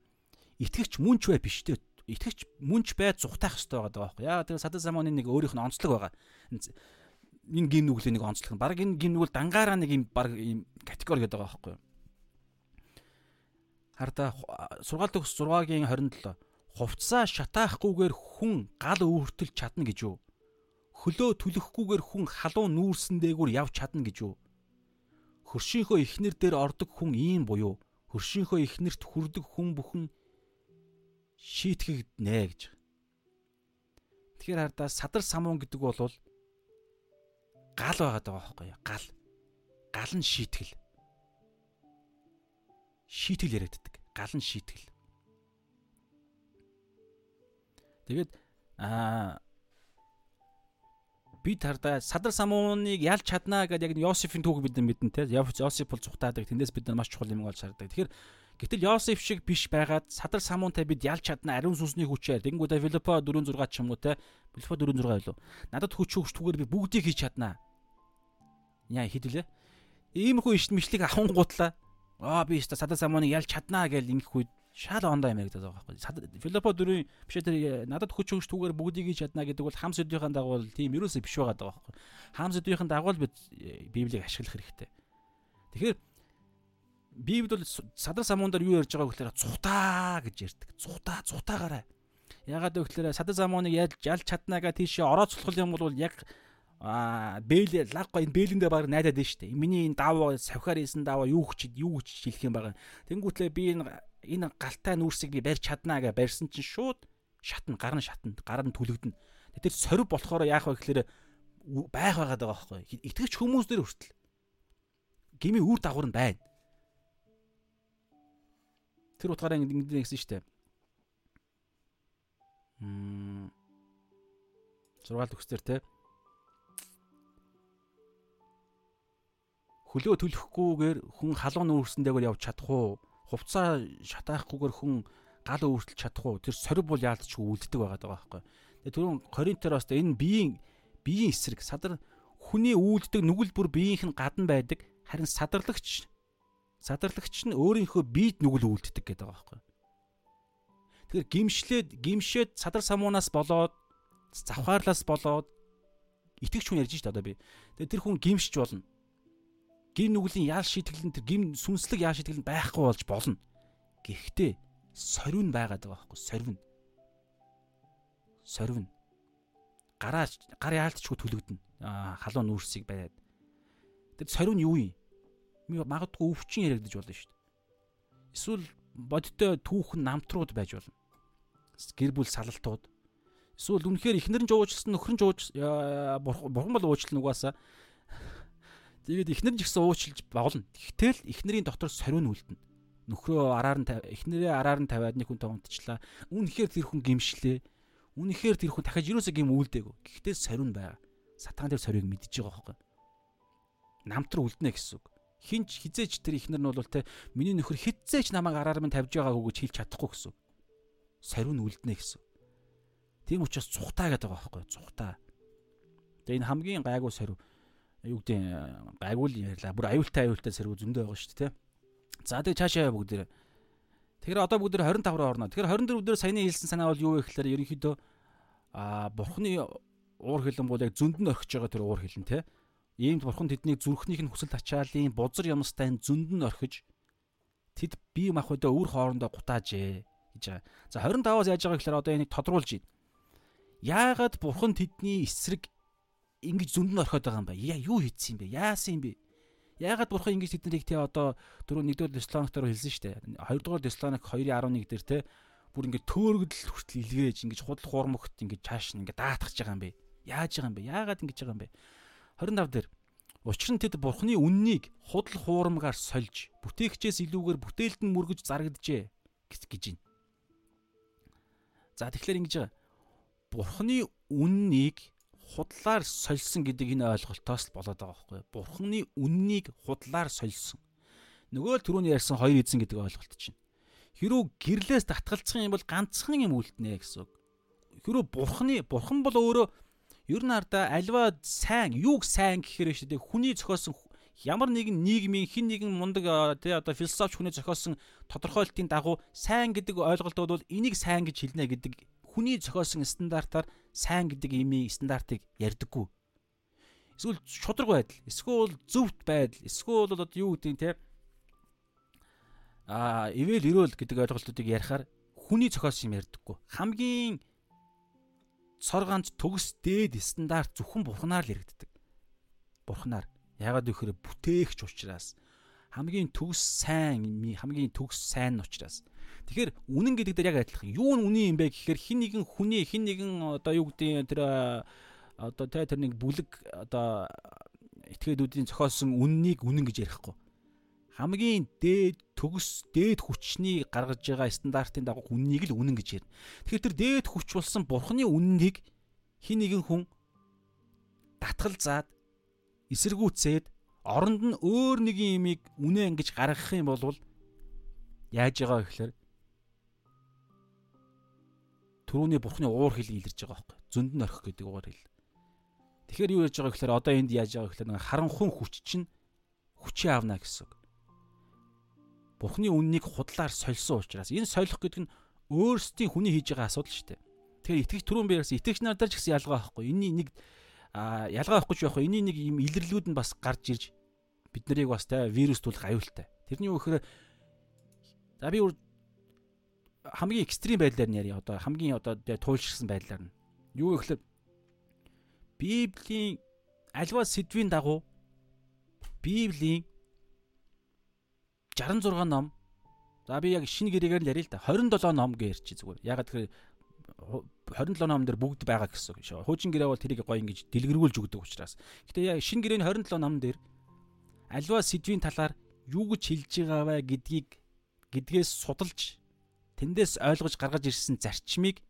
Итгэгч мөнч бай биш дээ итгэгч мөнч байд зүхтаах хэрэгтэй байгаа байхгүй. Яагаад тэр садас самоны нэг өөрийнх нь онцлог байгаа. Энэ гин нүглийн нэг онцлог. Бараг энэ гин нүгэл дангаараа нэг юм баг ийм категори гэдэг байгаа байхгүй. Хардаа сургаал төгс 6-гийн 27 хувцаа шатаахгүйгээр хүн гал өөртөл чадна гэж юу? Хөлөө түлхэхгүйгээр хүн халуун нүүрсэн дээгүүр явж чадна гэж юу? Хөршийнхөө ихнэр дээр ордог хүн ийм буюу хөршийнхөө ихнэрт хүрдэг хүн бүхэн шийтгэгднэ гэж. Тэгэхээр хардаа садар самуун гэдэг бол гал байгаад байгаа байхгүй юу? Гал. Гал нь шийтгэл. Шийтгэл яриаддаг. Гал нь шийтгэл. Тэгээд аа бид хардаа садар самууныг ялж чаднаа гэдэг яг Йосефийн түүх бид мэднэ те. Йосеф бол цухтаадаг. Тэндээс бид нар маш чухал юм болж хардаг. Тэгэхээр гэтэл Йосеф шиг биш байгаад садар самуунтай бид ялж чаднаа ариун сүнсний хүчээр. Тэнгүүдээ Филиппо 4:6 ч юм уу те. Филиппо 4:6 байлуу. Надад хүч өгч түгээр би бүгдийг хийж чаднаа. Яа хэдвүлээ. Иймэрхүү ишт мишлиг аван гутлаа. Аа би өстө садар самууныг ялж чаднаа гэж ингэх үед шал ондоо юм яриад байгаа байхгүй. Филиппо дөрөв биш тэр надад хүч өгч түгээр бүгдийг хийж чадна гэдэг бол хам сэдвийн дагуу бол тийм ерөөсөө биш байгаа даа байхгүй. Хам сэдвийн дагуу бид э, Библийг ашиглах хэрэгтэй. Тэгэхээр Библи бол садар самуундар юу ярьж байгааг гэхээр цухтаа гэж ярьдаг. Цухтаа цухтаагаараа. Ягаад гэвэл садар самууныг ялж ялж чаднаагаа тийшээ орооцлох юм бол яг аа бэл лаггүй энэ бэлэндээ баг найдаад байна шүү дээ. Миний энэ даваа савхаар ийсэн даваа юу гэж юу гэж хэлэх юм байгаа. Тэнгүүтлээ би энэ энэ галтай нүүрсийг би барьж чаднаа гэж барьсан чинь шууд шатна гар нь шатна гар нь түлэгдэнэ. Тэр сорив болохоор яах вэ гэхээр байх байгаад байгаа байхгүй. Итгэж хүмүүс дээр хүртэл гими үр дагавар нь байна. Тэр утгаараа ингэ нэгсэн шүү дээ. Мм. Зургаал төгсдөр те. Хөлөө төлөхгүйгээр хүн халуун нүүрсэндээгээр явж чадах уу? хувцаа шатаахгүйгээр хүн гал өөртөлж чадах уу? Тэр сорив бол яалтчгүй үлддэг байгаа даа байхгүй. Тэгээ түрүүн Коринтер бас энэ биеийн биеийн эсрэг садар хүний үйлддэг нүгэл бүр биеийнх нь гадна байдаг. Харин садарлагч садарлагч нь өөрийнхөө биед нүгэл үйлддэг гэдэг байгаа байхгүй. Тэгэхээр гимшлээд гимшээд садар самуунаас болоод завхаарлаас болоод итгэж хүн ярьж штэ одоо би. Тэгээ тэр хүн гимшиж болно гим нүглийн яал шийтгэл нь тэр гим сүнслэг яал шийтгэл нь байхгүй болж болно. Гэхдээ сорвин байгаад байгаа байхгүй сорвин. Сорвин. Гараа гар яалтчгүй төлөгдөн. Аа халуун нүүрсийг бариад. Тэр сорвин юу юм? Магадгүй өвчин яригдаж болно шүү дээ. Эсвэл бодтой түүхэн намтрууд байж болно. Гэр бүл салалтууд. Эсвэл үнэхээр ихнэр нь жуужсан нөхөр нь жууж бурхан бол уучлал нугасаа Тэгээд эхнэр нь ч гэсэн уучлж болно. Гэтэл эхнэрийн дотор сориун үлдэнэ. Нөхрөө араар нь эхнэрээ араар нь тавиад нэг хүнтэй унтчлаа. Үнэхээр тэр хүн гимшлээ. Үнэхээр тэр хүн дахиад юусоо гим үлдээгүй. Гэхдээ сориун байгаа. Сатан тэр сорийг мэдж байгаа байхгүй. Намтар үлднэ гэсэн үг. Хинч хизээч тэр эхнэр нь бол те миний нөхөр хизээч намайг араар минь тавьж байгаагүй гэж хэлж чадахгүй гэсэн. Сориун үлднэ гэсэн. Тийм учраас цухтаа гэдэг байгаа байхгүй. Цухтаа. Тэгээ энэ хамгийн гайгүй сориу юу гэдэг гайгүй ярьлаа. Бүр аюултай аюултай сэргүү зөндөө байгаа шүү дээ. За тэгээ цаашаа бүгд нэр. Тэгэхээр одоо бүгд нэр 25 руу орно. Тэгэхээр 24 өдөр саяны хэлсэн санаа бол юу вэ гэхээр ерөнхийдөө а бурхны уур хилэн бол яг зөнд нь орхиж байгаа тэр уур хилэн те. Иймд бурхан тэднийг зүрхнийх нь хүсэл ачаалын бузар ямстай зөнд нь орхиж тэд бие махбодоо үр хоорондоо гутаажээ гэж байгаа. За 25-аас яаж байгаа гэхээр одоо энийг тодруулж байна. Яагаад бурхан тэдний эсрэг ингэж зөнд нь орхиод байгаа юм ба. Яа юу хийцсэн юм бэ? Яасан юм бэ? Яагаад бурхан ингэж тэднийг тий одоо дөрөв нэгдүгээр Деслониктор хэлсэн шүү дээ. Хоёрдугаар Деслоник 2:11 дээр те бүр ингэ төөргөдөл хүртэл илгээж ингэж худал хуурмөгт ингэ чааш ингэ даатгаж байгаа юм бэ? Яаж байгаа юм бэ? Яагаад ингэж байгаа юм бэ? 25 дээр Учир нь тэд бурхны үннийг худал хуурмгаар сольж бүтээгчээс илүүгээр бүтээлд нь мөргөж зарагджээ гэж байна. За тэгэхээр ингэж байгаа. Бурхны үннийг худлаар сольсон гэдэг энэ ойлголтоос л болоод байгаа байхгүй юу? Бурхны үннийг худлаар сольсон. Нөгөө л түрүүний ярьсан хоёр эзэн гэдэг ойлголт чинь. Хэрүү гэрлээс татгалцах юм бол ганцхан юм үлднэ гэсэн үг. Хэрүү бурхны бурхан бол өөрөө ер нь ардаа альва сайн, юуг сайн гэхээр шүү дээ. Хүний зохиосон ямар нэгэн нийгмийн хин нэгэн мундаг тий одоо философч хүний зохиосон тодорхойлтын дагуу сайн гэдэг ойлголт бол энийг сайн гэж хэлнэ гэдэг хүний зохиосон стандартаар сайн гэдэг имийн стандартыг ярьдаггүй. Эсвэл шудраг байдал, эсвэл зөвхт байдал, эсвэл одоо юу гэдэг те а ивэл өрөөл гэдэг ойлголтуудыг ярихаар хүний зохиосон юм ярьдаггүй. Хамгийн цор ганц төгс дээд стандарт зөвхөн бурхнаар л яригддаг. Бурхнаар. Ягаад гэхээр бүтээгч учраас хамгийн төгс сайн хамгийн төгс сайн нь учраас. Тэгэхээр үнэн гэдэг дээр яг адилхан. Юу нь үнэн юм бэ гэхээр хин нэгэн хүний хин нэгэн одоо юу гэдэг тэр одоо тэ тэр нэг бүлэг одоо этгээдүүдийн зохиосон үннийг үнэн гэж ярихгүй хамгийн дээд төгс дээд хүчний гаргаж байгаа стандартын дагуу үннийг л үнэн гэж ярина. Тэгэхээр тэр дээд хүч болсон бурхны үннийг хин нэгэн хүн татгал заад эсэргүүцээд оронд нь өөр нэгэн имийг үнэ ингэж гаргах юм бол яаж байгаа гэхээр түрүүний бурхны уур хил илэрж байгаа байхгүй зөнд нь орхих гэдэг уур хил. Тэгэхээр юу яаж байгаа гэхээр одоо энд яаж байгаа гэхээр харанхуй хүч чинь хүчээ авна гэсэн үг. Бурхны үннийг худлаар сольсон учраас энэ солих гэдэг нь өөрсдийн хүний хийж байгаа асуудал шүү дээ. Тэгэхээр итгэж түрүүн би ярьсан итгэгч нар дээр ч гэсэн ялгаа байхгүй. Энийн нэг ялгаа байхгүй ч байхгүй. Энийн нэг юм илэрлүүд нь бас гарч ирж бид нарыг бас те вирус тулах аюултай. Тэрний юу гэхээр за би хамгийн экстрим байдлаар нь ярья. Одоо хамгийн одоо туйлширсан байдлаар нь. Юу гэхээр Библийн альва сэдвийн дагуу Библийн 66 ном. За би яг шинэ гэрээгээр л ярил л да. 27 ном ярьчих зүгээр. Ягаад гэхээр 27 ном дээр бүгд байгаа гэсэн үг шүү. Хуучин гэрээ бол тэрийг гоё ингэж дэлгэрүүлж өгдөг учраас. Гэтэ яг шинэ гэрээний 27 ном дээр альва сэдвийн талаар юу гэж хэлж байгаа вэ гэдгийг гэдгээс судалж тэндээс ойлгож гаргаж ирсэн зарчмыг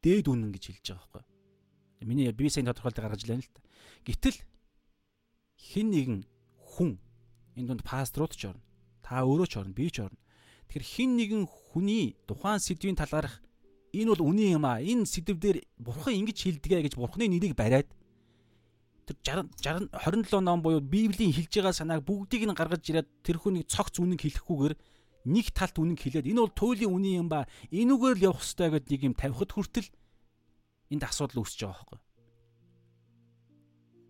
дээд үнэн гэж хэлж байгаа байхгүй. Миний би сайн тодорхойлт гаргаж лээ л та. Гэтэл хин нэгэн хүн энэ донд пасторууд ч орно. Та өөрөө ч орно, би ч орно. Тэгэхээр хин нэгэн хүний тухайн сэдвийн талаарх энэ бол үнэн юм аа. Энэ сэдв дээр бурхан ингэж хэлдэгэ гэж бурханы нэрийг бариад тэр 60 60 27 ном буюу Библийн хэлж байгаа санааг бүгдийг нь гаргаж ирээд тэр хүний цогц үнэн хэлэхгүйгээр нэг талт үнэн хэлээд энэ бол туйлын үнэн юм ба энүүгээр л явах хэрэгтэй гэдэг нэг юм тавихад хүртэл энд асуудал үүсэж байгаа.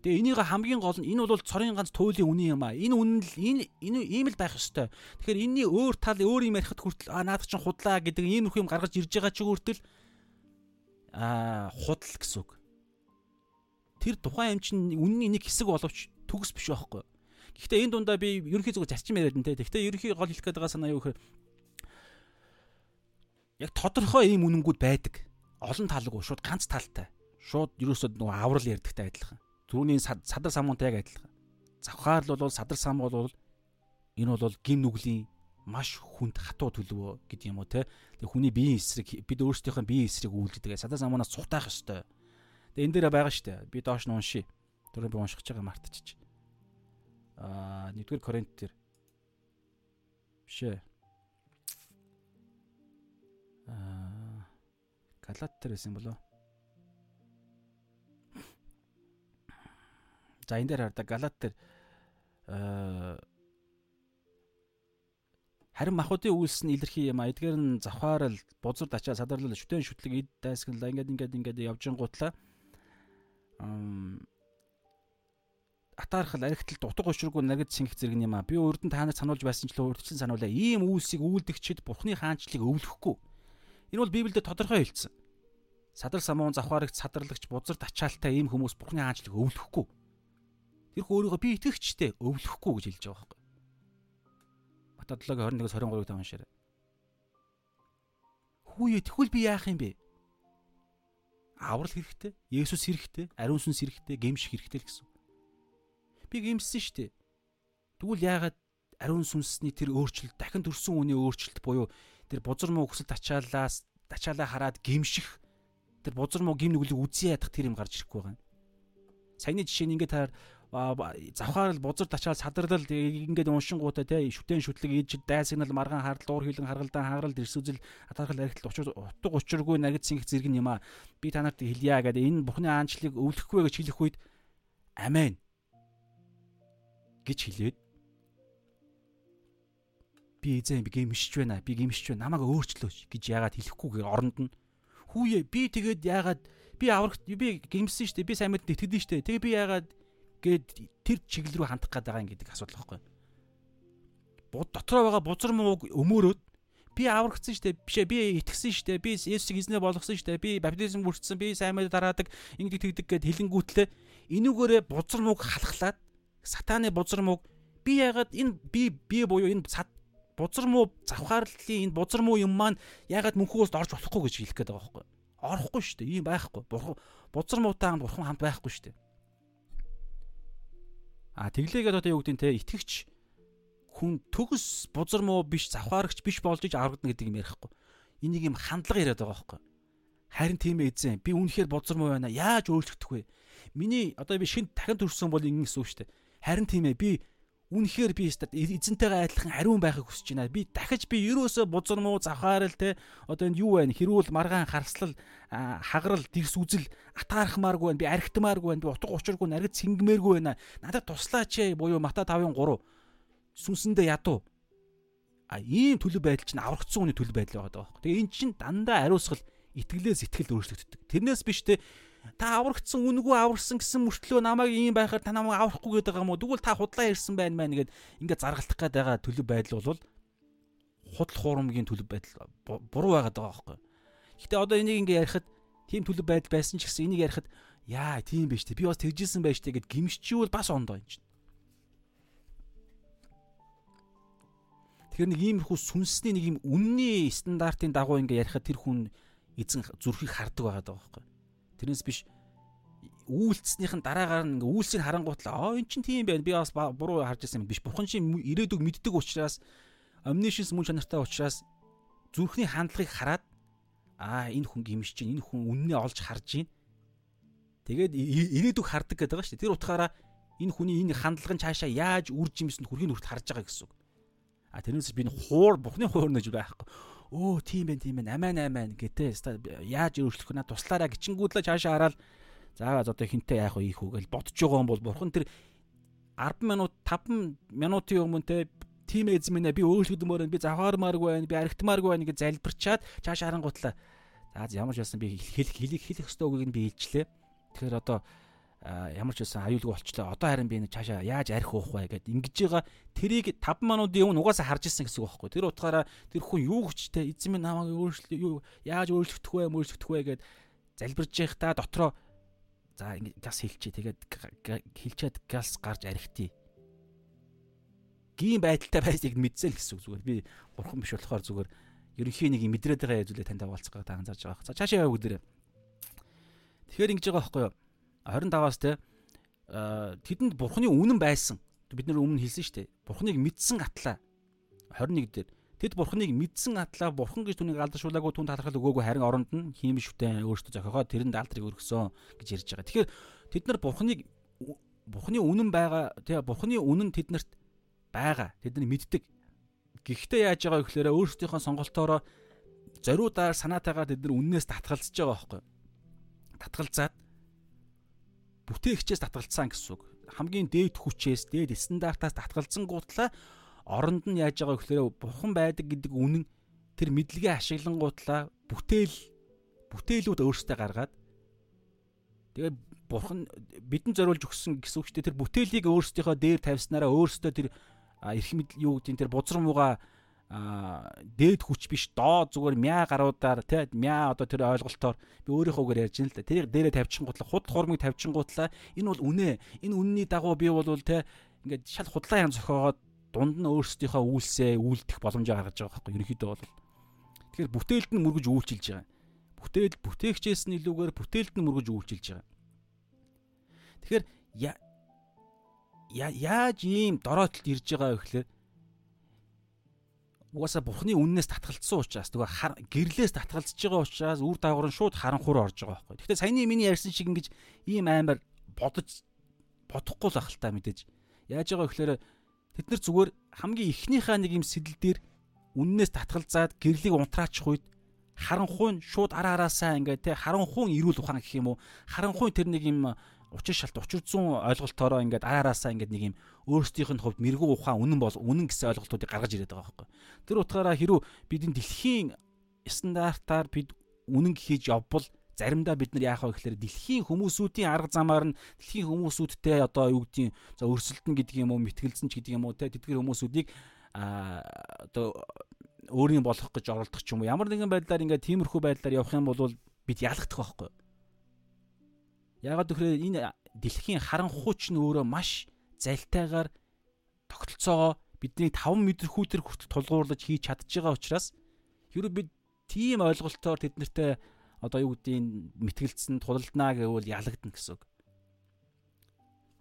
Тэгээ энийг хамгийн гол нь энэ бол цорын ганц туйлын үнэн юм аа. Энэ үнэн л энэ энэ ийм л байх ёстой. Тэгэхээр энэний өөр тал өөр юм ярихад хүртэл аа наад чинь худлаа гэдэг ийм нөх юм гаргаж ирж байгаа чи хүртэл аа худал гэсэн үг. Тэр тухайн юм чинь үнний нэг хэсэг боловч төгс биш байхгүй. Гэхдээ энэ дундаа би ерөнхий зүгээр зарчим яриад энэ. Гэхдээ ерөнхий гол хэлэх гээд байгаа санаа юу гэхээр яг тодорхой ийм үнэнгүүд байдаг. Олон талгүй шууд ганц талтай. Шууд ерөөсөө нөгөө аврал ярьдагтай адилхан. Түүний садар самуунтай яг адилхан. Завхаар л бол садар сам бол энэ бол гин нүглийн маш хүнд хатуу төлөвөө гэдэг юм уу те. Тэг хүний биеийн эсрэг бид өөрсдийнхөө биеийн эсрэг үйлддэг. Садар самуунаас цухтаах ёстой. Тэг энэ дээр байгаа штэ. Би доош нь уншия. Түрүү би уншиж байгаа мартчих. Аа 1-р Коринт дээр бишээ. Аа Галат дээр байсан болоо. За энэ дээр хараа Галат дээр харин махуудын үйлс нь илэрхий юм а эдгээр нь завхаарл бузар дачаа садарлал шүтэн шүтлэг эд дайсгнал ингээд ингээд ингээд явж гутлаа. Атаархал аригталт утга учиргүй нагд сингэх зэрэг юм а би өөрдөн та нарт сануулж байсан ч л өөрчлөн сануулаа. Ийм үйлсийг үйлдэгчид бурхны хаанчлыг өвлөхгүй. Энэ бол библиэд тодорхой хэлсэн. Садар самуун завхаарагч садарлагч бузар дачаалтай ийм хүмүүс бурхны хаанчлыг өвлөхгүй Тэрх өөрийгөө би итгэгчтэй өвлөхгүй гэж хэлж байгаа байхгүй. Матай 7-21-с 23-ыг таамшаарай. Хүүе тэгвэл би яах юм бэ? Аврал хэрэгтэй, Есүс хэрэгтэй, ариун сүнс хэрэгтэй, гэмших хэрэгтэй л гэсэн. Би гэмссэн шүү дээ. Тэгвэл яагаад ариун сүнсний тэр өөрчлөлт дахин төрсөн үний өөрчлөлт буюу тэр бузар муу хүсэл тачаалаас тачаалаа хараад гимших тэр бузар муу гим нүглийг үзье ядах тэр юм гарч ирэхгүй байгаа юм. Саяны жишээ нь ингээд таар завхаар л бузар тачаал садарлал ингээд уншингуудаа тий шүтэн шүтлэг ижил дайсагнал маргаан харал дуур хилэн харгалдаан хаарал дэрсүүзэл атархал архитал учир утга учиргүй наргид сингэх зэрэг юм а. Би та нарт хэлье гэдэг. Энэ бухны аанчлыг өвлөхгүй гэж хэлэх үед амен гэж хэлээд би эзэн би гимшиж байна би гимшиж байна намайг өөрчлөөч гэж яагаад хэлэхгүйгээр оронд нь хүүе би тэгээд яагаад би аврагт би гимсэн штэ би сайн мэд итгэдэж штэ тэгээ би яагаад гээд тэр чиглэл рүү хандах гээд байгаа юм гэдэг асуудал байхгүй. дотроо байгаа бузар мууг өмөрөөд би аврагдсан штэ бишээ би итгэсэн штэ би Есүсийг эзнээ болгосон штэ би баптизм бүрдсэн би сайн мэдээ дараадаг ингэдэг тэгдэг гэд хэлэнгүүтлээ энүүгээрээ бузар мууг халахлаад сатааны бузар мууг би ягаад энэ би би буюу энэ бузар муу завхаарлын энэ бузар муу юм маань ягаад мөнхөөс орж болохгүй гэж хэлэх гээд байгаа байхгүй. Орохгүй штэ ийм байхгүй. Бурхан бузар муутай хамт бурхан хамт байхгүй штэ а тэглээгээд одоо юу гэдэг нь те итгэвч хүн төгс бузар муу биш завхаарагч биш болж иж аврагдана гэдэг юм ярихгүй. Энийг юм хандлага яриад байгаа байхгүй. Харин тийм эзэн би үнэхээр бузар муу байна. Яаж өөрчлөгдөх вэ? Миний одоо би шинэ дахин төрсөн бол ингэс үг шүү дээ. Харин тийм ээ би үнэхээр би эзэнтэйгээ адилхан ариун байхыг хүсэж байна. Би дахиж би ерөөсөө бузар муу завхаарал те одоо энэ юу байна? Хэрүүл маргаан харслал хагарал дэрс үзэл атаархмааргүй байна. Би архитмааргүй байна. Би утга учиргүй наргид сэнгмээргүй байна. Надад туслаач ээ буюу Мата 5-ын 3 сүнсэндээ ядуу. А ийм төлөв байдал чинь аврагдсан хүний төлөв байдал байгаа даа. Тэгээ эн чинь дандаа ариусгал итгэлээс итгэл өөрчлөгддөг. Тэрнээс биш те та аврагдсан үнэгүй аварсан гэсэн мөртлөө намайг ийм байхаар та намайг аврахгүй гэдэг юм уу? Тэгвэл та худлаа ирсэн байна маа нэгэд ингээд заргалтах гээд байгаа төлөв байдал бол худал хуурмгийн төлөв байдал буруу байгаад байгаа байхгүй. Гэтэ одоо энийг ингээд ярихад тийм төлөв байдал байсан ч гэсэн энийг ярихад яа тийм биш те би бас тэгжсэн байж те гэд гимшчихвэл бас ондоо юм чинь. Тэгэхээр нэг иймэрхүү сүнсний нэг юм үнний стандартын дагуу ингээ ярихад тэр хүн эзэн зүрхийг хардаг байгаа байхгүй. Тэрнээс биш үйлцснийхэн дараагаар нь ингээ үйлсийг харангуутлаа аа эн чин тийм байна би бас буруу харж байсан юм биш бурхан чинь ирээдүг мэддэг учраас omniscience мөн чанартай учраас зүрхний хандлагыг хараад аа энэ хүн гимж чинь энэ хүн үннээ олж харж байна. Тэгээд ирээдүг хардаг гэдэг байгаа шүү дээ. Тэр утгаараа энэ хүний энэ хандлага нь цаашаа яаж үрж юмсэнд хүрхийг нүрт харж байгаа гэсэн үг. А тэрнээс би хуур бухны хуур нэж байхгүй. Өө тийм байх тийм байх амаа амаа гэтээ яаж өөрчлөх вэ? Туслаараа гिचингүүдлээ цаашаа хараад. Заавал одоо хинтээ яах вэ ийх гэж бодож байгаа юм бол бурхан тэр 10 минут 5 минутын өмнө те тим эз минь би өөрчлөгдмөр би завхаармааргүй байна би архитмааргүй байна гэж залбирчаад цааш харангуутлаа за ямар ч байсан би хэлэх хэлэх хэлэх ёстой үгийг нь би илчлээ тэгэхээр одоо ямар ч байсан аюулгүй болчлоо. Одоо харин би энэ цаашаа яаж арх уух вэ гэд ингэж байгаа тэрийг 5 минутын өмнө угаасаа харж ирсэн гэсэн үг байхгүй. Тэр утгаараа тэр хүн юу хүчтэй эзэн минь намайг өөрчлөө юу яаж өөрчлөгдөх вэ, өөрчлөгдөх вэ гэд залбирж та дотроо за ингэ газ хэлчихээ. Тэгээд хэлчихэд газ гарч архитий. Гийм байдалтай байсыг мэдсэн л гэсэн үг зүгээр. Би бурхан биш болохоор зүгээр ерөнхийн нэг мэдрээд байгаа зүйлээ танд хаваалцах гэдэг анзаарж байгаа. За цаашаа яваа бүгдээрээ. Тэгэхээр ингэж байгаа байхгүй юу? 25-аас те тэдэнд бурхны үнэн байсан. Бид нэр өмнө хэлсэн шүү дээ. Бурхныг мэдсэн атлаа. 21 дээр Тэд бурхныг мэдсэн атлаа бурхан гэж түүнийг алдаршуулаагүй түн талархал өгөөгүй харин оронд нь хийм шүтэн өөртөө зохиогоо тэрэнд алдрыг өргөсөн гэж ярьж байгаа. Тэгэхээр тэд нар бурхныг бурхны үнэн байгаа тэгээ бурхны үнэн тэднэрт байгаа. Тэд нар мэддэг. Гэхдээ яаж байгаа гэхээр өөрсдийнхөө сонголтоороо зориудаар санаатайгаар тэд нар үннээс татгалзаж байгаа байхгүй. Татгалзаад бүтээгчээс татгалцсан гэсэн үг. Хамгийн дээд хүчээс, дээд стандартаас татгалзсан гутлаа оронд нь яаж байгаа гэхээр бурхан байдаг гэдэг үнэн тэр мэдлэгээ ашиглангуутлаа бүтээл бүтээлүүд өөрсдөө гаргаад тэгээ бурхан бидэнд зориулж өгсөн гэсэн үг чинь тэр бүтээлийг өөрсдийнхөө дээр тавьснараа өөрсдөө тэр эрх мэдл юу гэдэг тэр бузар мууга а дээд хүч биш доо зүгээр мяа гаруудаар тий мяа одоо тэр ойлголтоор би өөрийнхөөгээр ярьж байна л да. Тэрийг дээрээ тавьчихгуутлаа худ хурмыг тавьчихгуутлаа энэ бол үнэ. Энэ үнний дагуу би бол тий ингээд шал худлаа ям зохиогоод дунд нь өөрсдийнхөө үйлсээ үйлдэх боломжоо гаргаж байгаа байхгүй ерөнхийдөө бол. Тэгэхээр бүтээлд нь мөргөж үйлчилж байгаа. Бүтээл бүтээгчээс нь илүүгээр бүтээлд нь мөргөж үйлчилж байгаа. Тэгэхээр яаж ийм дороотолд ирж байгаа вэ гэхээр угаасаа бурхны үннээс татгалцсан учраас тэгээ гэрлээс татгалзаж байгаа учраас үр дагавар нь шууд харанхуур орж байгаа байхгүй. Гэхдээ саяны миний ярьсан шиг ингэж ийм аймаар бодож бодохгүй л ахaltaа мэдээж. Яаж байгаа гэхээр тэд нар зүгээр хамгийн ихнийхээ нэг юм сэтэл дээр үннээс татгалзаад гэрлийг унтраачих үед харанхуй нь шууд араа араасаа ингээд те харанхуй ирүүл ухаан гэх юм уу харанхуй тэр нэг юм учир шалт учир зүүн ойлголтоороо ингээд араараасаа ингээд нэг юм өөрсдийнх нь хувьд мэрэгүү ухаан үнэн бол үнэн гэсэн ойлголтуудыг гаргаж ирээд байгаа байхгүй. Тэр утгаараа хэрүү бидний дэлхийн стандартаар бид үнэн хийж явбал заримдаа бид нар яах вэ гэхээр дэлхийн хүмүүсүүдийн арга замаар нь дэлхийн хүмүүсүүдтэй одоо юу гэдгийг за өрсөлдөн гэдэг юм уу мэтгэлцэн ч гэдэг юм уу те тэдгэр хүмүүсүүдийг а одоо өөрийн болох гэж оролдох ч юм уу ямар нэгэн байдлаар ингээд тиймэрхүү байдлаар явах юм бол бид ялагдах байхгүй. Яагаад гэвэл энэ дэлхийн харанхууч нь өөрөө маш залтайгаар тогтолцоогоо бидний 5 м хүүтэр хүртэл тулгуурлаж хийж чадж байгаа учраас хэрвээ бид тийм ойлголтоор тэднэртэй одоо юу гэдгийг мэтгэлцсэн тулалднаа гэвэл ялагдана гэсэн үг.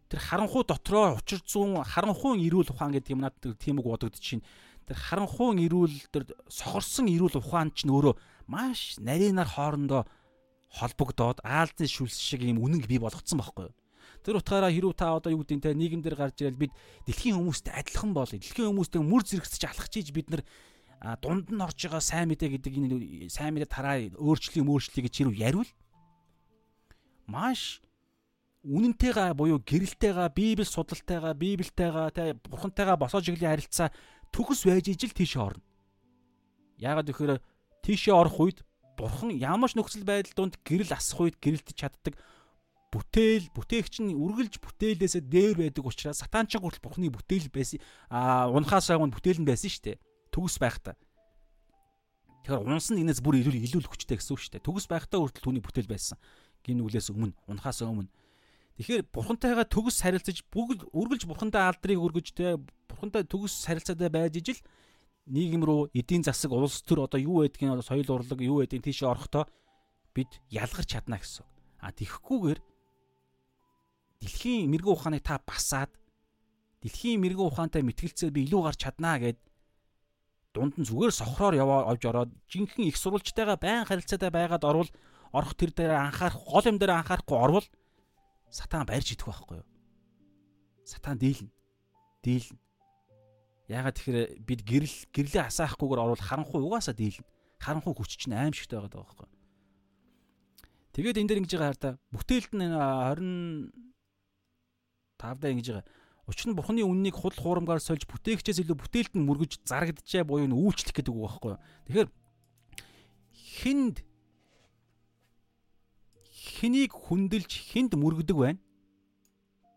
Тэр харанхуу дотроо учир зүүн харанхуун эрүүл ухаан гэдэг юм надад тийм үг бодогдож чинь тэр харанхуун эрүүл тэр сохорсон эрүүл ухаан ч нөөрөө маш нарийнаар хоорондоо холбогдоод аалзны шүлс шиг юм үнэнг бий болгоцсон байхгүй юу? Тэр утгаараа хэрүү та одоо юу гэдэг нь те нийгэм дээр гарч ирэл бид дэлхийн хүмүүстэй адилхан бол дэлхийн хүмүүстэй мөр зэрэгцэж алхах чийж бид нар дунд нь орж байгаа сайн мэдээ гэдэг энэ сайн мэдээ тараа өөрчлөлийн өөрчлөлийг чи яривал маш үнэнтэйгээ буюу гэрэлтэйгээ библи судалтайгаа библитэйгаа те бурхантайгаа босоо чиглэлийн харилцаа төгс байж ижил тийш орно. Яагаад гэхээр тийшээ орох үед бурхан ямар ч нөхцөл байдал донд гэрэл асах үед гэрэлтэж чаддаг. Бүтээл бүтээгч нь үргэлж бүтээлээсээ дээр байдаг учраас сатан ч хүртэл бурхны бүтээл байсан. А унахаас агуун бүтээл нь байсан шүү дээ төгс байхдаа. Тэгэхээр унс нь энэс бүр илүү илүү хүчтэй гэсэн үг шүү дээ төгс байхдаа хүртэл түүний бүтээл байсан. Гин үглээс өмнө унахаас өмнө. Тэгэхээр бурхантайгаа төгс харилцаж бүгд үргэлж бурхантай алдрыг өргөж те бурхантай төгс харилцаатай байж ижил нийгэм рүү эдийн засаг улс төр одоо юу байдгийг соёл урлаг юу байдгийг тийшээ орохдоо бид ялгарч чадна гэсэн. А тэгэхгүйгээр дэлхийн мэрэгэн ухааныг та басаад дэлхийн мэрэгэн ухаантай мэтгэлцээ би илүү гарч чаднаа гэд дунд нь зүгээр сохроор яваа овж ороод жинхэнэ их сурвалжтайгаа байн харилцаатай байгаад орвол орох тэр дээр анхаарах гол юм дээр анхаарахгүй орвол сатан барьж идэх байхгүй юу? Сатан дийлнэ. Дийлнэ. Яагаад тэгэхээр бид гэрэл гэрлээ хасаахгүйгээр орвол харанхуй угаасаа дийлнэ. Харанхуй хүч чинь аимшигтай байгаа байхгүй. Тэгээд энэ дээр ингэж байгаа хараа бүтээлд нь 25 даа ингэж байгаа. Учир нь бурхны үннийг худал хуурамгаар сольж бүтээгчээс илүү бүтээлд нь мөргөж зарагдчихаа буюу нь үйлчлэх гэдэг үг байхгүй. Тэгэхээр хинд хэнийг хүндэлж хинд мөргөдөг байна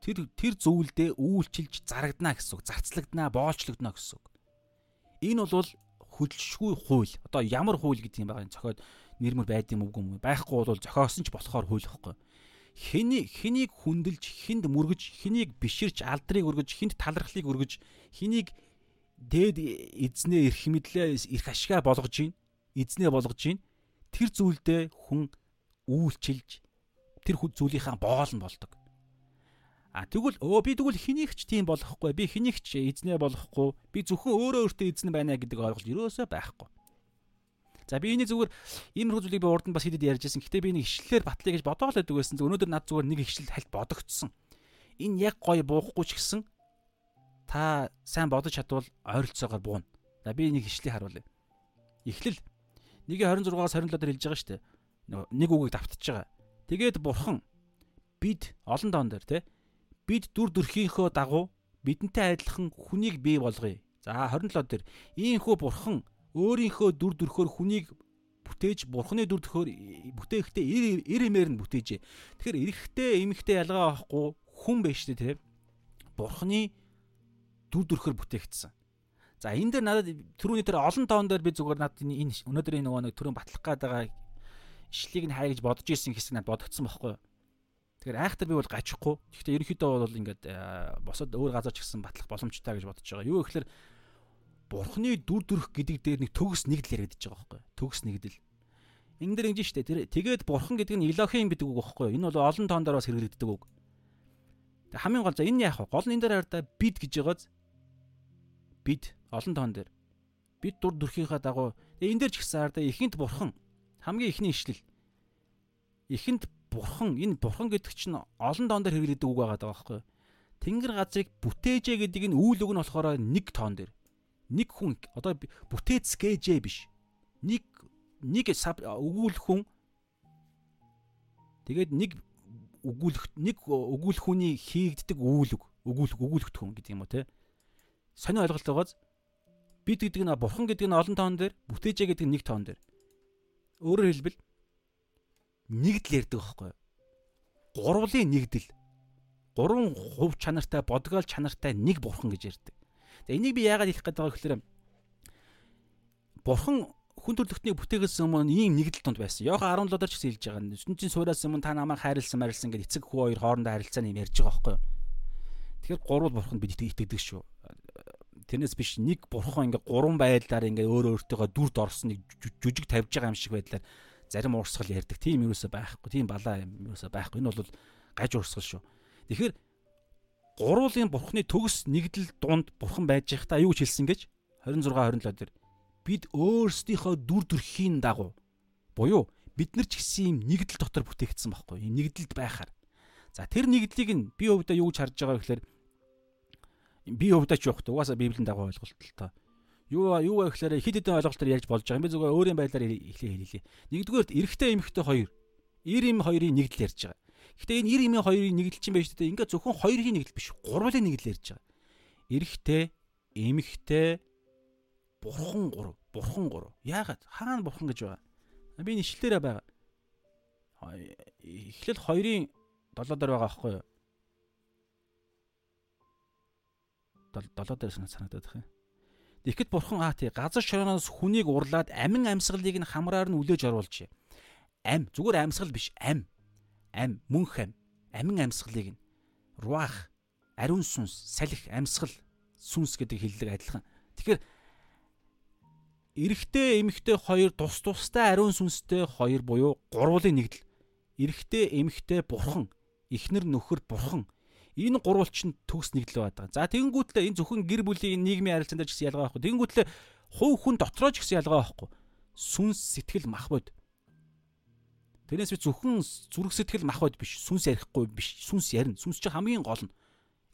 тэр тэр зөвлөдөө үйлчилж зарагдана гэсэн үг. Зарцлагдана, боолчлогдно гэсэн үг. Энэ бол хөдөлшгүй хууль. Одоо ямар хууль гэдэг юм байгаа юм зохиод нэрмэр байд юм үгүй юм. Байхгүй бол зохиосон ч болохоор хууль ихгүй. Хэний хэнийг хүндэлж, хинд мөргөж, хэнийг биширч, алдрыг өргөж, хинд талархлыг өргөж, хэнийг дээд эзнээ эрх мэдлээ эрх ашгаа болгож гин, эзнээ болгож гин. Тэр зүйлдээ хүн үйлчилж тэр зүйлийнхаа боол нь болдог. А тэгвэл өө би тэгвэл хэнийгч тийм болохгүй. Би хэнийгч эзнээ болохгүй. Би зөвхөн өөрөө өөртөө эзэн байна гэдэг ойлголт ерөөсөө байхгүй. За би энийг зүгээр иймэрхүү зүйлийг би урд нь бас хэдэд ярьж байсан. Гэтэ би нэг ишлэлээр батлая гэж бодоол байдаг байсан. Өнөөдөр над зүгээр нэг ишлэл хальт бодогдсон. Энэ яг гоё буухгүй ч гэсэн та сайн бодож чадвал ойролцоогоор бууна. За би нэг ишлэлийг харуулъя. Эхлэл 1:26-аас 27 дээр хэлж байгаа шүү дээ. Нэг үгийг давтаж байгаа. Тэгээд бурхан бид олон тоон дээр те бид дүр төрхийнхөө дагуу бидэнтэй адилхан хүнийг бий болгоё. За 27 дээр ийхүү бурхан өөрийнхөө дүр төрхөөр хүнийг бүтээж бурханы дүр төрхөөр бүтээхдээ эр эмээр нь бүтээжээ. Тэгэхээр эрэгтэй эмэгтэй ялгаа авахгүй хүн үү те. Бурханы дүр төрхөөр бүтээгдсэн. За энэ дээр надад түрүүний тэр олон тоон дээр би зүгээр надад энэ өнөөдрийн нөгөө нэг түрүүн батлах гээд байгаа ишлийг нь хай гэж бодож исэн хэсэг надад бодогдсон байхгүй юу? Тэгэхээр айхтар би бол гажихгүй. Гэхдээ ерөнхийдөө бол ингээд э, босод өөр газар ч гэсэн батлах боломжтой гэж бодож байгаа. Юу гэхээр бурхны дүр төрх гэдэг дээр нэг төгс нэгдэл яригдчихэж байгаа байхгүй төгс нэгдэл. Энэ дэр ингэж штэ. Тэр тэгээд бурхан гэдэг нь Элохим гэдэг үг байхгүй энэ бол олон тоон дээр бас хэрэглэгддэг үг. Тэг хамгийн гол за энэ яах вэ? Гол нь энэ дээр хараа бид гэж байгааз. Бид олон тоон дээр. Бид дур төрхийнхаа дагуу. Энэ дээр ч гэсэн хараа ихэнт бурхан. Хамгийн ихний ишлэл. Ихэнт бурхан энэ бурхан гэдэг чинь олон тоон дээр хэрэглэдэг үг байгаа байхгүй. Тэнгэр газрыг бүтээжээ гэдэг энэ үйл үг нь болохоор нэг тоон дээр. Нэг хүн одоо бүтээцгээжээ биш. Нэг нэг өгүүлэх хүн тэгээд нэг өгүүлэх нэг өгүүлэх хүний хийгддэг үйл үг өгүүлэх өгүүлэхт хүн гэдэг юм уу те. Сони ойлголт байгааз бид гэдэг нь бурхан гэдэг нь олон тоон дээр бүтээжээ гэдэг нь нэг тоон дээр. Өөрөөр хэлбэл нэгдэл ярьдаг байхгүй? Гурвлын нэгдэл. Гурван хувь чанартай, бодгоол чанартай нэг бурхан гэж ярьдаг. За энийг би яагаад хэлэх гээд байгаа гэхээр Бурхан хүн төрлөختнийг бүтээхээс өмнө ийм нэгдэл тунд байсан. Йохан 17 даар ч хэлж байгаа. Сүнжийн суураас өмнө та намайг хайрлсан марилсан гэдээ эцэг хүү хоёр хоорондоо харилцааны юм ярьж байгаа байхгүй юу? Тэгэхээр гурвал бурханд бид итгэдэг шүү. Тэрнээс биш нэг бурхан ингээ гурван байдлаар ингээ өөр өөртөөгөө дүрд орсон нэг жүжиг тавьж байгаа юм шиг байдлаар зарим уурсгал ярьдаг. Тийм юусоо байхгүй. Тийм балаа юм юусоо байхгүй. Энэ бол гаж уурсгал шүү. Тэгэхээр гурвын бурхны төгс нэгдэл дунд бурхан байж байхдаа юу гэж хэлсэн гэж 26 27 дээр бид өөрсдийнхөө дүр төрхийн дагуу буюу бид нар ч гэсэн юм нэгдэл дотор бүтээгдсэн байхгүй юм нэгдэлд байхаар за тэр нэгдлийг нь би өвдөө юу гэж харж байгаа гэхээр би өвдөө ч явах угаасаа библийн дагуу ойлголт л тоо юу юу вэ гэхээр хэд хэдэн ойлголтоор ярьж болж байгаа юм би зүгээр өөрийн байдлаар хэлээ хэлээ нэгдүгээрт эрэгтэй эмэгтэй хоёр эр эм хоёрын нэгдэл ярьж байгаа гэхдээ энэ эр эмийн хоёрын нэгдэл чинь байж тээ ингээ зөвхөн хоёрын нэгдэл биш гурвын нэгдэл ярьж байгаа эрэгтэй эмэгтэй бурхан гурав бурхан гурав. Яагаад? Хаана бурхан гэж байгаа? Би нэшлэлээрээ байгаа. Эхлэл 2-ын 7 дээр байгаа аахгүй юу? 7 дээр санагдаад байна. Тэгэхэд бурхан аа тий газар шороноос хүнийг урлаад амин амьсгалыг нь хамраар нь үлээж оруулжээ. Ам зүгээр амьсгал биш ам. Ам мөнх ам. Амин амьсгалыг нь руах, ариун сүнс, салхи, амьсгал, сүнс гэдэг хэллэг адилхан. Тэгэхээр эрэгтэй эмэгтэй хоёр тус тустай ариун сүнстэй хоёр буюу гурвын нэгдэл. Эрэгтэй эмэгтэй бурхан, эхнэр нөхөр бурхан. Энэ гурвал чинь төгс нэгдэл байдаг. За тэгэнгүүтлээ энэ зөвхөн гэр бүлийн нийгмийн харилцаанд ч гэсэн ялгаа байхгүй. Тэгэнгүүтлээ хувь хүн дотроо ч гэсэн ялгаа байхгүй. Сүнс сэтгэл мах бод. Тэрнээс би зөвхөн зүрх сэтгэл мах бод биш. Сүнс ярихгүй биш. Сүнс ярина. Сүнс чинь хамгийн гол нь.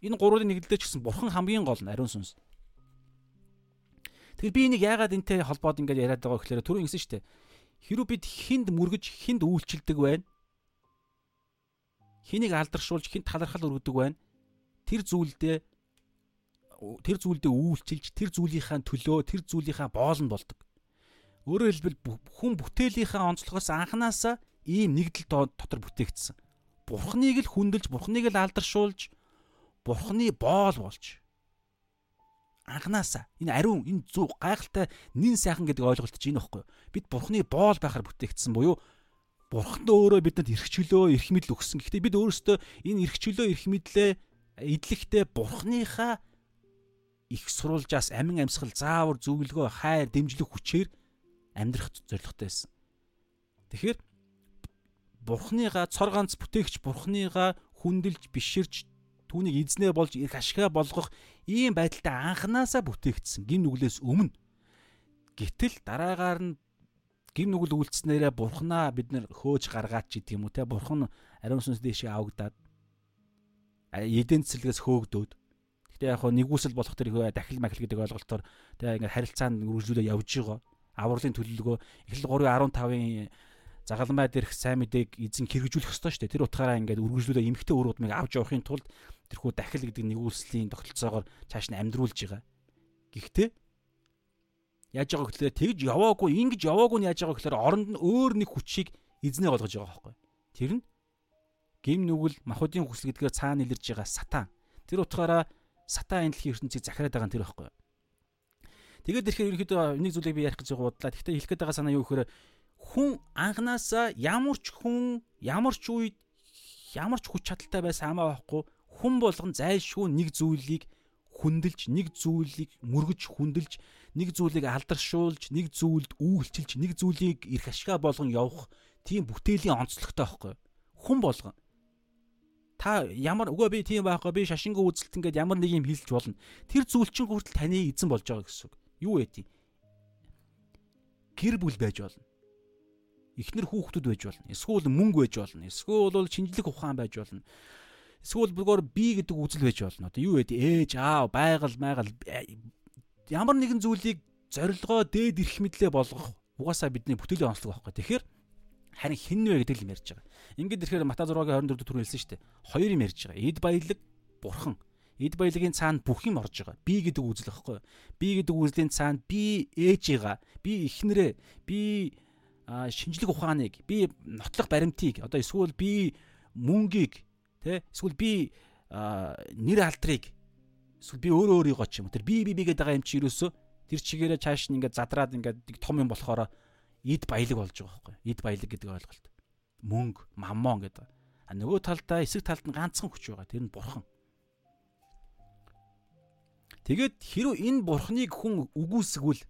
Энэ гурвын нэгдэлтэй ч гэсэн бурхан хамгийн гол нь ариун сүнс. Тэгэхээр би энийг яагаад энтэй холбоод ингэж яриад байгаа гэхээр түрүү ингэсэн шүү дээ. Хэрвээ бид хинд мөргөж хинд үйлчилдэг байна. Хэнийг алдаршуулж хинд талархал өргөдөг байна. Тэр зүйлдээ тэр зүйлдээ үйлчилж тэр зүйлийнхаа төлөө тэр зүйлийнхаа боол нь болдог. Өөрөөр хэлбэл хүн бүтээлийнхаа онцлогоос анханасаа ийм нэгдэл дотор бүтээгдсэн. Бурхныг л хүндэлж, бурхныг л алдаршуулж, бурхны боол болж анханасаа энэ ариун энэ зүг гайхалтай нин сайхан гэдэг ойлголт чинь энэ баггүй. Бид бурхны боол байхаар бүтээгдсэн буюу бурхан өөрөө бидэнд эрх чөлөө, эрх мэдэл өгсөн. Гэхдээ бид өөрсдөө энэ эрх чөлөө, эрх мэдлээ эдлэгтэй бурхныхаа их сурулжаас амин амьсгал заавар зөвлөгөө хайр дэмжлэг хүчээр амьдрах зорилготой байсан. Тэгэхээр бурхныгаа цор ганц бүтээгч бурхныгаа хүндэлж биширж түүнийг эзнээ болж их ашигаа болгох ийм байдалтай анханасаа бүтээгдсэн гин нүглээс өмнө гэтэл дараагаар нь гин нүгэл үйлцснээрээ бурхнаа бид нэр хөөж гаргаад ч гэдэг юм уу те бурхан ариун сүнс дэшээ авагдаад эдэн цэцлэгээс хөөгдөөд Гэтэ яг хоо нэгүсэл болох тэр дахил махил гэдэг ойлголтоор тэгээ ингээд харилцаанд үргэлжлүүлээ явж байгаа. Авралын төлөлгөө эхлэл 3.15-ын загалмай дээрх сайн мэдээг эзэн хэрэгжүүлэх ёстой шүү дээ. Тэр утгаараа ингээд үргэлжлүүлээ эмгхтэй өр удмыг авч явахын тулд тэрхүү дахил гэдэг нэгүүлслийн тогтолцоогоор цааш нь амьдруулж байгаа. Гэхдээ яаж байгаа гэхээр тэгж яваагүй, ингэж яваагүй нь яаж байгаа гэхээр оронд нь өөр нэг хүчийг эзнээ болгож байгаа байхгүй. Тэр нь гим нүгэл махуудын хүсэл гэдгээр цаана илэрж байгаа сатан. Тэр утгаараа сатан энэлхийн ертөнцийг захираад байгаа нь тэр байхгүй. Тэгээд ирэхээр ерөнхийдөө нэг зүйлийг би ярих гэж бодлаа. Гэхдээ хэлэх гээд байгаа санаа юу гэхээр хүн анханасаа ямар ч хүн ямар ч үед ямар ч хүч чадалтай байсан хамаа байхгүй хүн болгон зайлшгүй нэг зүйлийг хүндэлж нэг зүйлийг мөргөж хүндэлж нэг зүйлийг алдаршуулж нэг зүйлд үйлчилж нэг зүйлийг эрх ашгаа болгон явах тийм бүтээлийн онцлогтой байхгүй хүн болгон та ямар үгүй би тийм байхгүй би шашингүй үзэлт ингээд ямар нэг юм хэлж болно тэр зүйл чинь хүртэл таны эзэн болж байгаа гэсэн үг юу вэ тийм гэр бүл байж болно эхнэр хүүхдүүд байж болно. Эсвэл мөнгө байж болно. Эсвэл бол шинжлэх ухаан байж болно. Эсвэл бүр би гэдэг үзэл байж болно. Одоо юу вэ? Ээж, аав, байгаль, майгал ямар нэгэн зүйлийг зорилгоо дээд ирэх мэдлээ болгох угаасаа бидний бүтээлийн онцлог байхгүй. Тэгэхээр харин хин вэ гэдэг юм ярьж байгаа. Ингээд ирэхээр Мата 6-гийн 24 түр хэлсэн шүү дээ. Хоёр юм ярьж байгаа. Эд баялаг, бурхан. Эд баялагын цаана бүх юм орж байгаа. Би гэдэг үзэл байхгүй. Би гэдэг үзлийн цаана би ээжийгаа, би эхнэрээ, би шинжлэх ухааныг би нотлох баримтыг одоо эсвэл би мөнгийг тэ эсвэл би нэр алдрыг эсвэл би өөрөө өөрийгөө ч юм уу тэр би би би гэдэг байгаа юм чи юусоо тэр чигээрээ цааш нь ингээд задраад ингээд том юм болохоор эд баялаг болж байгаа байхгүй. Эд баялаг гэдэг ойлголт. Мөнгө, маммон гэдэг. А нөгөө талдаа эсрэг талд нь ганцхан хүч байгаа. Тэр нь бурхан. Тэгээд хэрвээ энэ бурхныг хүн үгүйсгвэл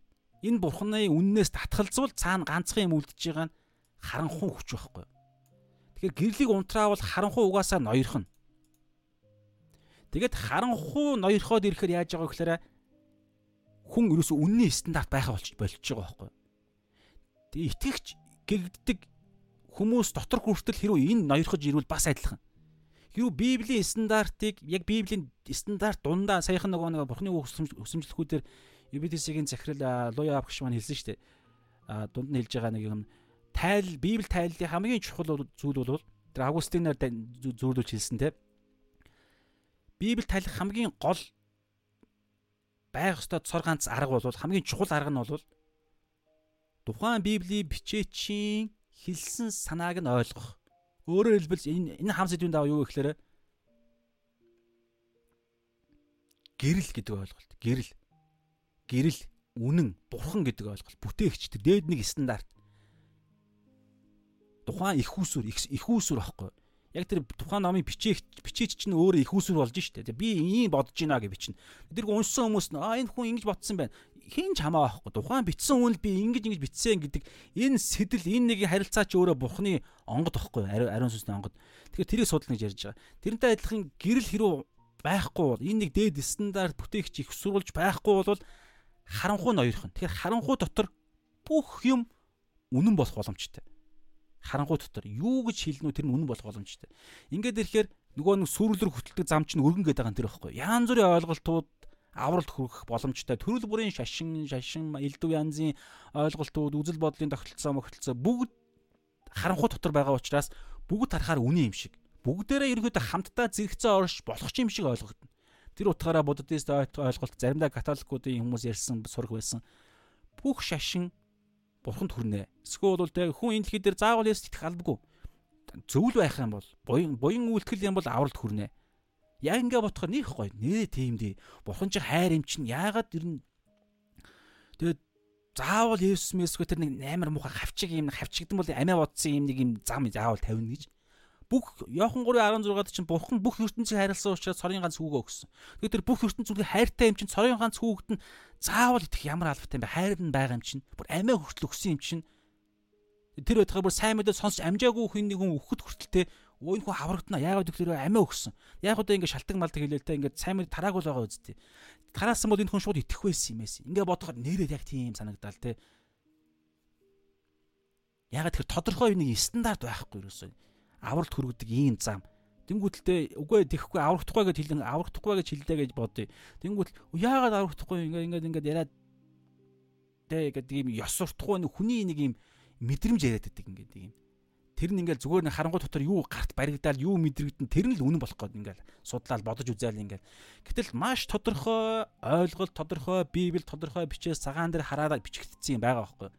энэ бурхны үннээс татгалзуул цаана ганцхан юм үлдэж байгаа нь харанхуй хүч байхгүй. Тэгэхээр гэрлийг унтраавал харанхуй угаасаа ноёрхно. Тэгээд харанхуй ноёрхоод ирэхээр яаж байгаа гэхээр хүн ерөөсөө үнний стандарт байха болж болчихж байгаа байхгүй. Тэгээ итгэгч гэгддэг хүмүүс дотор хүртэл хэрүү энэ ноёрхож ирвэл бас адилхан. Хэрүү Библийн стандартыг яг Библийн стандарт дундаа саяхан нөгөө нэг Бурхны өсөмжлөхүүдээр Юбитисийн захирал Луя авахш маань хэлсэн шүү дээ. А дунд нь хэлж байгаа нэг юм тайл Библи тайллын хамгийн чухал зүйл бол тэр Августинаар зөөрлөж хэлсэн те. Библи тайлах хамгийн гол байх ёстой цор ганц арга бол хамгийн чухал арга нь бол тухайн Библийн бичээчийн хэлсэн санааг нь ойлгох. Өөрөөр хэлбэл энэ энэ хам сэдвийн даа юу гэхээр гэрэл гэдэг ойлголт. Гэрэл. Гэрэл үнэн, бурхан гэдэг ойлголт. Бүтээгч дээд нэг стандарт. Тухайн их усүр, их усүр аахгүй. Яг тэр тухайн номын бичээгч бичээч чинь өөрөө их усүр болж штэ. Би ийм бодож байна гэж бичнэ. Тэр уншсан хүмүүс нь аа энэ хүн ингэж бодсон байна хин ч хамаа байхгүй. Тухайн бичсэн үнэл би ингэж ингэж бичсэн гэдэг энэ сэтэл энэ нэг харилцаа чи өөрөө бурхны онгод байхгүй. Ариун сүнсний онгод. Тэгэхээр тэрийг судлах гэж ярьж байгаа. Тэрнтэй адилхан гэрэл хэрүү байхгүй бол энэ нэг дээд стандарт бүтээгч их сурвалж байхгүй бол харанхуй ноёрхон. Тэгэхээр харанхуй дотор бүх юм үнэн болох боломжтой. Харанхуй дотор юу гэж хэлнэ үү тэр нь үнэн болох боломжтой. Ингээд ирэхээр нөгөө нэг сүрлэр хөтэлдэг зам чинь өргөн гэдэг байгаа тэр байхгүй. Янз бүрийн ойлголтууд авралт хүрэх боломжтой төрөл бүрийн шашин, шашин, элдв янзын ойлголтууд, үзэл бодлын тогтолцоо, мөхтөлцөө бүгд харанхуй дотор байгаа учраас бүгд харахаар үнэн юм шиг. Бүгдээрээ ерөөдөө хамтдаа зэрэгцээ орш болох юм шиг ойлгогдно. Тэр утгаараа буддист ойлголт заримдаа католикуудын хүмүүс ярьсан сураг байсан. Бүх шашин бурханд хүрнэ. Эсвэл бол тэг хүн энэ дэлхий дээр заавал яс итгэх албагүй. Зөвл байх юм бол буян буян үйлтгэл юм бол авралт хүрнэ Яг ингээ бодохоор нэх гоё. Нэрээ тийм дээ. Бурхан чи хайр юм чинь яагаад ер нь тэгээд заавал Есүс мэсгүй тэр нэг амар муухай хавчиг юм хавчигдан бол амиа бодсон юм нэг юм зам заавал тавина гэж. Бүх Иохан 3:16-д чинь Бурхан бүх ертөнцийг хайрласан учраас цорын ганц хүүгөө өгсөн. Тэгээд тэр бүх ертөнцийн хайртай юм чинь цорын ганц хүүгд нь заавал идэх ямар албатай юм бэ? Хайр нь байгаа юм чинь. Бүр амиа хүртэл өгсөн юм чинь. Тэр байтугай бүр сайн мэдээ сонсч амжаагүй хүн нэг хүн өгөхөд хүртэлтэй өө энэ хүн хаврагдана. Яагаад гэвэл амиа өгсөн. Яг одоо ингэ шалтгаан малдаг хэлээлтэй ингэ сайн мэд тараагүй л байгаа үсттэй. Тараасан бол энэ хүн шууд итгэх байсан юм эсэ. Ингээ бодохоор нэрээ яг тийм санагдаал те. Яагаад тэр тодорхой нэг стандарт байхгүй юусэн. Авралт хөргөдөг ийм зам. Тэнгүүтэлтэй үгүй тэхгүй аврагдахгүй гэж хэлэн аврагдахгүй гэж хэлдэ гэж бодъё. Тэнгүүтэл яагаад аврагдахгүй? Ингээ ингээ ингээд яриад тэ гэдэг ийм ёс суртахгүй хүний нэг ийм мэдрэмж яриад байдаг ингээд ийм тэр нь ингээл зүгээр нэг харангуй дотор юу гарт баригдаал юу мэдрэгдэн тэр нь л үнэн болох гээд ингээл судлаад бодож үзээл ингээл. Гэтэл маш тодорхой ойлголт тодорхой библ тодорхой бичээс цагаан дээр хараад бичигдсэн юм байгаа байхгүй.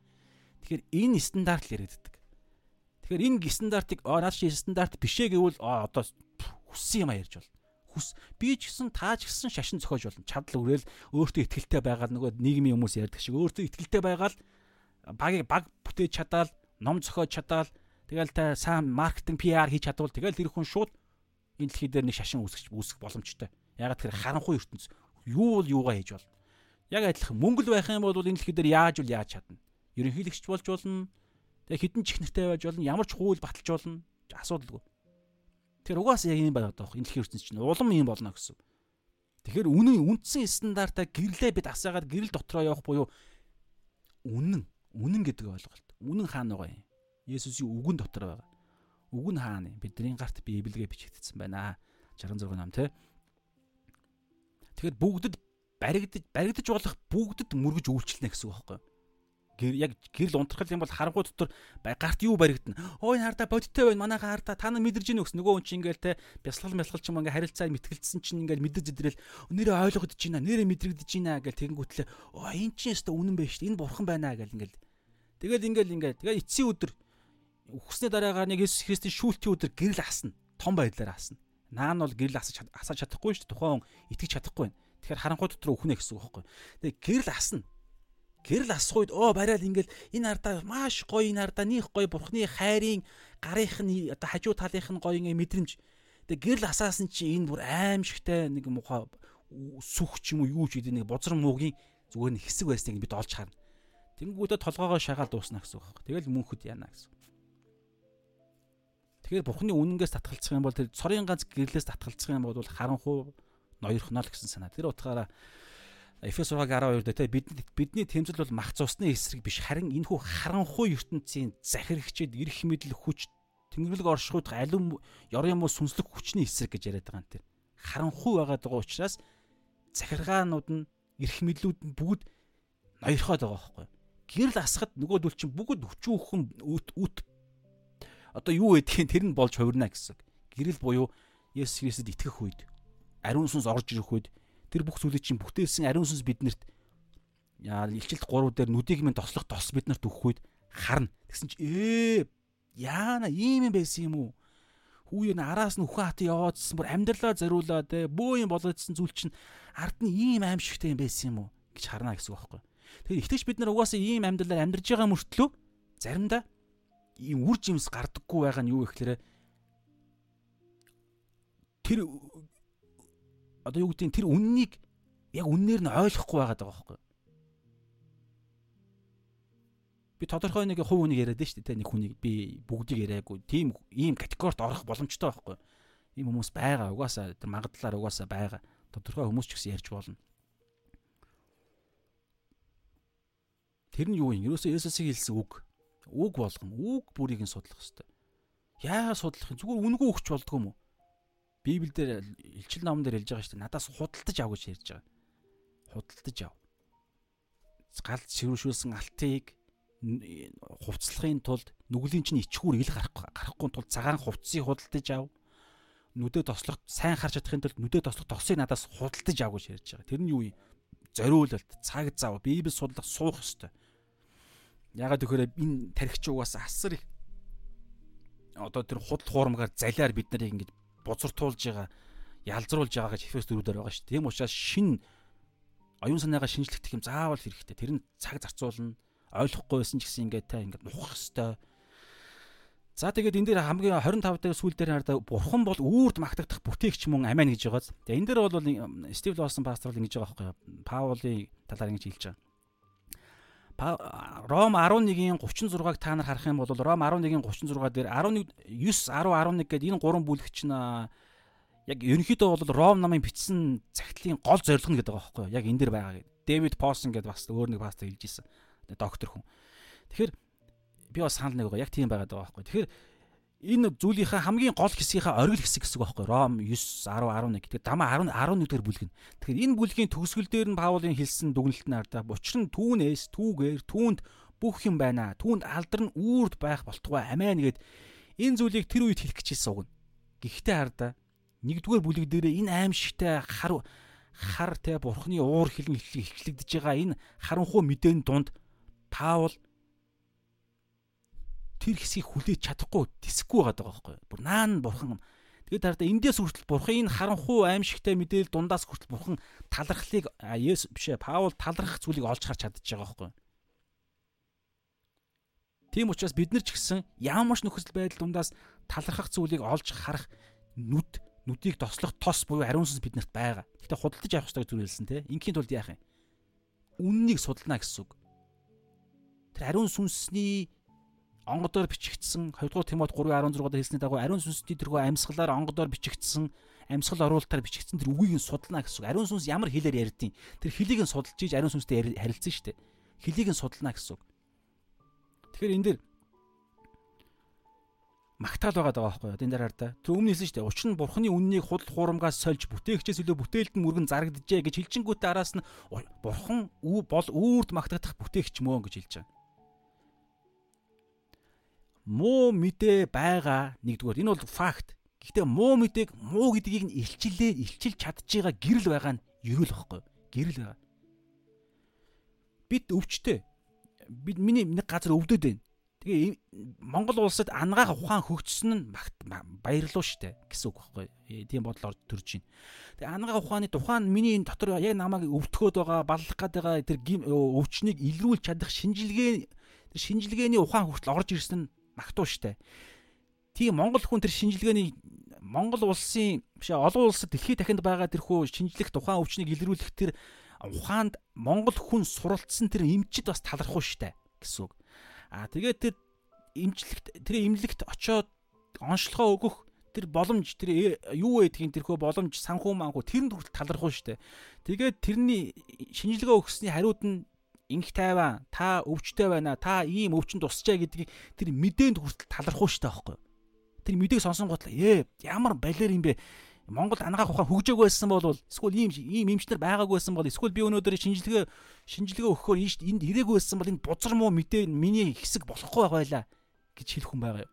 Тэгэхээр энэ стандарт л яригддаг тэгэхээр энэ стандартыг аа наад чи стандарт бишээ гэвэл аа одоо хүссэн юм а ярьж бол хүс би ч гэсэн таа ч гэсэн шашин зохиож болно чадал өрөөл өөртөө ихтгэлтэй байгаа нөгөө нийгмийн хүмүүс ярьдаг шиг өөртөө ихтгэлтэй байгаа л багийг баг бүтээж чадаал ном зохиож чадаал Тэгэл та сайн маркетинг PR хийж чадвал тэгэл тэр хүн шууд энэ дэлхий дээр нэг шашин үүсгэж үүсэх боломжтой. Ягаад тэр харанхуй ертөнц юу бол юугаа хийж болно. Яг адилхан мөнгө л байх юм бол энэ дэлхий дээр яаж үл яаж чадна. Ерөнхийлөгч болж болно. Тэгээ хідэн чихнэртэй байж болно. Ямар ч хууль баталж болно. Асуудалгүй. Тэр угаасаа яг юм байгаад байгаа. Энэ дэлхийн ертөнц чинь улам юм болно гэсэн. Тэгэхээр үнэн үндсэн стандартаа гэрлээ бид асаагаад гэрэл дотроо явах буюу үнэн үнэн гэдэг ойлголт. Үнэн хаана байгаа юм? Есүсийн үгэн дотор байгаа. Үг нь хаана юм? Бидний гарт Библигээ бичигдсэн байна. 66 ном тий. Тэгэхээр бүгдэд баригдаж баригдаж болох бүгдэд мөргөж үйлчлэнэ гэсэн үг байхгүй юу? Яг гэрэл унтрахал юм бол харангуй дотор гарт юу баригдана. Ой хардаа бодиттой байна. Манайхаа хардаа та нар мэдэрж ийн өгс. Нөгөө хүн чинь ингээл те бясалгал мясгал ч юм ингээ харилцаа мэтгэлцсэн чинь ингээл мэдэж идрэл нэрээ ойлгогдож байна. Нэрээ мэдрэгдэж байна гэл тэгэнгүүтлээ. Оо эн чинь өстө үнэн байж шүү дээ. Энэ бурхан байна гэл ингээл. Тэгэл ингээл ингээ. Тэгээ эцсийн өдөр Үхсний дараагаар нэг Иесус Христийн шүүлтийн өдөр гэрэл асна. Том байдлаар асна. Наа нь бол гэрэл асаж асаж чадахгүй шүү дээ. Тухайн хүн итгэж чадахгүй байна. Тэгэхээр харанхуй дотор өхнө гэсэн үг байхгүй. Тэгээ гэрэл асна. Гэрэл асах үед оо барайл ингээл энэ ардаа маш гоё энэ ардаа нөх гоё бурхны хайрын гарынх нь одоо хажуу талынх нь гоё ингээ мэдрэмж. Тэгээ гэрэл асаасан чи энэ бүр аимшигтай нэг муха сүх ч юм уу юу ч гэдэг нэг бузар муугийн зүгээр нэг хэсэг байсныг бид олж харна. Тэнгүүдээ толгоогоо шагаал дуусна гэсэн үг байна. Тэгэл мөнхөд яана гэсэн. Тэгэхээр бурхны үнэнгээс татгалцах юм бол тэр цорын ганц гэрлээс татгалцах юм бол харанхуу ноёрхно л гэсэн санаа. Тэр утгаараа Эфес 6:12 дээр те бид бидний тэмцэл бол мах цусны эсрэг биш харин энэхүү харанхуй ертөнцийн захирагчид эрх мэдэл хүч тэнгэрлэг оршихуйд алим ёрын муу сүнслэг хүчний эсрэг гэж яриад байгаа юм тэр. Харанхуй байгаад байгаа учраас захиргаанууд нь эрх мэдлүүд нь бүгд ноёрхоод байгаа байхгүй. Гэрэл асахад нөгөөдөл чинь бүгд өчүүхэн үт одоо юу гэдгийг тэр нь болж хувирна гэсэн. Гэрэл буюу Есүс Христэд итгэх үед ариун сүнс орж ирэх үед тэр бүх зүйлийг чинь бүтээсэн ариун сүнс биднэрт илчилт 3 дээр нүдийг минь тослох тос биднэрт өгөх үед харна. Тэгсэн чи ээ яана ийм юм байсан юм уу? Хүү юу араас нь үхэн хатан яваадсан бүр амьдралаа зориулаа те бөө юм болоодсэн зүйл чинь ард нь ийм аимшигтай юм байсан юм уу гэж харна гэсэн үг байхгүй. Тэгэхээр ихтэйч бид нар угаасаа ийм амьдралаар амьдарж байгаа мөртлөө заримдаа ийм үр жимс гардаггүй байгаа нь юу гэхээр тэр одоо юу гэдгийг тэр үннийг яг үннээр нь ойлгохгүй байгаа байхгүй би тодорхой нэг хувь үнийг яриад шүү дээ нэг хүнийг би бүгдийг яриаггүй тийм ийм категорид орох боломжтой байхгүй ийм хүмүүс байгаа угаасаа тэр магадлалаар угаасаа байгаа тодорхой хүмүүс ч гэсэн ярьж болно тэр нь юу юм ерөөсөө Есүсийг хэлсэн үг Үг болгоно. Үг бүрийг нь судлах хэрэгтэй. Яагаад судлах юм? Зүгээр үнгүү өгч болдгоо юм уу? Библиэлд илчил номон дээр хэлж байгаа шүү дээ. Надаас худалдаж ав гэж ярьж байгаа. Худалдаж ав. Гал ширүүшүүлсэн алтыг хувцлахын тулд нүглийн чинь ичхүүр ил гарахгүй гарахгүй тулд цагаан хувцсыг худалдаж ав. Нүдэ тослох сайн харж чадахын тулд нүдэ тослох тосыг надаас худалдаж ав гэж ярьж байгаа. Тэр нь юу юм? Зориулалт, цаг зав, Библи судлах суух хэрэгтэй Ягаад гэхээр энэ тархич угаас асар их одоо тэр худал хуурмгаар залиар бид нарыг ингэж бузартуулж байгаа ялзруулж байгаа гэж Эфес дөрүүдээр байгаа шүү. Тийм учраас шин оюун санаагаа шинжлэх юм заавал хэрэгтэй. Тэр нь цаг зарцуулна. Ойлгохгүй байсан ч гэсэн ингээд та ингээд нухах хэвээр. За тэгээд энэ дээр хамгийн 25 дээр сүүл дээр хараад бурхан бол үүрд магтагдах бүтээгч мөн амиа гэж байгааз. Тэгээд энэ дээр бол Стив Лоусон пастор бол ингэж байгаа байхгүй юу? Паулын талаар ингэж хэлж байгаа. Ром 11-ийн 36-ыг та нар харах юм бол Ром 11-ийн 36 дээр 11 9 10 11 гэдэг энэ гурван бүлэгч нь яг ерөнхийдөө бол Ром намын бичсэн цагтлын гол зорилго нь гэдэг байгаа байхгүй юу? Яг энэ дэр байгаа гэдэг. Дэвид Посон гэдэг бас өөр нэг пастор хэлж ирсэн. Доктор хүн. Тэгэхээр би бас санал нэг байгаа. Яг тийм байгаад байгаа байхгүй юу? Тэгэхээр энэ зүйлийнхаа хамгийн гол хэсгийнхаа оргил хэсэг гэсэн үг байхгүй Ром 9 10 11 гэдэг дамаа 10 11 дэх бүлэг нь. Тэгэхээр энэ бүлгийн төгсгөл дээр нь Паулын хэлсэн дүгнэлт нь ардаа учир нь түүнээс түүгээр түүнд бүх юм байна. Түүнд алдар нь үрд байх болтугай амиа нэгэд энэ зүйлийг тэр үед хэлэх гэжсэн үг. Гэхдээ ардаа нэгдүгээр бүлэг дээрээ энэ аимшигтай хар хар те бурхны уур хилэн эхлэгдэж байгаа энэ харанхуй мэдээний дунд Паул тэр хэсгийг хүлээж чадахгүй тэсэхгүй байгаа байхгүй. Бүр наан бурхан Тэгээд таардаа эндээс хүртэл бурхан энэ харанхуй аимшигтай мэдээлэл дундаас хүртэл бурхан талархлыг Есүс бишээ Паул талархах зүйлийг олж харж чадчих байгаа байхгүй. Тийм учраас бид нар ч гэсэн ямар ч нөхцөл байдал дундаас талархах зүйлийг олж харах нүд нүдийг тослох тос буюу ариун сүнс биднэрт байгаа. Гэхдээ худалдаж авах хэрэгтэй зүйл хэлсэн те. Ингийн тулд яах юм? Үннийг судална гэсэн үг. Тэр ариун сүнсний онгодоор бичигдсэн 2 дугаар Тимот 3:16 дээр хэлсний дагуу ариун сүнсний тэрхүү амьсгалаар онгодоор бичигдсэн амьсгал оруулалтаар бичигдсэн тэр үгийг нь судална гэсэн. Ариун сүнс ямар хэлээр ярьдیں۔ Тэр хэлийг нь судалж ийж ариун сүнстэй харилцсан шүү дээ. Хэлийг нь судална гэсэн. Тэгэхээр энэ дэр магтаал байгаа даа байхгүй юу? Энэ дээр хар та. Тэр өмнө хэлсэн шүү дээ. Учир нь бурхны үннийг худал хуурмгаас сольж бүтээгчээс илүү бүтээлд нь мөргөн зарагджээ гэж хэлчингүүтээ араас нь бурхан бол үүрд магтагдах бүтээгч мөн гэж хэлж байгаа муу мэдээ байгаа нэгдүгээр энэ бол факт. Гэхдээ муу мэдээг муу гэдгийг нь илчилээ илчилж чадчихгаа гэрэл байгаа нь ерөөл واخхой. Гэрэл байгаа. Бид өвчтэй. Бид миний нэг газар өвдөд байна. Тэгээ Монгол улсад ангаах ухаан хөгжсөн нь баярлуу штэ гэсэн үг байхгүй. Э, тийм бодол орж төрж байна. Тэгээ ангаах ухааны тухайн миний энэ дотор яг намайг өвтгөхөд байгаа, баллах гээд байгаа тэр өвчнийг илрүүлж чадах шинжилгээ тэр шинжилгээний ухаан хүртэл орж ирсэн нь магтуу штэ. Тийм Монгол хүн тэр шинжилгээний Монгол улсын биш олон улсад дэлхийд дахинд байгаа тэрхүү шинжлэх тухайн өвчнийг илрүүлэх тэр ухаанд Монгол хүн суралцсан тэр эмчид бас талархуу штэ гэсэн үг. Аа тэгээд тэр имжлэгт тэр имлэгт очоод онцлогоо өгөх тэр боломж тэр юу байдгийг тэрхөө боломж санхүү манхүү тэрэнд хүртэл талархуу штэ. Тэгээд тэрний шинжилгээ өгсөний хариуд нь инх тайван та өвчтэй байна та ийм өвчөнд тусчаа гэдгийг тэр мэдээнд хүртэл талархуу штэ аахгүй. Тэр мэдээг сонсон гот ээ ямар балер юм бэ? Монгол ангаах ухаан хөгжөөг байсан бол эсвэл ийм ийм эмчнэр байгаагүй байсан бол эсвэл би өнөөдөр шинжилгээ шинжилгээ өгөхөөр энд ирээгүй байсан бол энэ бузар муу мэдээ миний хэсэг болохгүй байлаа гэж хэлэх хүн байгаа юм.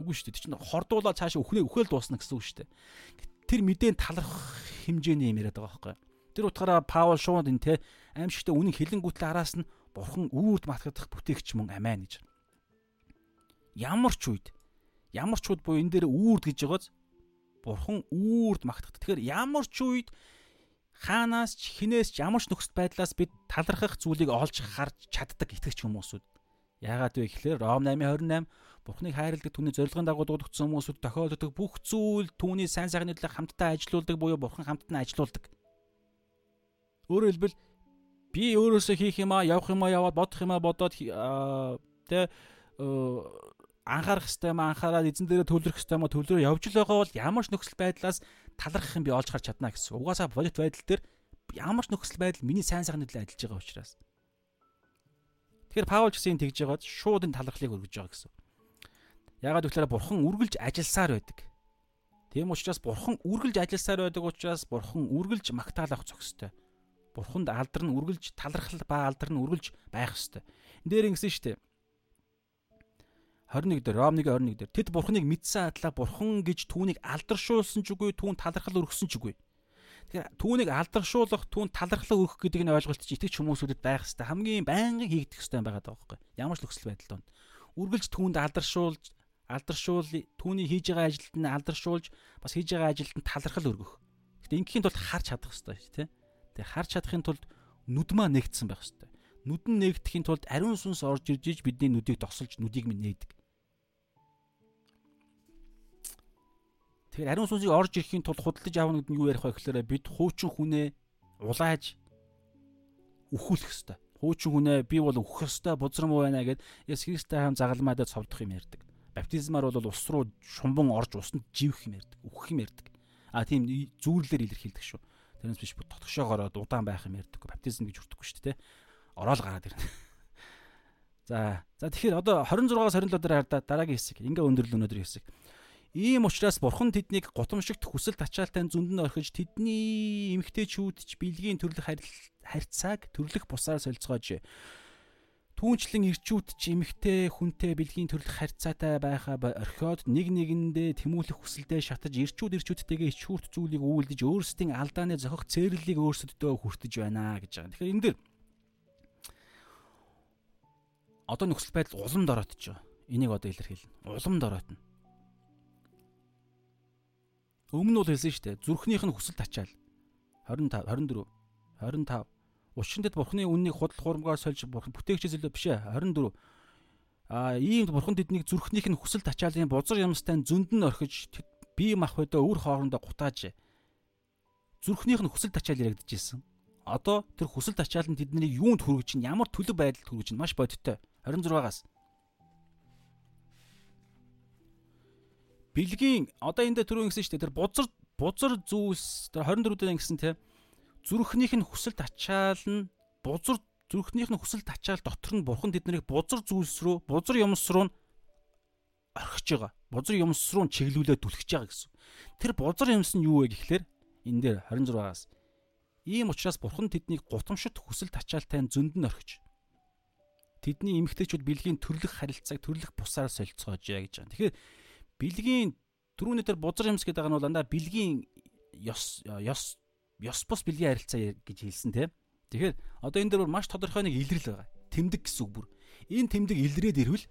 Үгүй шүү дээ. Тэр чинь хордуулаад цаашаа өхнөө өхөөл дуусна гэсэн үг шүү дээ. Тэр мэдээнд талархах хэмжээний юм яриад байгаа байхгүй. Тэр утгаараа Паул шууд энэ те аимшигтай үнэн хилэнгүүтлээ араас нь бурхан үүрд матгадах бүтээгч мөн амиа гэж. Ямар ч үед ямар ч үед буюу энэ дээр үүрд гэж байгааз Бурхан үүрд магтахад. Тэгэхээр ямар ч үед хаанаас ч хинээс ч ямар ч нөхцөл байдлаас бид талархах зүйлийг олж харж чаддаг итгэгч хүмүүсүүд. Яагаад вэ гэхээр Ром 8:28 Бурханыг хайрладаг түүний зорилгын дагуу дуудагдсан хүмүүсүүд тохиолддог бүх зүйл түүний сайн сайхны төлөө хамтдаа ажилуулдаг буюу Бурхан хамтдаа ажилуулдаг. Өөрөөр хэлбэл би өөрөөсөө хийх юм аа, явах юм аа яваад бодох юм аа бодоод тэ анхаарах хэвээр юм анхаарал эзэн дээрээ төлрөх хэвээр юм төлрөө явж л байгаа бол ямар ч нөхцөл байдлаас талархах юм би олж харж чадна гэсэн. Угаасаа бодит байдал дээр ямар ч нөхцөл байдал миний сайн сайхны төлөө ажиллаж байгаа учраас. Тэгэхээр Паул гэсэн тэгж байгаад шууд энэ талархлыг өргөж байгаа гэсэн. Ягаад гэвэл бурхан үргэлж ажилласаар байдаг. Тийм учраас бурхан үргэлж ажилласаар байдаг учраас бурхан үргэлж магтаал авах зохистой. Бурханд алдар нь үргэлж талархал ба алдар нь үргэлж байх хэвээр. Энд дээр ингэсэн шүү дээ 21 дээр Ромныгийн 21 дээр тэд бурхныг мэдсэн атлаа бурхан гэж түүнийг алдаршуулсан ч үгүй түүн талархал өргөсөн ч үгүй. Тэгэхээр түүнийг алдаршуулах, түүн талархал өгөх гэдэг нь ойлголт чи итгэж хүмүүсүүдэд байх хэвээр хамгийн байнгын хийгдэх хэвээр байгаа даа байхгүй. Ямар ч нөхцөл байдал донд. Үргэлж түүнд алдаршуулж, алдаршуул түүний хийж байгаа ажилд нь алдаршуулж, бас хийж байгаа ажилд нь талархал өргөх. Гэтэ ингээхийн тулд харж чадах хэвээр шүү, тэ. Тэгээ харж чадахын тулд нүд маа нэгдсэн байх хэвээр. Нүд нь нэгдэхийн тулд ариун сүнс орж ирж иж бидний нүдийг тосолж нүдийг минь нээдэг. Тэгэхээр ариун сүнсийг орж ирэхийн тулд худалдаж аавна гэдэг нь юу ярих вэ гэхээр бид хуучин хүнээ улааж өхүүлэх хэвээр. Хуучин хүнээ би бол өөхөх хэвээр бузрам байна гэд Есүс Христтэй хам загалмаадад цовдох юм ярьдаг. Баптизмаар бол ус руу шумбан орж усанд живэх юм ярьдаг. Өөхөх юм ярьдаг. А тийм зүүрлэлээр илэрхийлдэг шүү. Тэрнээс биш тотгошоогоор удаан байх юм ярьдаг. Баптизм гэж хүртэхгүй шүү дээ. Ороод гараад ирнэ. За за тэгэхээр одоо 26-аас 27 дээр хардаа дараагийн хэсэг. Ингээ өндөрлөл өнөөдрийн хэсэг. Ийм учраас бурхан тэднийг гутамшигт хүсэл тачаалтай зүнд нь орхиж тэдний эмгтээчүүд ч бэлгийн төрлөх харьцааг төрлөх бусаар солилцоож түүнчлэн ирчүүд ч эмгтээ хүнтэй бэлгийн төрлөх харьцаатай байхаа орхиод нэг нэгэндээ тэмүүлэх хүсэлдээ шатаж ирчүүд ирчүүдтэйгээ ичхүүрт зүйлийг үйлдэж өөрсдийн алдааны зохих цээрлэлийг өөрсдөдөө хүртэж байна гэж байгаа. Тэгэхээр энэ дэр одоо нөхцөл байдал уламд ороодч байгаа. Энийг одоо илэрхийлнэ. Уламд ороодно. Өмнө нь бол хэлсэн шүү дээ. Зүрхнийх нь хүсэл тачаал. 25 24 25 Учиндад бурхны үннийг худал хуурмгаар сольж бурхан бүтээгчээс илүү биш ээ. 24 А ийм бурхан тэднийг зүрхнийх нь хүсэл тачаалын бузар юмстай зөнд нь орхиж бие мах хөдөө өр хоорондоо гутааж зүрхнийх нь хүсэл тачаал яригдчихсэн. Одоо тэр хүсэл тачаал нь тэднийг юунд хүргэж чинь ямар төлөв байдалд хүргэж чинь маш бодиттой. 26-аас бэлгийн одоо энэ дээр түрүү ингэсэн шүү дээ. Тэр бузар бузар зүйлс тэр 24 дээр ингэсэн те зүрхнийх нь хүсэл тачаал нь бузар зүрхнийх нь хүсэл тачаал дотор нь бурхан тэднийг бузар зүйлс рүү бузар юмс руу орхиж байгаа. Бузар юмс руу чиглүүлээд түлхэж байгаа гэсэн. Тэр бузар юмс нь юу вэ гэхлээр энэ дээр 26-аас ийм учраас бурхан тэднийг гутамшид хүсэл тачаалтай зөнд нь орхиж тэдний эмгтээчүүд бэлгийн төрлөх харилцааг төрлөх бусаар солилцоожээ гэж байгаа. Тэгэхээр бэлгийн түрүүний дээр бузар юмс гэдэг нь бол андаа бэлгийн ёс ёс ёс бус бэлгийн харилцаа гэж хэлсэн тийм. Тэгэхээр одоо энэ дээр маш тодорхой нэг илрэл байгаа. Тэмдэг гэсэн үг бүр. Энэ тэмдэг илрээд ирвэл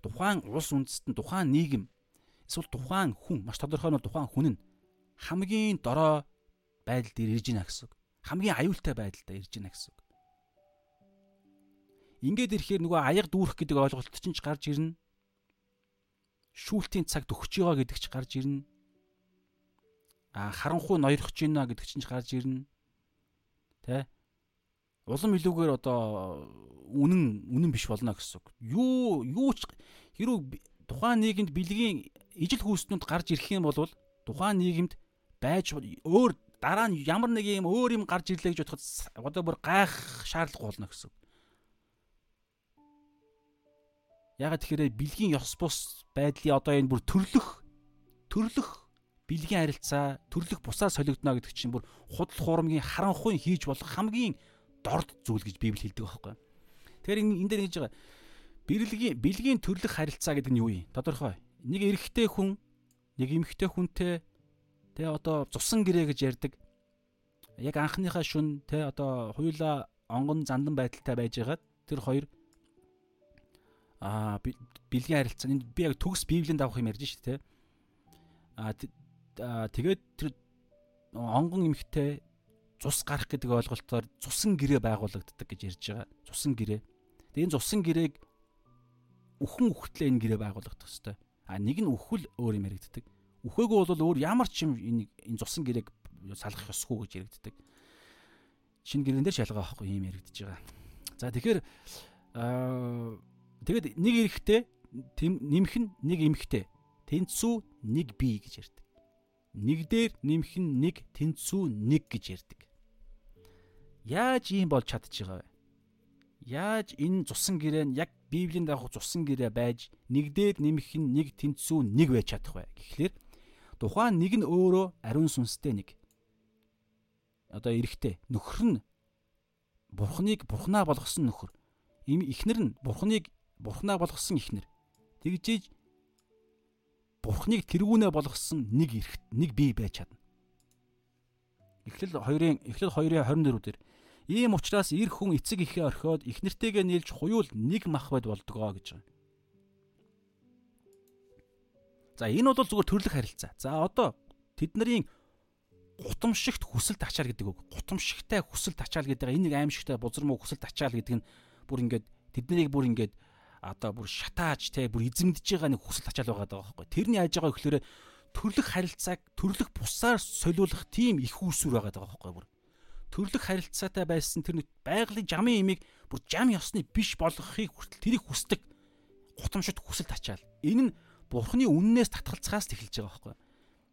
тухайн улс үндэстэн тухайн нийгэм эсвэл тухайн хүн маш тодорхой нь тухайн хүн нь хамгийн дорой байдал дээр ирж байна гэсэн үг. Хамгийн аюултай байдалтай ирж байна гэсэн үг. Ингээд ирэхээр нөгөө аяг дүүрэх гэдэг ойлголт чинь ч гарч ирнэ. Шүүлтийн цаг төгсөж байгаа гэдэг ч гарч ирнэ. Харанхуй ноёрхож байна гэдэг чинь гарч ирнэ. Тэ? Улам илүүгээр одоо үнэн үнэн биш болно гэсэн үг. Юу юу ч хэрүү тухайн нийгэмд бэлгийн ижил хүүснүүд гарч ирэх юм бол тухайн нийгэмд байж өөр дараа нь ямар нэг юм өөр юм гарч ирлээ гэж бодоход одоо бүр гайх шаардлагагүй болно гэсэн. Ягаад тэгэхээр бэлгийн ёс бус байдлын одоо энэ бүр төрлөх төрлөх бэлгийн харилцаа төрлөх бусаар солигдно гэдэг чинь бүр худал хуурмгийн харанхуй хийж болох хамгийн дорд зүйл гэж Библи хэлдэг байхгүй. Тэгэхээр энэ дээр ингэж байгаа бэлгийн бэлгийн төрлөх харилцаа гэдэг нь юу юм? Тодорхой. Нэг эрэгтэй хүн нэг эмэгтэй хүнтэй Тэ одоо цусан гэрээ гэж ярьдаг. Яг анхныхаа шүн тэ одоо хуйлаа онгон зандан байдалтай байжгаад тэр хоёр аа бэлгийн харилцаа энд би яг төгс библийн давах юм ярьж шүү дээ. Аа тэгээд тэр онгон эмхтэй цус гарах гэдэг ойлголтоор цусан гэрээ байгуулагддаг гэж ярьж байгаа. Цусан гэрээ. Тэгээд энэ цусан гэрээг үхэн үхтлээ энэ гэрээ байгуулагдах хэвээр. А нэг нь үхвэл өөр юм яригддаг. Үхээгүй бол өөр ямар ч юм энэ энэ цусан гэрээг салгах ёсгүй гэж яригддаг. Шинэ гэрэн дээр шалгаа авахгүй юм яригдж байгаа. За тэгэхээр аа тэгэд нэг эрэхтэй нэмэх нь нэг эмхтэй. Тэнцүү нэг бие гэж ярьдаг. Нэг дээр нэмэх нь нэг тэнцүү нэг гэж ярьдаг. Яаж ийм бол чадчих байгаа вэ? Яаж энэ цусан гэрээ нь яг Библийн дагуу цусан гэрээ байж нэг дээр нэмэх нь нэг тэнцүү нэг байж чадах вэ? Тэгэхээр Тухайн нэг нь өөрөө ариун сүнстэй нэг. Одоо эрэхтэй нөхөр нь бурхныг бурхнаа болгосон нөхөр. Им ихнэр нь бурхныг бурхнаа болгосон ихнэр. Тэгжээж бурхныг тэргүүнээ болгосон нэг эрхт нэг бие байж чадна. Эхлэл 2-ын эхлэл 2-ын 24 дээр ийм учраас эр хүн эцэг ихээ орхиод ихнэртэйгээ нийлж хуйвал нэг мах бод болдгоо гэж байгаа. За энэ бол зүгээр төрлөх харилцаа. За одоо тэдний гутамшигт хүсэлт ачаал гэдэг үг. Гутамшигтай хүсэлт ачаал гэдэг энэ нэг аимшигтай бузар муу хүсэлт ачаал гэдэг нь бүр ингээд тэднийг бүр ингээд одоо бүр шатааж те бүр эзэмдэж байгаа нэг хүсэлт ачаал байгаа даа байхгүй. Тэрний яаж байгаа гэхээр төрлөх харилцааг төрлөх бусаар солиулах тийм их үүсвэр байгаа даа байхгүй бүр. Төрлөх харилцаатай байсан тэр нэг байгалийн жамын имийг бүр жам ёсны биш болгохыг хүртэл тэрийг хүсдэг гутамшигт хүсэлт ачаал. Энэ нь бурхны үннээс татгалцахаас эхэлж байгаа байхгүй.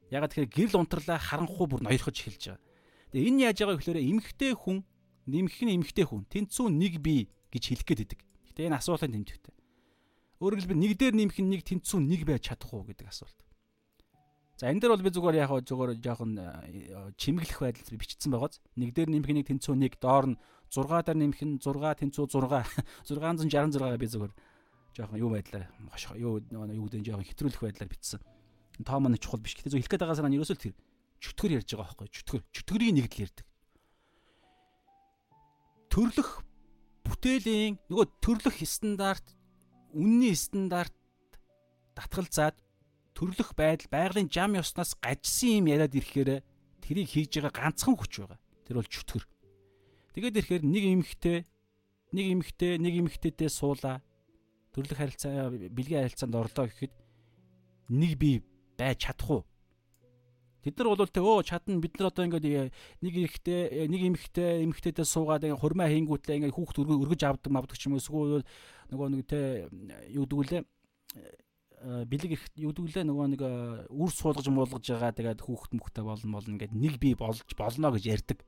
Ягаад тэгэхээр гэрэл унтрлаа харанхуй бүр ноёрхож эхэлж байгаа. Тэгээ энэ яаж байгаа гэхээр эмхтэй хүн нэмэх нь эмхтэй хүн тэнцүү нэг бий гэж хэлэх гээд идэг. Гэтэ энэ асуултын тэмдэгтэй. Өөрөөр хэлбэл нэг дээр нэмэх нь нэг тэнцүү нэг байж чадах уу гэдэг асуулт. За энэ дээр бол би зүгээр яг зүгээр жоохон э, чимэглэх байдал бичсэн байгааз. Нэг дээр нэмэх нэг тэнцүү нэг доор нь 6 дээр нэмэх нь 6 тэнцүү 6 666 би зүгээр жоохон юу байдлаар юу юу гэдэг жоохон хэтрүүлэх байдлаар бичсэн. Тоо маань чухал биш. Гэтэ зөв хэлэх гээд байгаа санаа нь ерөөсөө тэр чөтгөр ярьж байгаа байхгүй чөтгөр. Чөтгөрийн нэгдэл ярьдаг. Төрлөх бүтээлийн нөгөө төрлөх стандарт үнний стандарт татгалзаад төрлөх байдал байгалийн жам ёсноос гажсан юм яриад ирэхээр тэрийг хийж байгаа ганцхан хүч байгаа. Тэр бол чөтгөр. Тэгээд ирэхээр нэг эмхтэй нэг эмхтэй нэг эмхтэйдээ суулаа төрлөх харилцаа бэлгийн харилцаанд орлоо гэхэд нэг бие байж чадах уу? Тэд нар бол тэ өө чадна бид нар одоо ингээд нэг ихтэй нэг эмхтэй эмхтэйдээ суугаад ингээд хурмаа хийнгүүтлээ ингээд хүүхд өргөж авдаг мавдаг ч юм уу эсвэл нөгөө нэг тэ юу дгүүлээ бэлэг их юу дгүүлээ нөгөө нэг үр суулгаж муулгаж байгаа тэгээд хүүхд мөхтэй болно болно ингээд нэг бие болж болно гэж ярьдаг.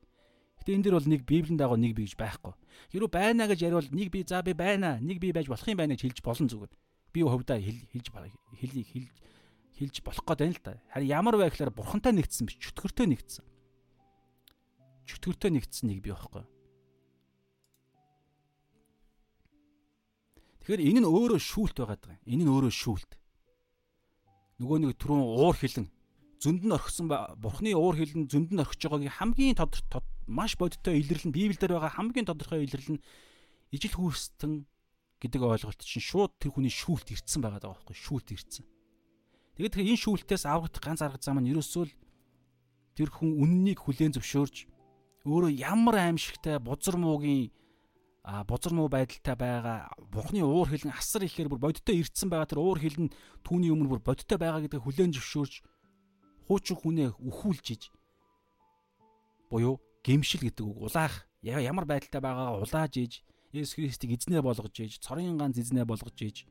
Гэтэ энэ дэр бол нэг библийн дагуу нэг бий гэж байхгүй. Хэрвээ байна гэж яриул нэг бий за би байна, нэг бий байж болох юм байна гэж хэлж болно зүгээр. Би хувьдаа хэлж хэлж хэлж болох гээд байна л да. Харин ямар вэ гэхээр бурхантай нэгдсэн биш, чөтгөртэй нэгдсэн. Чөтгөртэй нэгдсэн нэг бий байхгүй. Тэгэхээр энэ нь өөрөө шүүлт байгаад байгаа. Энэ нь өөрөө шүүлт. Нөгөө нэг түрүүн уур хилэн зөнд нь орхисон бурхны уур хилэн зөнд нь орхиж байгаагийн хамгийн тодорхой маш бодиттой илэрлэл нь Библиэлд байгаа хамгийн тодорхой илэрлэл нь ижил хүүрстэн гэдэг ойлголт чинь шууд тэр хүний шүүлт ирцэн байгаа даа байхгүй шүүлт ирцэн. Тэгээд энэ шүүлтээс аврагдах ганц арга зам нь ерөөсөө л тэр хүн үннийг хүлээн зөвшөөрж өөрөө ямар аимшигтай бузар муугийн а бузар муу байдалтай байгаа бухны уур хилэн асар ихээр бүр бодиттой ирдсэн байгаа тэр уур хилэн түүний өмнө бүр бодиттой байгаа гэдгийг хүлээн зөвшөөрж хуучин хүнээ өхүүлж иж буюу гимшил гэдэг үг улаах ямар байдалтай байгаагаа улааж иж Есүс Христийг эзнээ болгож иж цорын ганц эзнээ болгож иж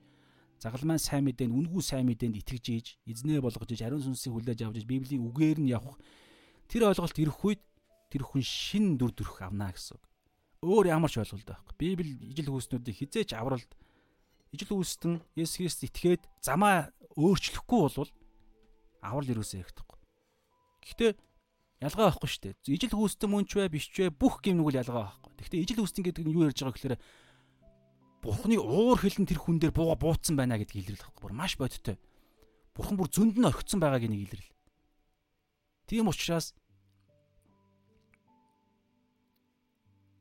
загалмайн сайн мэдээнд үнгүү сайн мэдээнд итгэж иж эзнээ болгож иж ариун сүнсийг хүлээж авч иж библийн үгээр нь явах тэр ойлголт ирэх үед тэр хүн шин дүр төрх авна гэсэн үг. Өөр ямар ч ойлголт байхгүй. Библи ижил хүүснүүдийг хизээч авралт ижил хүүстэн Есүс Христ итгээд замаа өөрчлөхгүй болвол аврал юусаа ирэхгүй. Гэхдээ ялгаа байхгүй шүү дээ. Ижил хүүстэн мөн ч бай биш ч бай бүх гимнүгэл ялгаа байхгүй. Гэхдээ ижил хүүстэн гэдэг нь юу ярьж байгаа гэхээр Бурхны уур хилэн тэр хүн дээр бууга бууцсан байна гэдгийг илэрлэх байхгүй. Маш бодиттой. Бурхан бүр зөнд нь орхицсан байгааг нэг илэрл. Тийм учраас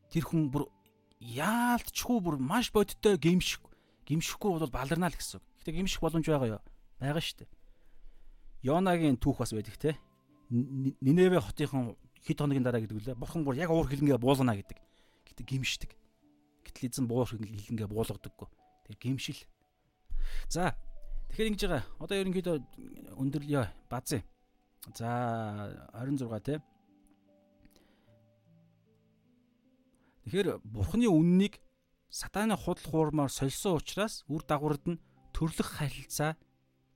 тэр хүн бүр яалтчгүй бүр маш бодиттой гимших гимшихгүй бол баларнаа л гэсэн. Гэтэ гимших боломж байгаа юу? Байгаа шүү дээ. Йонагийн түүх бас байдаг те. Ниневе хотынхон хэд хоногийн дараа гэдэг үлээ. Бурхан бүр яг уур хилэнгээ буулгана гэдэг. Гэтэ гимшдэг. Гэтэл эзэн буур хилэнгээ буулгадаггүй. Тэр гимшил. За тэгэхээр ингэж байгаа. Одоо ерөнхийдөө өндөрлөё. Базээ. За 26 те. Тэгэхээр бурхны үннийг сатаны худал хуурмаар сольсон учраас үр дагаврад нь төрлөх харилцаа,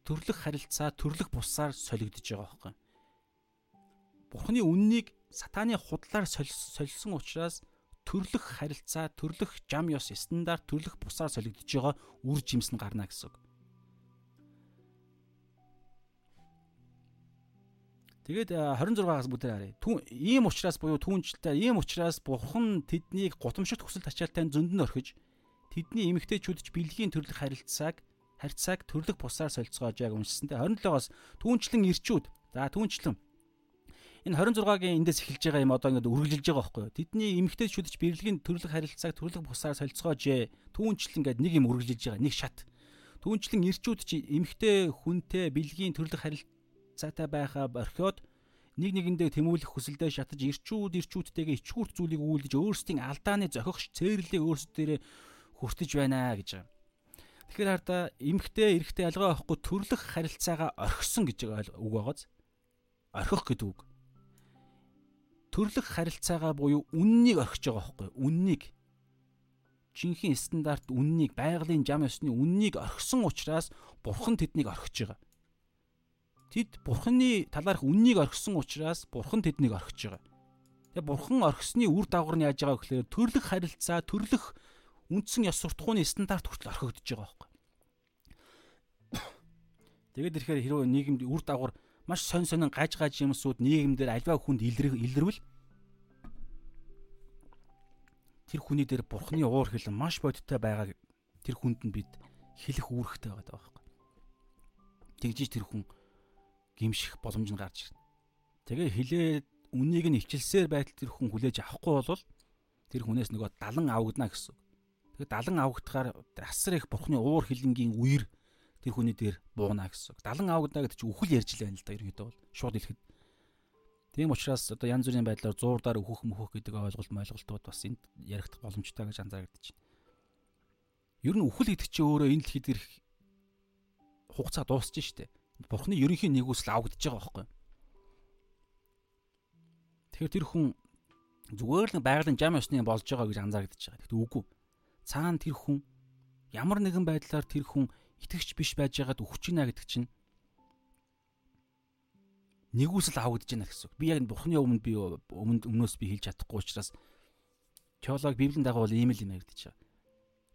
төрлөх харилцаа, төрлөх бусаар солигдож байгаа байхгүй. Бурхны үннийг сатаны худлаар сольсон учраас төрлөх харилцаа, төрлөх жам ёс стандарт, төрлөх бусаар солигдож байгаа үр жимс нь гарна гэсэн үг. Тэгээд 26-аас бүтээр харъя. Түн ийм учраас буюу түүнчлээ ийм учраас бурхан тэднийг гутамшигт хүсэл тачаалтай зөнд нь орхиж тэдний эмгтээчүүдч бэлгийн төрлөх харилцааг харьцааг төрлөх бусаар солилцоож яг уншсантай 27-оос түүнчлэн ирчүүд за түүнчлэн энэ 26-гийн эндээс эхэлж байгаа юм одоо ингээд үргэлжилж байгаа байхгүй юу. Тэдний эмгтээчүүдч бэлгийн төрлөх харилцааг төрлөх бусаар солилцоож түүнчлэн ингээд нэг юм үргэлжилж байгаа нэг шат. Түүнчлэн ирчүүд чи эмгтээ хүнтэй бэлгийн төрлөх харилцаатай байхаа орхиод нэг нэгэндээ тэмүүлэх хүсэлдээ шатаж ирчүүд ирчүүдтэйгээ ичгүүрт зүйлийг үүлдэж өөрсдийн алдааны зохих цээрлийг өөрсдөө хүртэж байна гэж байгаа. Тэгэхээр хараа эмгтээ эрэхтэй ялгаа авахгүй төрлөх харилцаагаа орхисон гэж үг байгааз. Орхих гэдэг үг төрлөх харилцаагаа буюу үннийг орхиж байгаа байхгүй үннийг жинхэнэ стандарт үннийг байгалийн зам ёсны үннийг орхисон учраас бурхан тэднийг орхиж байгаа. Тэд бурханы талаарх үннийг орхисон учраас бурхан тэднийг орхиж байгаа. Тэгээ бурхан орхисны үр дагавар нь яаж байгаа гэхээр төрлөх харилцаа, төрлөх үндсэн ёс суртахууны стандарт хүртэл орхигдож байгаа байхгүй. Тэгээд ирэхээр хэрвээ нийгэмд үр дагавар маш сонь сонин гаж гаж юмсууд нийгэмдэр альва хүнд илэрвэл тэр хүний дээр бурхны уур хилэн маш бодиттой байгааг тэр хүнд нь бид хэлэх үүрэгтэй байгаа байхгүй. Тэгжиж тэр хүн гимших боломж нь гарч ирнэ. Тэгээ хилээд үнийг нь ичилсээр байтал тэр хүн хүлээж авахгүй бол тэр хүнээс нөгөө далан авагдана гэсэн. Тэгээ далан авагдахаар асар их бурхны уур хилэнгийн үер тэр хүний дээр бууна гэсэн. Далан авагдана гэдэг чинь үхэл ярьж л байна л да ерөнхийдөө бол шууд хэлэхэд. Тийм учраас одоо янз бүрийн байдлаар зуурдаар өөхөх мөхөх гэдэг ойлголт ойлголтууд бас энд яригдах боломжтой гэж анзаарэгдэж байна. Ер нь үхэл гэдэг чинь өөрөө энэ дэлхийд ирэх хугацаа дуусж штэ. Бурхны ерөнхий нэгүсэл авагдаж байгаа байхгүй. Тэгэхээр тэр хүн зүгээр л байгалийн жам ёсны болж байгаа гэж анзаарэгдэж байгаа. Тэгэхдээ үгүй. Цаана тэр хүн ямар нэгэн байдлаар тэр хүн итгэгч биш байж байгаад үхэж гинэ гэдэг чинь нэгүсэл авагдаж байна гэсэн үг. Би яг бурхны өмнө би өмнө өмнөөс би хэлж чадахгүй учраас теолог библийн дагуу бол ийм л юм яригдаж байгаа.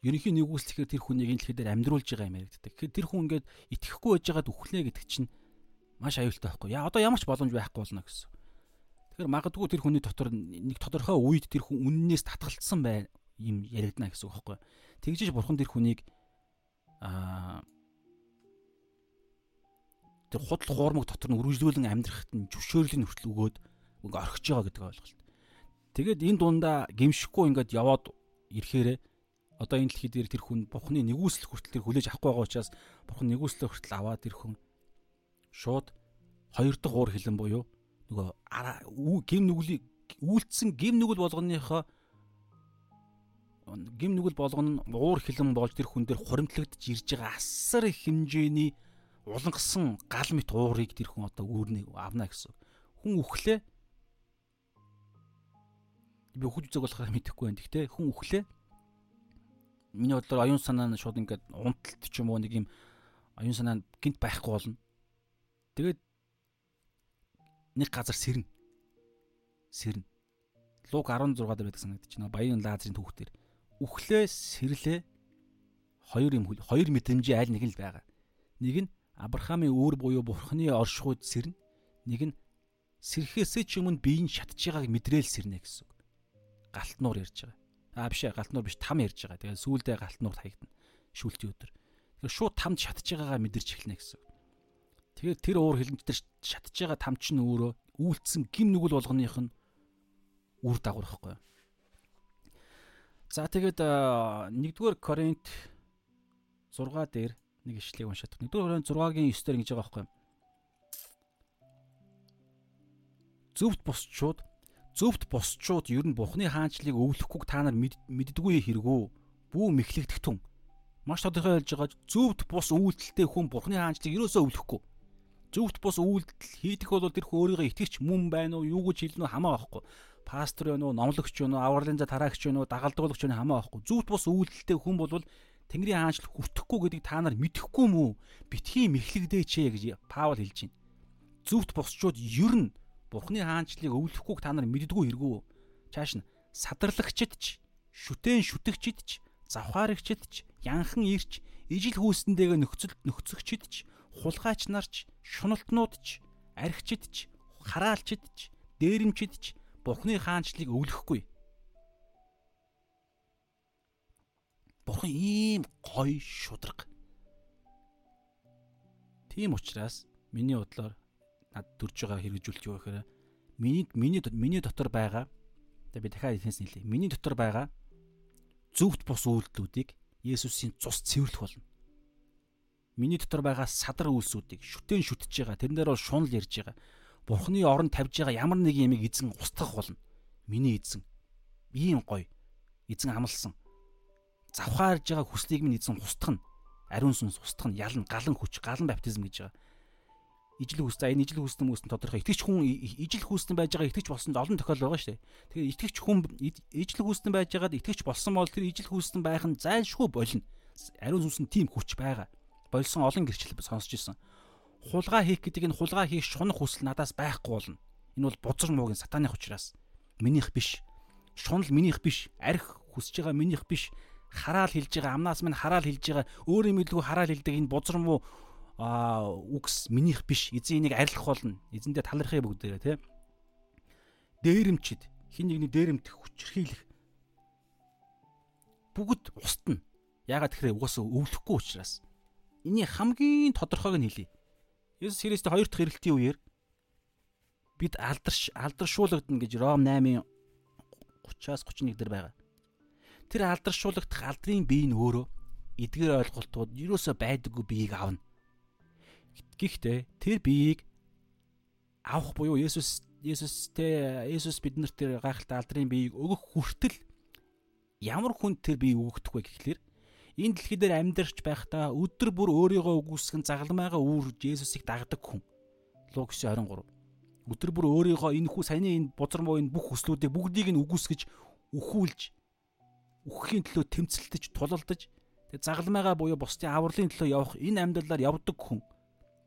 Ерөнхийн нэгүсэл гэхээр тэр хүнийг энэ дэлхийд амьдруулж байгаа юм яригддаг. Тэгэхээр тэр хүн ингээд итгэхгүй байж байгаад үхлээ гэдэг чинь маш аюултай байхгүй. Яа одоо ямар ч боломж байхгүй болно гэсэн. Тэгэхээр магадгүй тэр хүний дотор нэг тодорхой үед тэр хүн үннээс татгалцсан бай юм яригдана гэсэн үг байхгүй. Тэгжиж бурхан тэр хүнийг аа тэр худал хуурмаг дотор нь үргэлжлүүлэн амьдрахад нь зөвшөөрлийг хүртэл өгөөд ингээ орхиж байгаа гэдэг ойлголт. Тэгээд энэ дундаа гимшихгүй ингээд яваад ирэхээрээ одоо энэ дэлхий дээр тэр хүн Бурхны нэгүсэл хүртэл тэр хүлээж авахгүй байгаа учраас Бурхан нэгүслээ хүртэл аваад тэр хүн шууд хоёр дахь уур хилэн буюу нөгөө гим нүглийг үйлцсэн гим нүгэл болгоныхоо гим нүгэл болгоно нь уур хилэн болж тэр хүн дээр хуримтлагдж ирж байгаа асар их хэмжээний улангасан гал мэт уурыг тэр хүн одоо үүрнэ авна гэсэн. Хүн үхлээ би хүүд үзэг болохоор мэдэхгүй байна. Гэхдээ хүн үхлээ миний бодлоор оюун санаа нь шууд ингээд унталт ч юм уу нэг юм оюун санаа нь гинт байхгүй болно. Тэгээд нэг газар сэрнэ. Сэрнэ. Луг 16 дээр байдаг санагдаж байна. Баян Лазарын түүхтэр үхлээ сэрлээ хоёр юм хоёр мэдрэмжийн аль нэг нь л байгаа. Нэг нь Авраамийн үүр буюу Бурхны оршихуйд сэрнэ. Нэг нь сэрхээсээ ч өмнө бие нь шатж байгааг мэдрээл сэрнэ гэсэн үг. Галтнуур ярьж байгаа. Аа биш ээ галтнуур биш там ярьж байгаа. Тэгээд сүүлдээ галтнуур хаягдана. Шүүлтийн өдөр. Тэгэхээр шууд тамд шатж байгаагаа мэдэрч эхэлнэ гэсэн. Тэгээд тэр уур хилэнч тэр шатж байгаа там ч нь өөрөө үйлцсэн гим нүгэл болгоных нь үр дагавар юу? За тэгээд 1-р Коринт 6 дээр нэг ишлэгийг уншаад. 1-р Коринт 6-гийн 9 дээр ингэж байгаа байхгүй юу? Зөвхт босчууд зөвхт босчууд ер нь Бухны хаанчлыг өвлөхгүйг та нар мэддэггүй хэрэгөө бүү мэхлэгдэх тун. Маш тодорхой хэлж байгаа зөвхт бус үйлдэлтэй хүн Бурхны хаанчлыг ерөөсөө өвлөхгүй. Зөвхт бус үйлдэл хийдэх бол тэр хүн өөрийгөө итгэвч мөн байна уу, юу гэж хэлнэ хамаа байхгүй. Пастор байна уу, номлогч байна уу, авралын за тараагч байна уу, дагалдуулагч байна хамаа байхгүй. Зөвхт бус үйлдэлтэй хүн бол Тэнгэрийн хаанчлал хүртэхгүй гэдгийг та нар мэдэхгүй мүү? Битгий мэхлэгдээч ээ гэж Паул хэлж байна. Зөвхт босчууд ер нь Бурхны хаанчлалыг өвлөхгүйг та нар мэддэггүй хэрэгүү. Чааш нь садарлагчд ч, шүтэн шүтгчд ч, завхаарэгчд ч, янхан ирч, ижил хүүсэндээ нөхцөл нөхцөгчд ч, хулгайч нар ч, шуналтнууд ч, архичд ч, хараалчд ч, дээрэмчд ч Бурхны хаанчлалыг өвлөхгүй. Бурхан ийм гоё шудраг. Тийм учраас миний бодлоор над төрж байгаа хэрэгжүүлж юу гэхээр миний миний миний дотор байгаа тэгээ би дахиад хэлээс нийлээ. Миний дотор байгаа зөвхт бус үйлдэлүүдийг Есүсийн цус цэвэрлэх болно. Миний дотор байгаа садар үйлсүүдийг шүтэн шүтж байгаа. Тэрэн дээр бол шунал ярьж байгаа. Бурхны оронд тавьж байгаа ямар нэг юмыг эзэн устгах болно. Миний эзэн ийм гоё. Эзэн амлсан. Завхаарж байгаа хүслийг минь эзэн устгах нь. Ариун сүнс устгах нь ялан галан хүч, галан баптизм гэж байгаа ижил хүс за энэ ижил хүснэ хүмүүст нь тодорхой итгэж хүн ижил хүснэ байж байгаа итгэж болсон олон тохиол байгаа шүү дээ. Тэгэхээр итгэж хүн ижил хүснэ байж байгаад итгэж болсон бол тэр ижил хүснэ байх нь зайлшгүй болно. Ариун сүнс нь тийм хүч байгаа. Болсон олон гэрчлэл сонсч ирсэн. Хулгай хийх гэдэг нь хулгай хийх шунах хүсэл надаас байхгүй болно. Энэ бол бузар муугийн сатаных учраас. Минийх биш. Шунал минийх биш. Арх хүсэж байгаа минийх биш. Хараал хэлж байгаа амнаас минь хараал хэлж байгаа өөрийн мэдлгүй хараал хэлдэг энэ бузар муу а үгс минийх биш эзэн энийг арилгах болно эзэндээ талархъя бүгдээрээ тий дээрэмчд хин нэгний дээрэмтэх хүчрхийлэх бүгд устна ягаад тэгэхээр угаасаа өвлөхгүй учраас эний хамгийн тодорхойг нь хэлье Есүс Христийн хоёр дахь ирэлтийн үеэр бид алдарш алдаршуулгадна гэж Ром 8-ын 30-аас 31 дээр байгаа. Тэр алдаршуулгадах алдрын бие нь өөрөө эдгээр ойлголтууд юусоо байдаггүй биеийг авна. Гэхдээ тэр биеийг авах буюу Есүс Есүстэй Есүс биднэрт тэр гайхалтай алдрын биеийг өгөх хүртэл ямар хүн тэр бие өгөгдөх вэ гэхлээр энэ дэлхий дээр амьдарч байхдаа өдөр бүр өөрийгөө үгүйсгэн загалмайгаа үүрж Есүсийг дагдаг хүн. Луг 9:23. Өдөр бүр өөрийгөө энэ хүү саяны энэ бузар муу энэ бүх хүслүүдийг бүгдийг нь үгүйсгэж өхүүлж үхэхийн төлөө тэмцэлдэж тулалдаж тэг загалмайгаа буюу бусдын авралын төлөө явах энэ амьдралаар явдаг хүн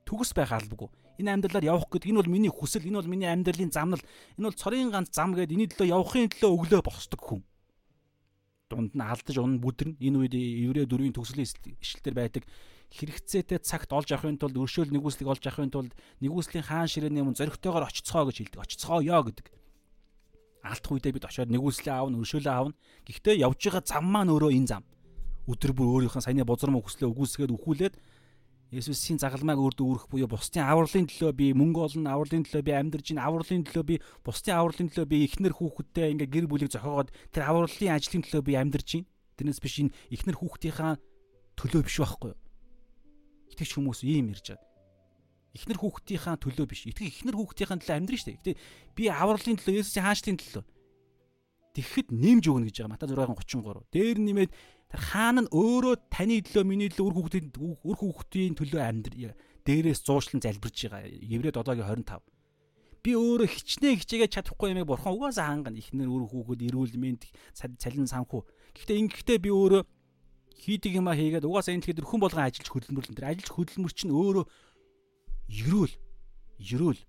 төгс байх албагүй. Энэ амьдралаар явах гэдэг энэ бол миний хүсэл, энэ бол миний амьдралын замнал. Энэ бол цорын ганц зам гэдэг энэ төлөө явахын төлөө өглөө босдог хүн. Дунд нь алдаж унаа бүдэрнэ. Энэ үед еврей дөрвийн төгслийн ишлэлтэр байдаг хэрэгцээтэй цагт олж авахын тулд өршөөл нэгүслийг олж авахын тулд нэгүслийн хаан ширээний өмнө зоригтойгоор очицгоо гэж хэлдэг. Очицгооё гэдэг. Алдах үедээ бид очиод нэгүслээ аавна, өршөөлөө аавна. Гэхдээ явж байгаа зам маань өөрөө энэ зам. Өдөр бүр өөрийнхөө саяны бузар мөн хүслээ үгүйсгээд өхүүлээд Есүсийн загалмайг өрд үүрэх буюу бусдын авралын төлөө би мөнгө олно, авралын төлөө би амьдарч ин авралын төлөө би бусдын авралын төлөө би эхнэр хүүхэдтэй ингээ гэр бүлийг зохиогоод тэр авралын ажлын төлөө би амьдарч ин Тэрнээс биш энэ ихнэр хүүхдийнхаа төлөө биш байхгүй юу? Итгэж хүмүүс ийм ярьж байгаа. Ихнэр хүүхдийнхаа төлөө биш. Итгэж ихнэр хүүхдийнхаа төлөө амьдрын штэ. Гэтэ би авралын төлөө Есүсийн хаанчлалын төлөө тэгэхэд нэмж өгнө гэж байгаа. Матай 6:33. Дээр нэмээд тэр хаан нь өөрөө таны төлөө миний төлөө үр хүүхдийн үр хүүхдийн төлөө амьдр дээрээс зуушлан залбирж байгаа. Еврейд одоогийн 25. Би өөрөө хичнээн хичээгээ чадахгүй юмыг бурхан угаасаа хангана. Ихнэр үр хүүхэд эрүүл мэнд цалин санхүү. Гэхдээ ингэхдээ би өөрөө хийдэг юма хийгээд угаасаа энэ тэгэхээр хүн болгон ажиллаж хөдөлмөрлөн тэр ажиллаж хөдөлмөр чинь өөрөө ерөөл ерөөл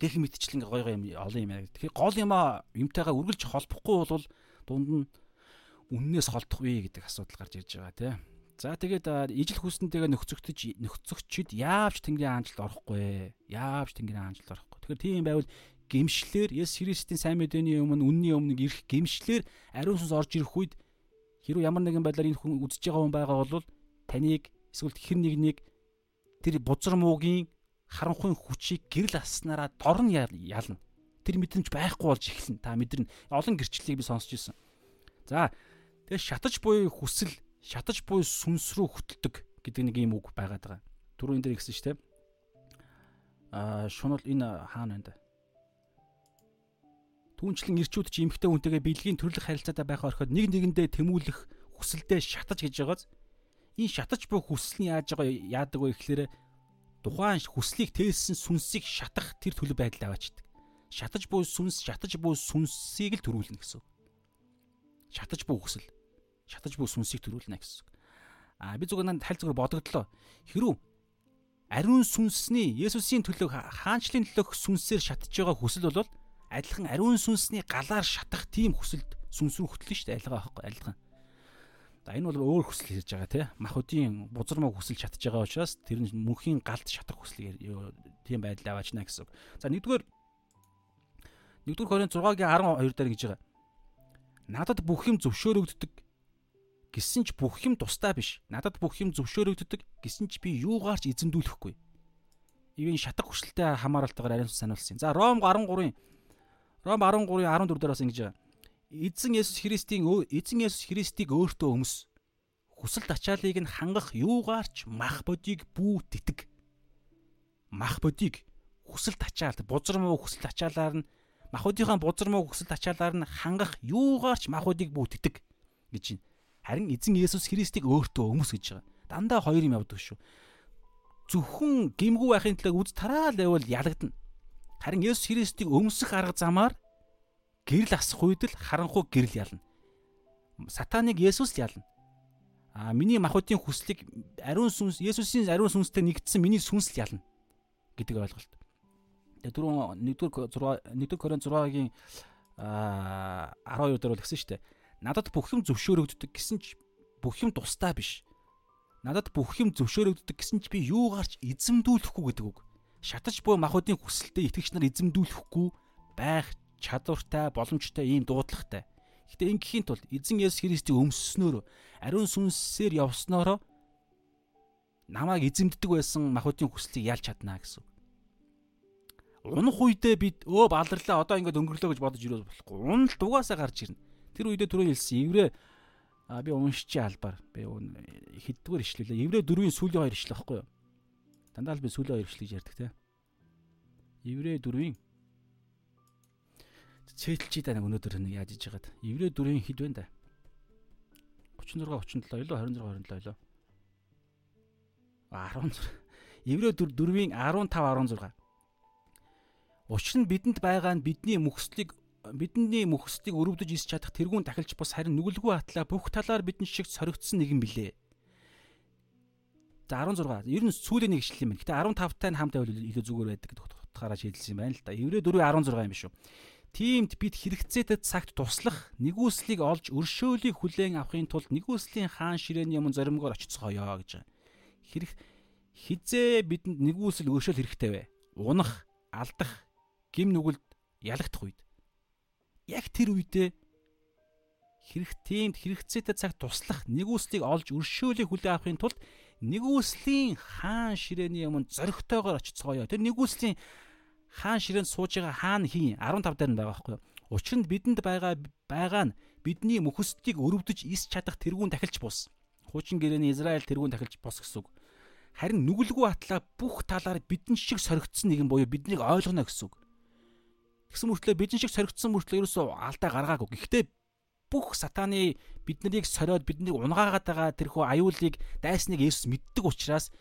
гэх мэтчлэн гой гой юм олон юм яа. Тэгэхээр гол юмаа юмтайгаа үргэлж холбохгүй бол дунд нь үннээс холдох вэ гэдэг асуудал гарч ирж байгаа тийм. За тэгээд ижил хүснэнтэйгээ нөхцөгдөж нөхцөгчд яавч тэнгэрийн хаанчлалд орохгүй. Яавч тэнгэрийн хаанчлалд орохгүй. Тэгэхээр тийм байвал гимшлэр Есүс Христийн сайн мэдээний өмнө үнний өмнө ирэх гимшлэр ариун сүнс орж ирэх үед хэрвээ ямар нэгэн байдлаар энэ хүн үзэж байгаа хүн байгаа бол таныг эсвэл хэр нэгнийг тэр бузар муугийн харанхуйн хүчийг гэрэл аснараа дорн ялна. Тэр мэдрэмж байхгүй болж эхэлнэ. Та мэдэрнэ. Олон гэрчлэлийг би сонсч ирсэн. За тэгээ шатаж буй хүсэл, шатаж буй сүнс рүү хөтэлдэг гэдэг нэг юм үг байгаад байгаа. Түрүү энэ дээр ихсэн шүү дээ. Аа шунал энэ хаана байна да? Түүнчлэн ирчүүд чи эмхтэй хүнтэйгээ биелгийн төрлөх харилцаатай байх орхиод нэг нэгэндээ тэмүүлэх хүсэлдээ шатаж гэж байгааз энэ шатаж буй хүсэл нь яаж байгаа яадаг вэ гэхлээрэ тухайн хүслийг тээсэн сүнсийг шатах тэр төлөв байдал аваачдаг. Шатаж буй сүнс шатаж буй сүнсийг л төрүүлнэ гэсэн. Шатаж буй хүсэл шатаж буй сүнсийг төрүүлнэ гэсэн. А би зүгээр надад хайлт зүгээр бодогдлоо. Хэрв ариун сүнсний Есүсийн төлөө хаанчлалын төлөөх сүнсээр шатаж байгаа хүсэл бол адилхан ариун сүнсний галаар шатах тийм хүсэлд сүнс рүү хөтлөн шүү дээ айлгаа байхгүй айлхан. За энэ бол өөр хүсэл хийж байгаа тий. Махуудын бузар мог хүсэл шатж байгаа учраас тэр нь мөнхийн галд шатах хүсэл тийм байдал аваачна гэсэн. За нэгдүгээр нэгдүгээр Коринт 6-гийн 12 дээр гэж байгаа. Надад бүх юм зөвшөөрөгддөг гэсэн ч бүх юм тусдаа биш. Надад бүх юм зөвшөөрөгддөг гэсэн ч би юугаар ч эзэмдүүлэхгүй. Ивэн шатах хүсэлтэй хамааралтайгаар ариун сануулсан. За Ром 13-ын Ром 13-ийн 14 дээр бас ингэж байна. Эзэн Есүс Христийн эзэн Есүс Христийг өөртөө өмс. Хүсэлт ачааллыг нь хангах юугаарч мах бодийг бүү тэтг. Мах бодийг хүсэлт ачаалт бузар муу хүсэлт ачаалаар нь махуудынхаа бузар муу хүсэлт ачаалаар нь хангах юугаарч махуудыг бүү тэтг гэж байна. Харин эзэн Есүс Христийг өөртөө өмс гэж байгаа. Дандаа хоёр юм явдаг шүү. Зөвхөн гимгүү байхын төлөө үз тараал байвал ялагдана. Харин Есүс Христийг өмсөх арга замаар гэрэл асах үед л харанхуй гэрэл ялна. Сатаныг Есүс л ялна. А миний махуудын хүслийг ариун сүнс Есүсийн ариун сүнстэй нэгдсэн миний сүнс л ялна гэдэг ойлголт. Тэгээ дөрөв 1-р 6 1-р Коринт 6-гийн а 12 дээр бол гисэн шүү дээ. Надад бүх юм зөвшөөрөгддөг гэсэн ч бүх юм тусдаа биш. Надад бүх юм зөвшөөрөгддөг гэсэн ч би юугаарч эзэмдүүлэхгүй гэдэг үг шатаж буй махуудын хүсэлтэд итгэгч нар эзэмдүүлэхгүй байх чадвартай, боломжтой ийм дуудлагатай. Гэхдээ ингэхийн тулд эзэн Есүс Христийг өмсснөөр ариун сүнсээр явснароо намайг эзэмддэг байсан махуудын хүслийг ялж чаднаа гэсэн. Унах үедээ бид өө баларлаа одоо ингэж өнгөрлөө гэж бодож ирээд болохгүй. Уналт угаасаа гарч ирнэ. Тэр үедээ түрүү хэлсэн еврей а би уншчи албаар би хэддүгээр ишлэлээ. Еврей 4-ийн сүүлийн хоёр ишлэл баггүй юу? Дандаа л би сүүлийн хоёр ишлэж ярьдаг те. Еврей 4-ийн цээлчий даа өнөөдөр нэг яаж иж байгаад. Еврей 4-ийн хэд вэ да? 36 37 илүү 26 27 илүү. 16. Еврей 4-ийн 15 16. Учир нь бидэнд байгаа нь бидний мөхслийг бидний мөхслийг өрөвдөж ис чадах тэрүүн дахилч бус харин нүгэлгүй атлаа бүх талаар бидэн шиг соригдсон нэгэн билээ. За 16. Ер нь сүүлийн нэг ишлэл юм байна. Гэтэ 15-тай нь хамт байвал илүү зүгээр байдаг гэдэг утгаараа шийдэлсэн юм байна л да. Еврей 4:16 юм биш үү? Тиймд бид хэрэгцээтэй цагт туслах нэгүслийг олж өршөөлийг хүлээн авахын тулд нэгүслийн хаан ширээний өмнө зоримгоор очицгоё гэж. Хэрэг хизээ бидэнд нэгүсэл өршөөл хэрэгтэй вэ? Унах, алдах, гим нүгэлд ялагдах үед. Яг тэр үедээ хэрэг тиймд хэрэгцээтэй цагт туслах нэгүслийг олж өршөөлийг хүлээн авахын тулд нэгүслийн хаан ширээний өмнө зоригтойгоор очицгоё. Тэр нэгүслийн хаан ширээнд сууж байгаа хаан хийн 15 дээр нь байгаа байхгүй юу? Учир нь бидэнд байгаа байгаа нь бидний мөхөсдгийг өрөвдөж ис чадах тэргүүн тахилч бус. Хуучин гэрээний Израиль тэргүүн тахилч бус гэсэн үг. Харин нүгэлгүй атлаа бүх талаар бидэн шиг соригдсон нэгэн буюу биднийг ойлгоно гэсэн үг. Тэгсэн мөртлөө бидэн шиг соригдсон мөртлөө ерөөсөө алдаа гаргаагүй. Гэхдээ бүх сатаны биднийг сориод биднийг унгаагаад байгаа тэрхүү аюулыг дайсныг Есүс мэддэг учраас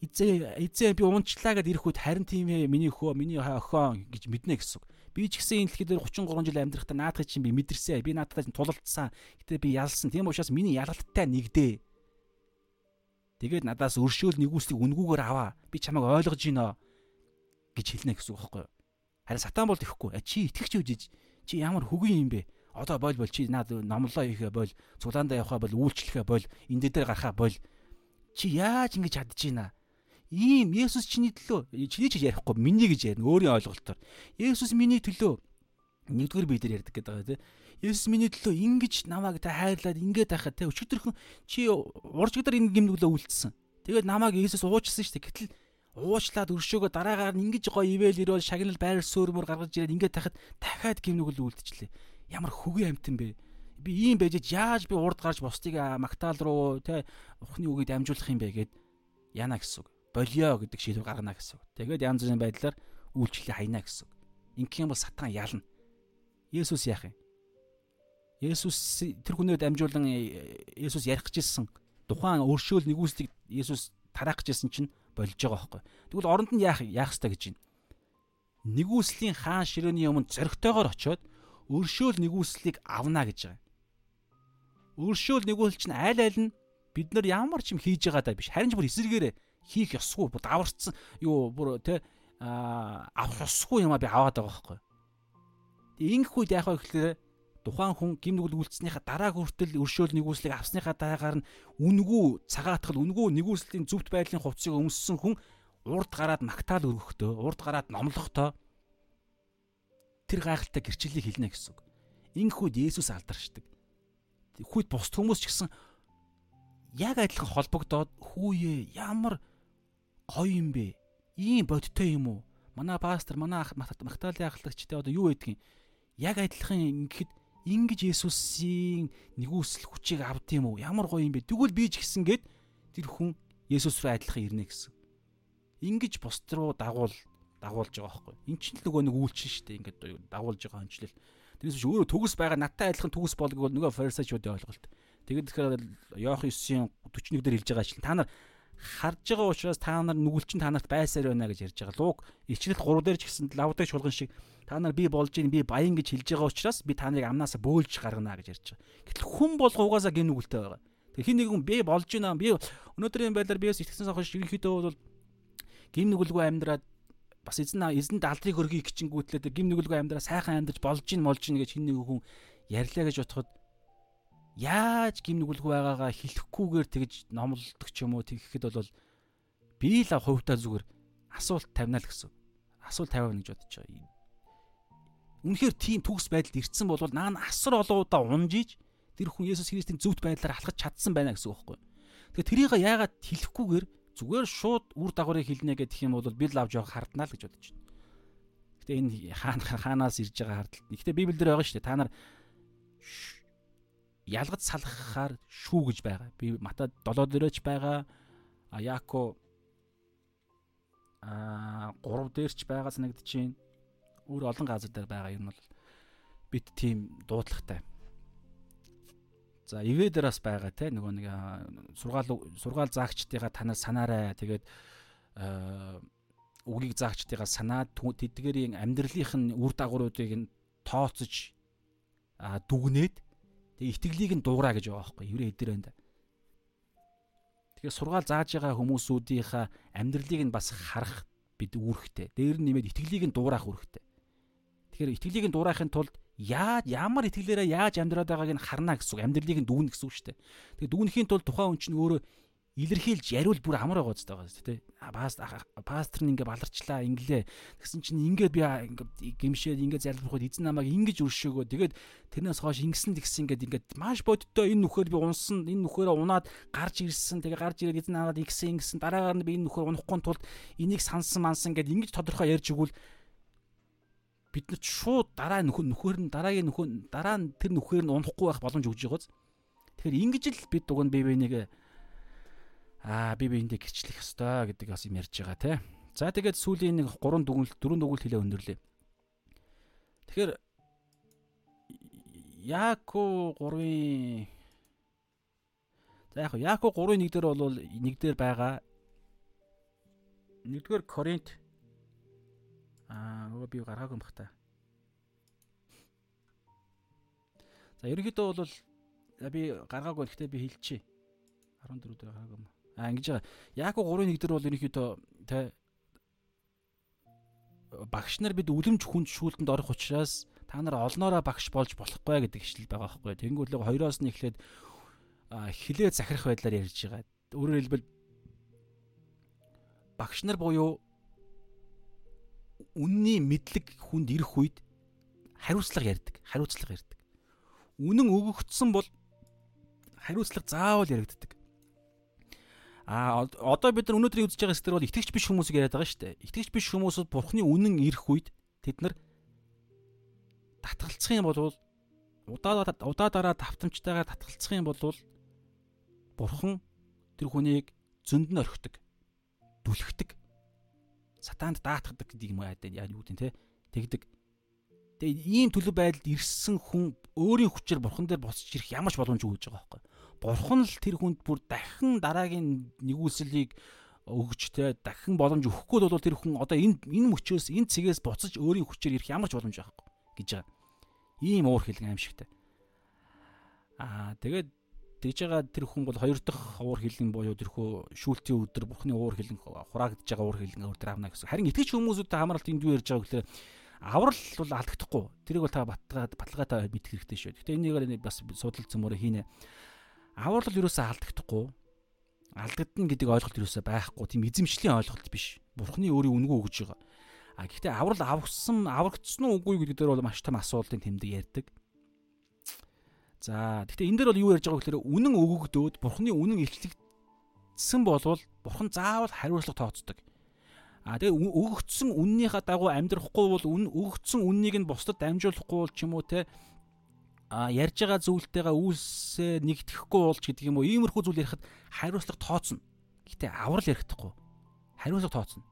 эзээ эзээ би унчлаа гэд ирэх үед харин тийм ээ миний хөө миний охин гэж мэднэ гэсэн. Би ч гэсэн энэ дэлхийд 33 жил амьдрахтаа наадах чинь би мэдэрсэн. Би наадтай тулалдсан. Гэтэ би ялсан. Тийм учраас миний ялалттай нэгдээ. Тэгээд надаас өршөөл нэгүслийг үнгүүгээр аваа. Би чамайг ойлгож гинэ гэж хэлнэ гэсэн үг байхгүй юу? Харин сатан бол тэхгүй. Чи итгэвч үжиж чи ямар хөгийн юм бэ? Одоо бойл бол чи наад номлоо хийхэ бойл, цуглаандаа явахаа бол үйлчлэхэ бойл, энэ дээр гарахаа бойл. Чи яаж ингэж чадчихна? Ийм Есүс чиний төлөө чиний ч ярихгүй миний гэж ярина өөрийн ойлголтоор. Есүс миний төлөө нэгдүгээр би дээр ярьдаг гэдэг байгаа тийм. Есүс миний төлөө ингэж намайг та хайрлаад ингээд байхад те өчигдөрхөн чи уржигдаар ингэ гимнүглээ үлдсэн. Тэгээд намайг Есүс уучлсан шүү дээ. Гэтэл уучлаад өршөөгөө дараагаар нь ингэж гоё ивэл ирвэл шагнал байр суурьмөр гаргаж ирээд ингээд тахад дахиад гимнүгэл үлдчихлээ. Ямар хөгийн амтан бэ? Би ийм байж яаж би урд гарч бусдыг магтаал руу те ухны үгийг дамжуулах юм бэ гэд яана гэсэн үг. Болио гэдэг шийдвэр гаргана гэсэн үг. Тэгээд янз бүрийн байдлаар үйлчлэлээ хайна гэсэн үг. Ингэх юм бол сатан ялна. Есүс яах юм? Есүс тэр хүнээр дамжуулан Есүс ярих гэжсэн тухайн өршөөл нэгүслийг Есүс тараах гэжсэн чинь болж байгаа байхгүй. Тэгвэл оронд нь яах яах ёстой гэж байна. Нэгүслийн хаан ширээний өмнө зоригтойгоор очиод өршөөл нэгүслийг авна гэж байгаа. Өршөөл нэгүсэл чинь аль аль нь бид нар ямар ч юм хийж байгаа даа биш. Харин ч бүр эсэргээрээ хийх ёсгүй, бүр даварцсан юу бүр тэ авах ёсгүй юм а би аваад байгаа байхгүй. Ингэх үед яах вэ гэхээр тухайн хүн гим нүгэл үйлцснийхаа дараа хүртэл өршөөл нэгүслийг авсныхаа дараагаар нь үнгүү цагаатгал үнгүү нэгүслийн зөвхт байдлын хувцсыг өмссөн хүн урд гараад магтаал өргөхдөө урд гараад номлохдоо тэр гайхалтай гэрчлэлийг хэлнэ гэсэн үг. Ингэх үед Есүс алдаршдаг. Хүйд бусд хүмүүс ч гэсэн яг адилхан холбогдоод хүүе ямар гоё юм бэ? Ийм бодтой юм уу? Манай пастор, манай магтаалын ахлагчтай одоо юу гэдгийг яг адилхан ингэхэд ингэж Есүсийн нэгүсэл хүчийг авд юм уу? Ямар гоё юм бэ? Тэгвэл би ч гэсэн гээд тэр хүн Есүс рүү адилхан ирнэ гэсэн. Ингэж бусд руу дагуул дагуулж байгаа байхгүй. Эн чинь л нөгөө нэг үйлчин шүү дээ. Ингээд дагуулж байгаа хончлол. Тэрнээс биш өөрөө төгс байгаа надтай адилхан төгс болдог бол нөгөө фарисеучуудын ойлголт. Тэгээд тэгэхээр Иох 9-ийн 41 дээр хэлж байгаа чинь та нар харж байгаа учраас та нар нүгэлчин та нарт байсаар байна гэж ярьж байгаа. Луг илчлэл 3 дээр ч гэсэн лавдаг шулган шиг та нар би болж ийн би баян гэж хэлж байгаа учраас би та нарыг амнаас бөөлж гаргана гэж ярьж байгаа. Гэтэл хүн бол угаасаа гин нүгэлтэй байгаа. Тэг хин нэгэн би болж байна би өнөөдрийн байдлаар биес итгэсэн хойш ерөнхийдөө бол гин нүгэлгүй амьдраад бас эзэн эзэнд алдрыг хөргий гिचингүүтлээ гим нүгэлгүй амьдраа сайхан амьдарч болж ийн молж ийн гэж хин нэг хүн ярьлаа гэж бодоход яаж гим нүгэлгүй байгаагаа хэлэхгүйгээр тэгж номлолдог ч юм уу тэгэхэд бол би л хувьдаа зүгээр асуулт тавина л гэсэн. Асуулт тавиана гэж бодож байгаа. Үнэхээр тийм төгс байдалд ирсэн бол наа асар олоудаа унжиж тэр хүн Есүс Христийн зөвхт байдлаар алхаж чадсан байна гэсэн үг байхгүй. Тэгэхээр тэрийг яагаад хэлэхгүйгээр зүгээр шууд үр дагаврыг хэлнэ гэх юм бол би л авч явах харднаа л гэж бодож байна. Гэтэ энэ хаана хаанаас ирж байгаа хардлагт. Гэтэ Библиэлд байгаа шүү дээ. Та нар ялгаж салгахаар шүү гэж байгаа. Би Мата 7 дээрч байгаа. А Яако а 3 дээрч байгаа санагдчихээн өөр олон газар дээр байгаа юм бол бит тийм дуудлагатай. За ивэ дээр бас байгаа те нөгөө нэг сургаал сургаал заагчдыгаа танаас санаарай. Тэгээд үгийг заагчдыгаа санаад тэдгэрийн амьдралынх нь үр дагавруудыг нь тооцож дүгнээд тэгээ итгэлийг нь дуурай гэж байгаа байхгүй еврей байна. Тэгэхээр сургаал зааж байгаа хүмүүсүүдийнхаа амьдралыг нь бас харах бид үүрэгтэй. Дээр нь нэмээд итгэлийг нь дуурайх үүрэгтэй. Тэгэхээр итгэлийг нь дуурайхын тулд яаж ямар итгэлээрээ яаж амьдраад байгааг нь харна гэсэн үг. Амьдралыг нь дүүнэ гэсэн үг шүү дээ. Тэгээ дүүнэхийн тулд тухайн хүн чинь өөрөө илэрхийлж яриул бүр амар байгаа зү байгаа тий. Пастор нь ингээ баларчлаа инглээ. Тэгсэн чинь ингээд би гимшээд ингээ залбирхад эзэн намайг ингэж өршөөгөө. Тэгээд тэрнээс хойш ингэсэн тэгсэн ингээд ингээд маш бодиттой энэ нүхээр би унсан энэ нүхээрээ унаад гарч ирсэн. Тэгээ гарч ирээд эзэн намайг ингэсэн ингэсэн дараагаар нь би энэ нүхээр унахгүй тулд энийг сансан мансан гэд ингэж тодорхой ярьж игүүл бид нар шууд дараа нөхөр нөхөр нь дараагийн нөхөр дараа нь тэр нөхөр нь унахгүй байх боломж өгж байгааз. Тэгэхээр ингэж л бид уг нь бие биенийг аа бие биендээ гэрчлэх ёстой гэдэг бас юм ярьж байгаа те. За тэгээд сүүлийн нэг 3 дүгнэлт 4 дүгнэлт хэлээ өндөрлөө. Тэгэхээр Яако 3-ын За яг Яако 3-ын 1 дээр бол 1 дээр байгаа. 1-р Коринт аа нөгөө би гаргаагүй юм бах та. За ерөнхийдөө бол би гаргаагүй гэхдээ би хэлчихье. 14 дээр гаргаагүй юм. Аа ингэж байгаа. Яако 3-ын 1 дээр бол ерөнхийдөө тэ багш нар бид үлэмж хүнд шүүлтэнд орох учраас та нар олноороо багш болж болохгүй гэдэг ишлэл байгаа байхгүй. Тэнгүүрлэг хоёроос нь эхлээд хилээ захирах байдлаар ярьж байгаа. Өөрөөр хэлбэл багш нар буюу үнний мэдлэг хүнд ирэх үед хариуцлага ярьдаг. Хариуцлага ярьдаг. Үнэн өгөгдсөн бол хариуцлага заавал яригддаг. А одоо бид нар өнөөдрийг үзэж байгаа сэдвэр бол итгэж биш хүмүүсийг яриад байгаа шүү дээ. Итгэж биш хүмүүсүүд бурхны үнэн ирэх үед тэд нар татгалцах юм бол удаа удаа дараа давтамжтайгаар татгалцах юм бол бурхан тэр хүнийг зөнд нь орхидог. Дүлхдэг. Сатаанд даатгадаг гэдэг юм аа юу гэдэг те. Тэгдэг. Тэгээ ийм төлөв байдалд ирсэн хүн өөрийн хүчээр бурхан дээр босч ирэх ямарч боломж өгж байгаа байхгүй бурхан л тэр хүнд бүр дахин дараагийн нэгүслийг өгч те дахин боломж өгөхгүй бол тэр хүн одоо энэ энэ мөчөөс энэ цэгээс буцаж өөрийн хүчээр ирэх ямар ч боломж байхгүй гэж байгаа. Ийм уур хилэн аимшигтай. Аа тэгээд тэгж байгаа тэр хүн бол хоёр дахь уур хилэн буюу тэрхүү шүүлтийн өдөр бурхны уур хилэн хураагдж байгаа уур хилэн өдөр авна гэсэн. Харин итгэж хүмүүсүүдтэй хамааралт энд юу ярьж байгаа гэхээр аврал бол алдагдахгүй. Тэрийг бол та баталгаа баталгаатай мэдэх хэрэгтэй шүү. Гэтэ энийг бас судал цөмөрө хийнэ аврал ерөөсөө алдагдахгүй алдагдана гэдэг ойлголт ерөөсөө байхгүй тийм эзэмшлийн ойлголт биш. Бурхны өөрийн үнгөө өгж байгаа. А гэхдээ аврал авсан аврагдсан уу үгүй гэдэг дээр бол маш том асуултын тэмдэг ярьдаг. За гэхдээ энэ дээр бол юу ярьж байгаа гэхээр үнэн өгөгдөөд бурхны үнэн илчлэгдсэн болвол бурхан заавал хариуцлага тооцдог. А тэгээ өгөгдсөн үннийхээ дагуу амьдрахгүй бол үн өгөгдсөн үннийг нь бусдад дамжуулахгүй бол ч юм уу те а ярьж байгаа зүйлтэйгээ үйлсээ нэгтгэхгүй болж гэдэг юм уу иймэрхүү зүйл ярихад хариуцлага тооцно. Гэтэ аврал ярихдаггүй. Хариуцлага тооцно.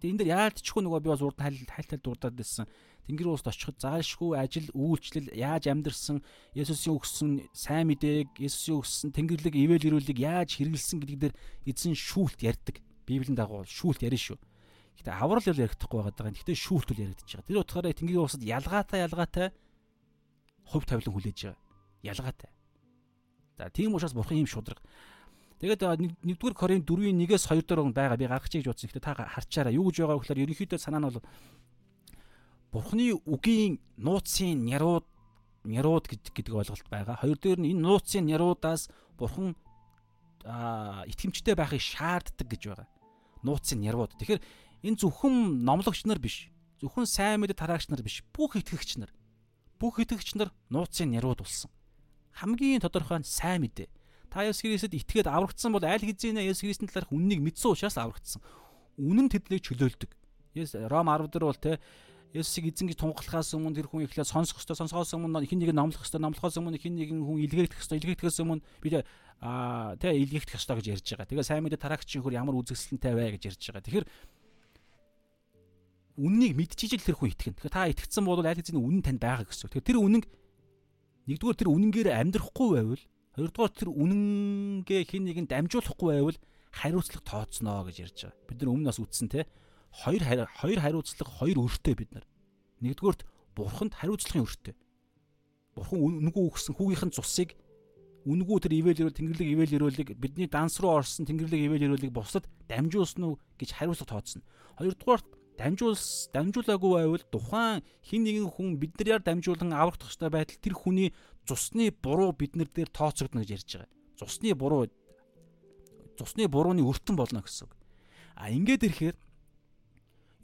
Гэтэ энэ дэр яалтчгүй нөгөө би бас урд хайл хайлтал дурдаад байсан. Тэнгэр уус очиход заашгүй ажил үйлчлэл яаж амьдрсан Есүсийн өгсөн сайн мэдээг Есүсийн өгсөн тэнгэрлэг ивэл ирүүлэг яаж хэрэгэлсэн гэдэг дээр эзэн шүүлт ярьдаг. Библийн дагуу шүүлт ярина шүү. Гэтэ аврал ярихдаггүй байгаа. Гэтэ шүүлт үл яригдчихэж байгаа. Тэр утгаараа тэнгэрийн уусад ялгаатай ялгаатай хувь тавилан хүлээж байгаа. Ялгаатай. За тийм учраас бурхан ийм шудраг. Тэгээд 1-р Коринт 4-ийн 1-ээс 2 дээр байгаа би гаргах гэж бодсон. Гэхдээ та харчаараа юу гэж байгаа вэ гэхээр ерөнхийдөө санаа нь бол Бурхны үгийн нууцын нярууд нярууд гэдэг ойлголт байгаа. Хоёр дээр нь энэ нууцын няруудаас Бурхан итгэмжтэй байхыг шаарддаг гэж байгаа. Нууцын нярууд. Тэгэхээр энэ зөвхөн номлогч нар биш. Зөвхөн сайн мэдээ тараагч нар биш. Бүх итгэгч нар бүх итгэгч нар нууцын нэрүүд болсон. Хамгийн тодорхой нь сайн мэдээ. Та Есүс Христэд итгээд аврагдсан бол аль хэзээ Есүс Христийн талаарх үннийг мэдсэн учраас аврагдсан. Үнэн тэднийг чөлөөлдөг. Ром 10 дээр бол те Есүсийг эзэн гэж тунгалахаас өмнө тэр хүн ихлээр сонсох ёстой, сонсохоос өмнө хин нэг нь номлох ёстой, номлохоос өмнө хин нэгэн хүн илгээгдэх ёстой, илгээгдэхээс өмнө бид аа тэ илгээгдэх ёстой гэж ярьж байгаа. Тэгээ сайн мэдээ тараагчийн хөр ямар үзэсгэлэнтэй вэ гэж ярьж байгаа. Тэгэхээр үннийг мэдчихэж л тэр хүн итгэнэ. Тэгэхээр та итгэцэн бол аль хэзээ үнэн танд байгаа гэсэн. Тэгэхээр тэр үнэн нэгдүгээр тэр үнэнгээр амьдрахгүй байвал хоёрдугаар тэр үнэнгээ хин нэгэнд дамжуулахгүй байвал хариуцлага тооцноо гэж ярьж байгаа. Бид нар өмнөөс үтсэн те хоёр хоёр хариуцлага хоёр өртөө бид нар. Нэгдүгээрт бурханд хариуцлагын өртөө. Бурхан үнгүү өгсөн хүүгийнхэн цусыг үнгүү тэр ивэл ирүүл тэнгэрлэг ивэл ирүүлэг бидний данс руу орсон тэнгэрлэг ивэл ирүүлэг бусад дамжуулсан уу гэж хариуцлага тооцно. Хоёрдугаарт дамжуулс дамжуулаагүй байвал тухайн хин нэгэн хүн биднээр дамжуулан аврагдах ёстой байтал тэр хүний цусны буруу биднэр дээр тооцогдно гэж ярьж байгаа. Цусны буруу цусны бурууны өртөн болно гэсэн үг. А ингээд ирэхээр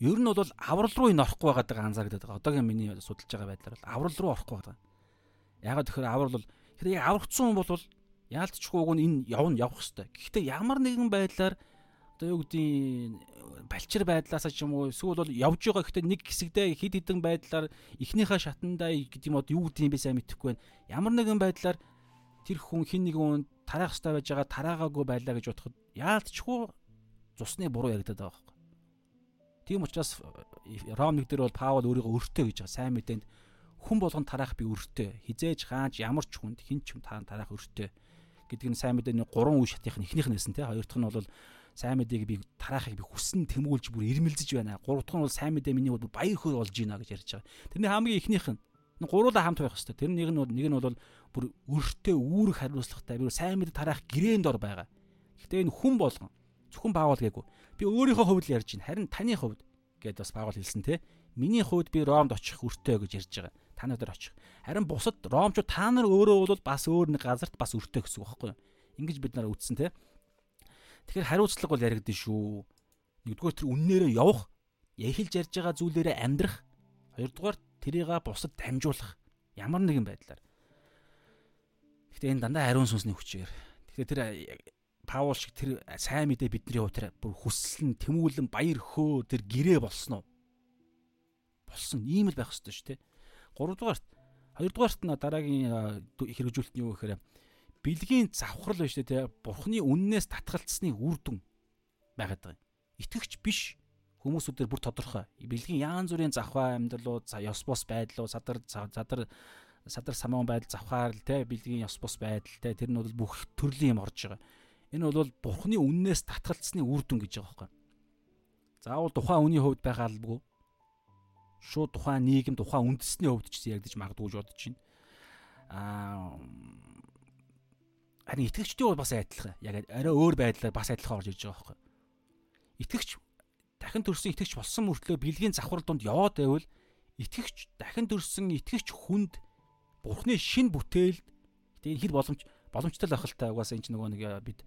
ер нь бол аврал руу ин орохгүй байгаа анзаардаг. Одоогийн миний судалж байгаа байдлаар бол аврал руу орохгүй байгаа. Ягаад тэгэхээр аврал бол хэрэг аврагдсан хүн бол яалтчгүй нь энэ явна явах хэвээр. Гэхдээ ямар нэгэн байдлаар одоо юу гэдгийг балчир байдлаасаа ч юм уу эсвэл бол явж байгаа гэхдээ нэг хэсэгдээ хид хідэн байдлаар эхнийхээ шатандаа гэдэг юм уу юу гэдгийг би сайн мэдэхгүй байна. Ямар нэгэн байдлаар тэр хүн хин нэг хүн тараах хэрэгтэй байж байгаа тараагаагүй байлаа гэж бодоход яалтчгүй цусны буруу яригадаад байгаа байхгүй. Тийм учраас Ром нэг дээр бол Паул өөрийгөө өртөө гэж байгаа. Сайн мэдээнд хүн болгон тараах би өртөө. Хизээж гаанч ямар ч хүнд хин ч хүн тараах өртөө гэдэг нь сайн мэдээний гурван үе шатынх нь эхнийх нь нэсэн те. Хоёр дахь нь бол сайн мэдээг би тараахыг би хүссэн тэмүүлж бүр ирмэлзэж байна. Гурав дахь нь бол сайн мэдээ миний бол баяр хөөр болж байна гэж ярьж байгаа. Тэрний хамгийн эхнийх нь гуруула хамт байх хэвээр. Тэр нэг нь нэг нь бол бүр өртөө үүрэг хариуцлагатай би сайн мэдээ тараах гэрээнд ор байгаа. Гэхдээ энэ хүн болгон зөвхөн баавал гээгүй. Би өөрийнхөө хувьд л ярьж байна. Харин таны хувьд гэд бас баавал хэлсэн те. Миний хувьд би Ромд очих өртөө гэж ярьж байгаа. Та нар очих. Харин бусад Ромчууд та нар өөрөө бол бас өөр нэг газарт бас өртөө гэсэн үг байхгүй юу? Ингиж бид нараа үтсэн те. Тэгэхээр хариуцлага бол яригдэн шүү. Нэгдүгээр тэр үннээрээ явах, эхэлж ярьж байгаа зүйлээрээ амьдрах. Хоёрдугаар тэрийг бусад дамжуулах. Ямар нэгэн байдлаар. Гэхдээ энэ дандаа ариун сүнсний хүчээр. Тэгэхээр тэр Паул шиг тэр сайн мэдээ бидний хувьд тэр бүр хүсэл нь тэмүүлэн баяр хөө тэр гэрээ болсон уу? Болсон. Ийм л байх ёстой шүү, тэ. Гуравдугаарт хоёрдугаарт нь дараагийн хэрэгжүүлэлт нь юу гэхээр бэлгийн завхрал байна шүү, тэ. Бурхны үннээс татгалцсны үр дүн байгаад байгаа юм. Итгэвч биш хүмүүсүүдээр бүр тодорхой. Бэлгийн яан зүрийн завхаа амьдралууд, ёс бос байдлууд, садар задар садар самуун байдал завхаар л те бэлгийн ёс бос байдал те тэр нь бол бүх төрлийн юм орж байгаа Энэ бол бурхны үннээс татгалцсны үр дүн гэж байгаа байхгүй. Заавал тухайн үний хувьд байгаа албагүй. Шууд тухайн нийгэм, тухайн үндэсний хувьд ч яригдж магадгүй гэж бодож байна. Аа харин итгэгчдийн бас адилхан. Яг арай өөр байдлаар бас адилхан орж ирж байгаа байхгүй. Итгэгч дахин төрсөн итгэгч болсон мөртлөө бэлгийн завхрал донд яваад байвал итгэгч дахин төрсөн итгэгч хүнд бурхны шин бүтээлд тэгээ хэр боломж боломжтой л ахaltaа угаасаа энэ ч нөгөө нэг бид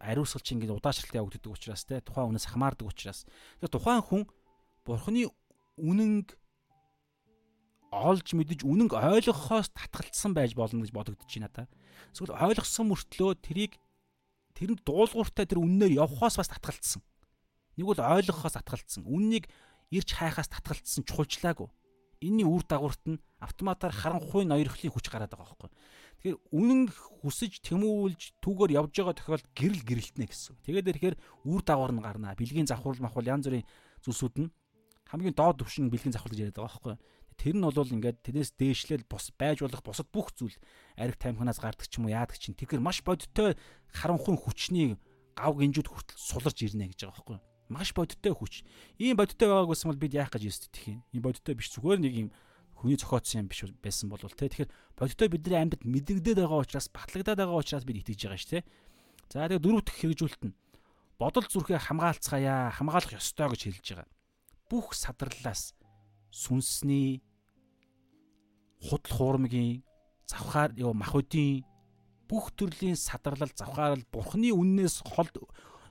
ариусгалч ингээд удаашралтай явагддаг учраас те тухайн хүнээс хамаардаг учраас тэгэхээр тухайн хүн бурхны үнэнг олж мэдэж үнэнг ойлгохоос татгалцсан байж болно гэж бодогдож байна та. Эсвэл ойлгосон мөртлөө тэрийг тэрэнд дуулууртай тэр үннээр явхоос бас татгалцсан. Нэг бол ойлгохоос татгалцсан. Үннийг ирж хайхаас татгалцсан чухалчлаагүй. Энийний үр дагаварт нь автоматар харанхуй ноёрхлын хүч гараад байгаа байхгүй. Тэгэхээр үнэн хүсэж тэмүүлж түүгээр явж байгаа тохиолдолд гэрэл гэрэлтнэ гэсэн. Тэгээд ирэхээр үр дагавар нь гарнаа. Бэлгийн завхрал махвал янз бүрийн зүйлсүүд нь хамгийн доод түвшин бэлгийн завхрал гэж яриад байгаа байхгүй. Тэр нь бол ингээд тэрнээс дээшлэл бус байж болох бусад бүх зүйл ариг тамхинаас гардаг ч юм уу яадаг чинь. Тэгэхээр маш бодиттой харанхуй хүчний гав гинжүүд хүртэл суларч ирнэ гэж байгаа байхгүй. Маш бодиттой хүч. Ийм бодиттой байгааг байсан бол бид яах гэж ястдэх юм. Ийм бодиттой биш зүгээр нэг юм хүний зохиоцсон юм биш байсан бол те тэгэхээр бодиттой бидний амьд мэдэгдээд байгаа учраас батлагдаад байгаа учраас бид итгэж байгаа ш те за тэгээ дөрөв дэх хэрэгжүүлэлт нь бодол зүрхээ хамгаалцгаая хамгаалах ёстой гэж хэлж байгаа бүх садарлаас сүнсний худал хуурмгийн завхаар ёо махуудын бүх төрлийн садарлал завхаарл бурхны үннээс хол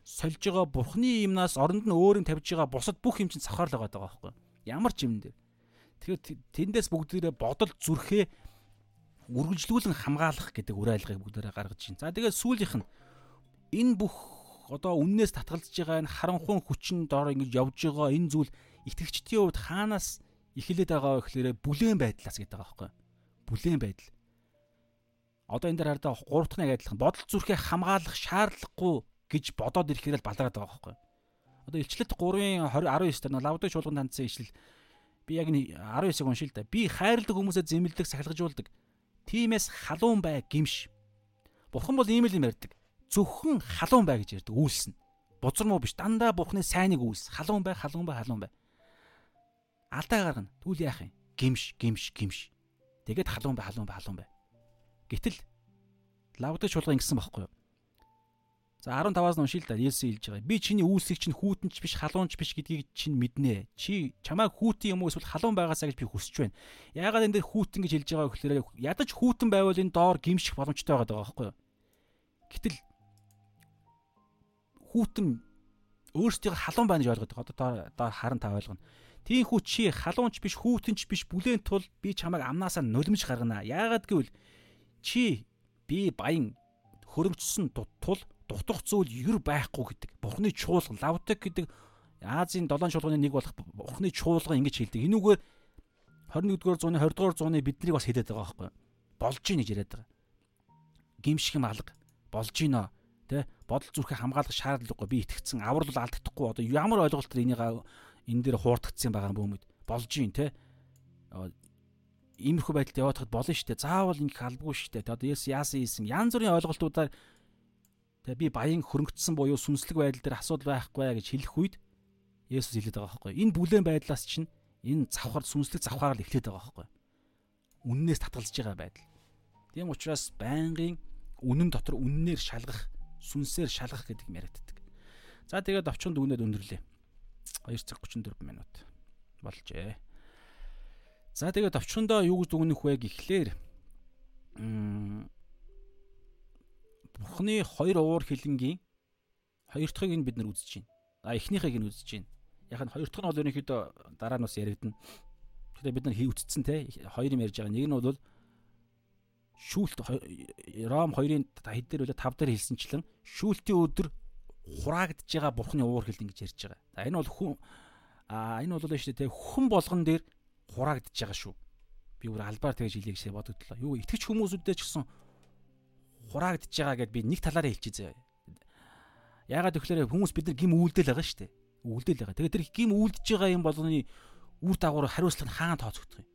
сольж байгаа бурхны юмнаас оронд нь өөр нь тавьж байгаа бусад бүх юм чинь завхаар л байгаа байхгүй ямар ч юм дээр Тэгэхээр тэндээс бүгдээрээ бодол зүрхээ үргэлжлүүлэн хамгаалах гэдэг үр айлгыг бүгдээрээ гаргаж байна. За тэгээд сүүлийнх нь энэ бүх одоо үннээс татгалзаж байгаа энэ харанхуй хүчин дор ингэж явж байгаа энэ зүйл итгэгчдийн хувьд хаанаас эхлээд байгаа гэхээр бүлээн байдлаас гэдэг байгаа байхгүй. Бүлээн байдал. Одоо энэ дээр хардаа 3 дахь нэг адилхан бодол зүрхээ хамгаалах шаардлагагүй гэж бодоод ирэхээр л балараад байгаа байхгүй. Одоо илчлэлт 3-ын 20 19 дээр лавдын чуулган тандсан ишлэл Би яг 19-ыг уншил та. Би хайрладаг хүмүүсээ зэмлдэг, сахилгажуулдаг. Тимээс халуун бай гимш. Бурхан бол ийм л юм ярьдаг. Зөвхөн халуун бай гэж ярьдаг. Үйлснэ. Бузар муу биш. Дандаа Бурханы сайныг үйлс. Халуун бай, халуун бай, халуун бай. Алдаа гаргана. Түл яах юм? Гимш, гимш, гимш. Тэгээд халуун бай, халуун бай, халуун бай. Гэтэл лавдаг чуулга ингэсэн байхгүй юу? За 15-аас нь уншил да. Есүс хэлж байгаа. Би чиний үйлсийг чинь хүүтэнч биш, халуунч биш гэдгийг чинь мэднэ. Чи чамайг хүүтэн юм уу эсвэл халуун байгаасаа гэж би хүсэж байна. Яагаад энэ дээр хүүтэн гэж хэлж байгаа вэ гэхээр ядаж хүүтэн байвал энэ доор гимших боломжтой байгаа байхгүй юу? Гэтэл хүүтэн өөрсдийг халуун байна гэж ойлгоод байгаа. Одоо доор харан та ойлгоно. Тийм хүү чи халуунч биш, хүүтэнч биш бүлээн тул би чамайг амнаасаа нулимж гаргана. Яагаад гэвэл чи би баян хөрөнгөчсөн тул дутах зүйл ер байхгүй гэдэг. Бурхны чуулган лавтек гэдэг Азийн долоон чуулганы нэг болох Бурхны чуулган ингэж хэлдэг. Энүүгээр 21-р зууны 20-р зууны биднийг бас хэлээд байгаа байхгүй болж ийн гэж яриад байгаа. Гимших юм алга болж гинөө тэ бодол зүрхээ хамгаалах шаардлагагүй би итгэцэн аврал бол алдагдахгүй одоо ямар ойлголтоор энийг энэ дээр хуурдагдсан байгаа юм бөөмөд болж гин тэ иймэрхүү байдалд яваадахад болно шүү дээ. Заавал ингэх албагүй шүү дээ. Одоо Есүс яасан ийсэн янз бүрийн ойлголтуудаар тэгээ би баян хөрөнгөцсөн буюу сүнслэг байдал дээр асуудал байхгүй гэж хэлэх үед Есүс хэлээд байгаа байхгүй. Энэ бүлээн байдлаас чинь энэ завхар сүнслэг завхаар л эхлээд байгаа байхгүй. Үннээс татгалзаж байгаа байдал. Тийм учраас байнгын үнэн дотор үннээр шалгах, сүнсээр шалгах гэдэг юм яриаддаг. За тэгээд овчонд өгнөд өндөрлөө. 2 цаг 34 минут болжээ. За тэгээд овчхондоо юу гэж дүгнэх вэ гэхлээр Бурхны хоёр уур хилэнгийн хоёр дахьыг нь бид нар үзэж байна. А эхнийхийг нь үзэж байна. Яг нь хоёр дахь нь бол ерөнхийдөө дараа нь бас яригдана. Тэгэхээр бид нар хий үтцсэн те хоёр юм ярьж байгаа. Нэг нь бол шүүлт Ром 2-ын хэд дээр үлээ 5 дээр хэлсэнчлэн шүүлтийн өдөр хураагдж байгаа бурхны уур хилэн гэж ярьж байгаа. За энэ бол хүн а энэ бол шүү дээ хүн болгон дээр хураагдж байгаа шүү. Би бүр албаар тэгж хэлье гэж бодогдлоо. Юу итгэж хүмүүсүүдтэй ч гэсэн хураагдж байгаа гэдээ би нэг талаараа хэлчихье заяа. Яагаад тэгэхээр хүмүүс бид нар гим үйлдэл байгаа шүү дээ. Үйлдэл байгаа. Тэгээд тэр гим үйлдэж байгаа юм болгоны үр дагавар хариуцлага нь хаана тооцогдох юм.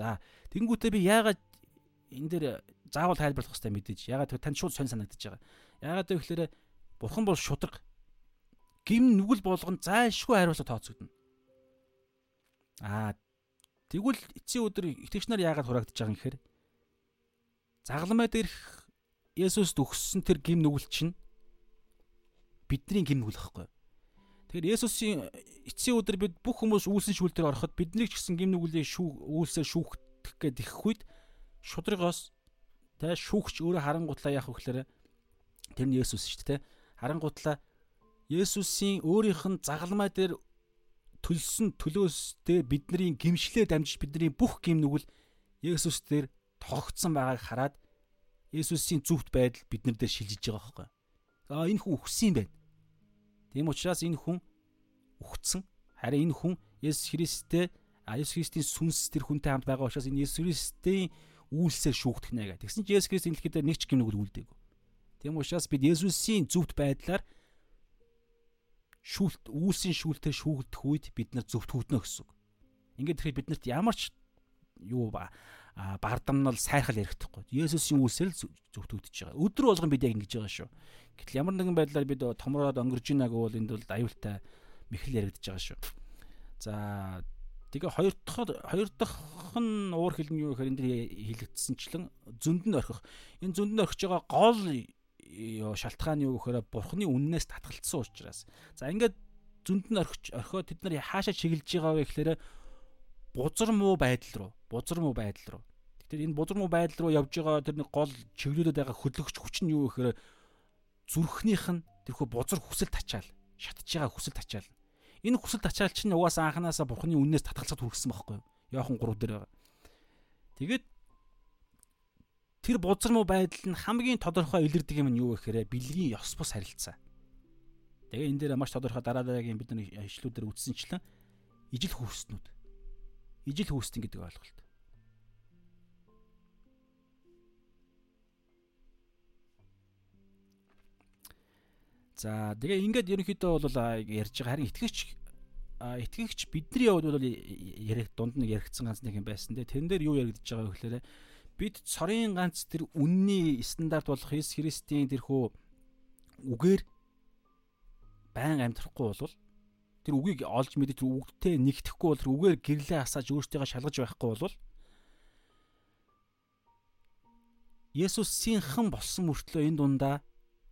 За тэгэнгүүтээ би яагаад энэ дээр заавал тайлбарлах хэрэгтэй мэдээж. Яагаад гэвэл танд шууд сонь санагдаж байгаа. Яагаад гэвэл бурхан бол шудраг. Гим нүгэл болгон зайлшгүй хариуцлага тооцогдно. Аа Тэгвэл эцсийн өдөр итгэгч нар яагаад хураагдж байгаа юм гэхээр загламай дээрх Есүст өгсөн тэр гим нүгэл чинь бидний гим нүгэл байхгүй. Тэгэхээр Есүсийн эцсийн өдөр бид бүх хүмүүс үйлсэн шүүлтээр ороход бидний ч гэсэн гим нүглийн шүү үйлсээр шүүхтэх гээд их үед шудрагоос тэ шүүгч өөрөө харангуутлаа яах вэ гэхээр тэр нь Есүс шүү дээ тэ харангуутлаа Есүсийн өөрийнх нь загалмай дээр төлсөн төлөөсдөө бидний гимшлээ дамжиж бидний бүх гим нүгэл Есүс дээр тогтсон байгааг хараад Есүсийн зүвт байдал биднэр дээр шилжиж байгаа байхгүй. Аа энэ хүн өгсөн юм байна. Тийм учраас энэ хүн өгцөн. Харин энэ хүн Есүс Христтэй Есүс Христийн сүнс тэр хүнтэй хамт байгаа учраас энэ Есүс Христийн үйлсээр шүүгдэх нэ гэх. Тэгсэн чинь Есүс Христ энэ дэлхийд нэг ч гим нүгэл үлдээг. Тийм учраас бид Есүсийн зүвт байдлаар шүүлт үүсийн шүүлтээр шүүгдэх үед бид нар зөвтгөгднө гэсэн. Ингээд тэгэхээр биднэрт ямар ч юу ба бардамнал сайрхал ярихдаггүй. Есүсийн үйлсээр л зөвтгөгдөж байгаа. Өдөр болгон бид яг ингэж байгаа шүү. Гэтэл ямар нэгэн байдлаар бид томроод өнгөрж ийна гэвэл энд бол аюултай мэхэл яригдж байгаа шүү. За тэгээ хоёр дахь хоёр дахь нь уур хилэн юу гэхээр энэ дэр хилэгдсэнчлэн зөндөнд орхих. Энэ зөндөнд орхиж байгаа гол шалтгаан юу гэхээр бурхны үннээс татгалцсан учраас. За ингээд зөнд нь орхиж орхио тэд нар хаашаа чиглэж байгаа вэ гэхээр бузар муу байдал руу, бузар муу байдал руу. Тэгэхээр энэ бузар муу байдал руу явж байгаа тэр нэг гол чиглүүлээд байгаа хөдөлгөгч хүч нь юу гэхээр зүрхнийх нь тэрхүү бузар хүсэл тачаал, шатж байгаа хүсэл тачаал. Энэ хүсэл тачаал чинь угаасаа анханасаа бурхны үннээс татгалцаад хүргэсэн байхгүй юу? Яохан 3 дээр байгаа. Тэгээд тэр бузар муу байдал нь хамгийн тодорхой илэрдэг юм нь юу гэхээр бэлгийн ёс бус харилцаа. Тэгээ энэ дээр маш тодорхой дараа дараагийн бид нар ишлүүдээр үтсэнчлэн ижил хүүснүүд. Ижил хүүстэн гэдэг ойлголт. За тэгээ ингээд ерөнхийдөө бол ярьж байгаа харин итгэгч итгэгч бидний хувьд бол ярих дунд нэг яригдсан ганц нэг юм байсан. Тэгээ тэрэн дээр юу яригдж байгаа вэ гэхээр бид цорын ганц тэр үнний стандарт болох Иесус Христийн тэрхүү үгээр байн амьдрахгүй болвол тэр үгийг олж мэдээ тэр үгтэй нэгтгэхгүй бол тэр үгээр гэрлээ асааж өөртөө шалгаж байхгүй болвол Есүсийн хэн болсон мөртлөө энэ дундаа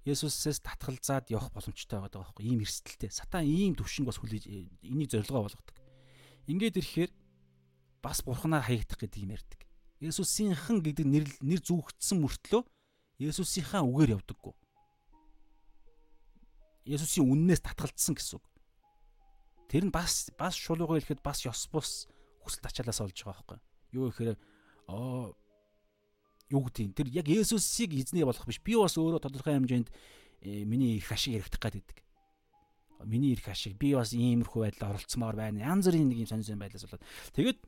Есүсээс татгалзаад явах боломжтой байгаа байхгүй ийм эрсдэлтэй. Сатан ийм төвшинг бас хүлээж энийг зорилгоо болгодог. Ингээд ирэхээр бас бурхнаар хаягдах гэдэг юм ярьдаг. Есүсийнхэн гэдэг нэр нэр зүгтсэн мөртлөө Есүсийнхаа үгээр явдаггүй. Есүсийн үннээс татгалцсан гэсэн үг. Тэр нь бас бас шулуугаа хэлэхэд бас ёс бус хүсэл тачаалаас олж байгаа байхгүй юу гэхээр оо юу гэдэг тэр яг Есүсийг эзний болох биш би бас өөрөө тодорхой хэмжээнд э, миний ирэх ашиг яригдах гэдэг. Миний ирэх ашиг би бас иймэрхүү байдлаар оролцмоор байна. Янз бүрийн нэг юм сонир сонир байдлаас болоод. Тэгээд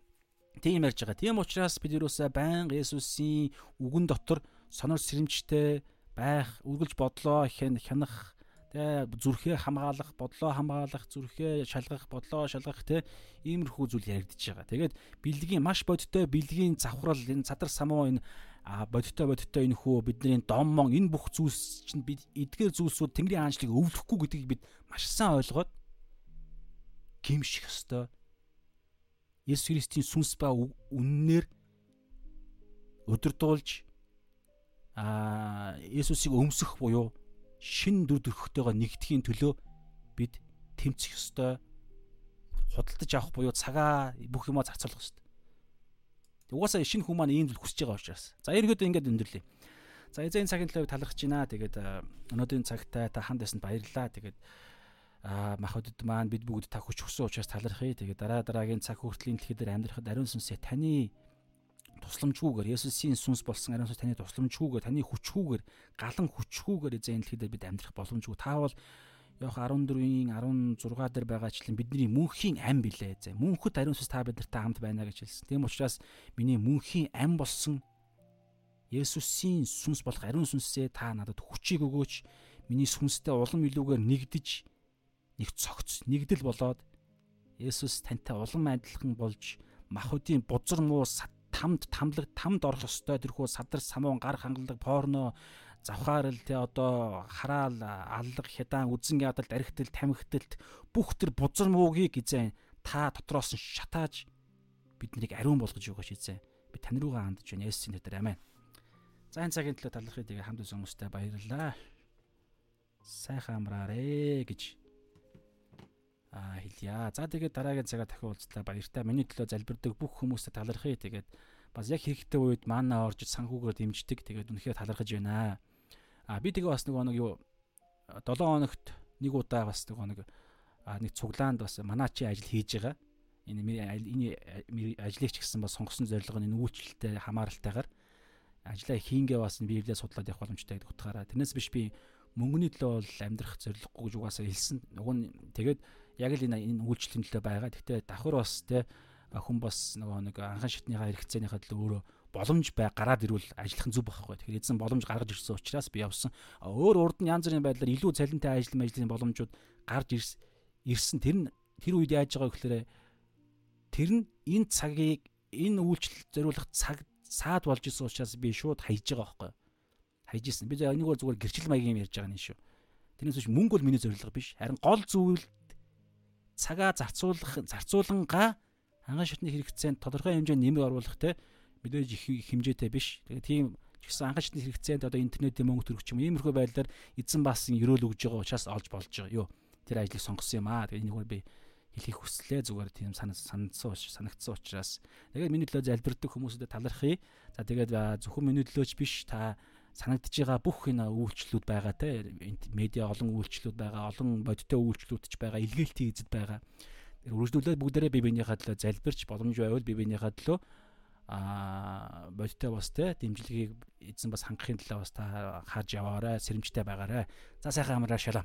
тийм ярьж байгаа. Тийм учраас бид юусаа байнга Есүсийн үгэн дотор сонор сэрэмжтэй байх, үргэлж бодлоо хянах Тэ зүрхээ хамгаалах, бодлоо хамгаалах, зүрхээ шалгах, бодлоо шалгах тэ иймэрхүү зүйл яригдчихэж байгаа. Тэгээд бэлгийн маш бодиттой бэлгийн завхрал энэ цадар самуу энэ бодиттой бодиттой энэ хөө бидний доммон энэ бүх зүйлс чинь бид эдгээр зүйлсүүд Тэнгэрийн хаанчлыг өвлөхгүй гэдгийг бид маш сайн ойлгоод гимших ёстой. Есүс Христийн сүнс ба үннээр өдөрдуулж а Есүсийг өмсөх буюу шин дүр төрхтэйгээ нэгдэхийн төлөө бид тэмцэх ёстой. Худалдаж авах буюу цагаа бүх юмаа зарцуулах ёстой. Угаасаа шинэ хүмүүс маань ийм зүйл хүсэж байгаа учраас. За ерөөдөө ингэж өндөрлөе. За эзэн цагийн төлөө талархаж байна. Тэгээд өнөөдрийн цагтаа та ханд байсанд баярлалаа. Тэгээд аа махбодд маань бид бүгд та хүч өгсөн учраас талархъя. Тэгээд дараа дараагийн цаг хүртлийн дэлхийд амьдрахад ариун сүнсээ таны тусламжгүйгээр Есүсийн сүнс болсон ариун сүнс таны тусламжгүйгээр таны хүчгүйгээр галан хүчгүйгээр эзэн дэлхийд бид амьдрах боломжгүй. Таавал Йох 14-ийн 16 дээр байгаачлан бидний мөнхийн ам билээ зэ. Мөнхөд ариун сүнс та биднэртэй хамт байна гэж хэлсэн. Тийм учраас миний мөнхийн ам болсон Есүсийн сүнс болох ариун сүнсээ та надад хүчийг өгөөч. Миний сүнстэй улам илүүгээр нэгдэж нэг цогц нэгдэл болоод Есүс тантай улам адилхан болж махуудын бузар муу тамд тамлаг тамд орох ёстой. Тэрхүү садар самуун гар хангалдаг порно завхаарл те одоо хараал аллаг хядаан үзэн ядалт архитэлт тамхитэлт бүх тэр бузар муугийг эзэн та дотроос нь шатааж биднийг ариун болгож өгөөч эзэн би тань руугаа хандж байна. Есүсийн нэрээр амин за энэ цагийн төлөө талархыг тэгээ хамт үзэн хүмүүстэй баярлалаа. Сайхан амраарэ гэж хэлье. За тэгээд дараагийн цагаа дахин уулзлаа баяртай. Миний төлөө залбирдаг бүх хүмүүстээ талархъя. Тэгээд бас яг хэрэгтэй үед маана орж санхүүгээр дэмждэг. Тэгээд үнэхээр талархаж байна. Аа би тэгээ бас нэг нэг юу 7 хоногт нэг удаа бас нэг нэг нэг цуглаанд бас манаачи ажил хийж байгаа. Энэ энэ ажлыг ч гэсэн бас сонгосон зорилго нь энэ үйлчлэлтэй хамааралтайгаар ажлаа хийнгээ бас библиэд судлаад явах боломжтой гэдэг утгаараа тэрнээс биш би мөнгөний төлөө бол амьдрах зорилгогүй угаасаа хэлсэн. Уг нь тэгээд яг л энэ энэ үйлчлэлийн төлөө байгаа. Гэхдээ давхар бас те хүн бас нөгөө нэг анхан шатныхаа хэрэгцээнийхээ төлөө өөрөө боломж бай гараад ирвэл ажиллах нь зүг байхгүй. Тэгэхээр эзэн боломж гаргаж ирсэн учраас би явсан. Өөр урд нь янз бүрийн байдлаар илүү цалинтай ажил мэжлийн боломжууд гарч ирсэн. Тэр нь тэр үед яаж байгаа гэхээр тэр нь энэ цагийг энэ үйлчлэл зориулах цаг саад болж исэн учраас би шууд хайж байгаа байхгүй. Хайж исэн. Би энэгээр зүгээр гэрчил маягийн юм ярьж байгаа юм шүү. Тэрнээс биш мөнгө бол миний зорилго биш. Харин гол зүйл цагаа зарцуулах зарцуулангаа анхан шатны хэрэгцээнд тодорхой хэмжээнд нэмэг оруулах те мэдээж их хэмжээтэй биш. Тэгээ тийм гэсэн анхан шатны хэрэгцээнд одоо интернетийн мөнгө төрөх юм иймэрхүү байдлаар эзэн бас ерөөл өгж байгаа учраас олж болж байгаа юу. Тэр ажлыг сонгосон юм аа. Тэгээ энэгээр би хэлхийг хүслээ зүгээр тийм санагдсан санагдсан учраас тэгээд миний төлөө залбирдаг хүмүүсүүдэд талархъя. За тэгээд зөвхөн миний төлөөч биш та санагдж байгаа бүх энэ үйлчлүүд байгаа те медиа олон үйлчлүүд байгаа олон бодиттой үйлчлүүд ч байгаа илгээлтийн эзэд байгаа. Үргэлжлүүлээд бүгдээрээ бие биенийхээ төлөө залбирч боломж байвал бие биенийхээ төлөө аа бодиттой бас те дэмжлэгийг эзэн бас хангахын төлөө бас та хааж яваарай сэрэмжтэй байгаарай. За сайхан амраа шалаа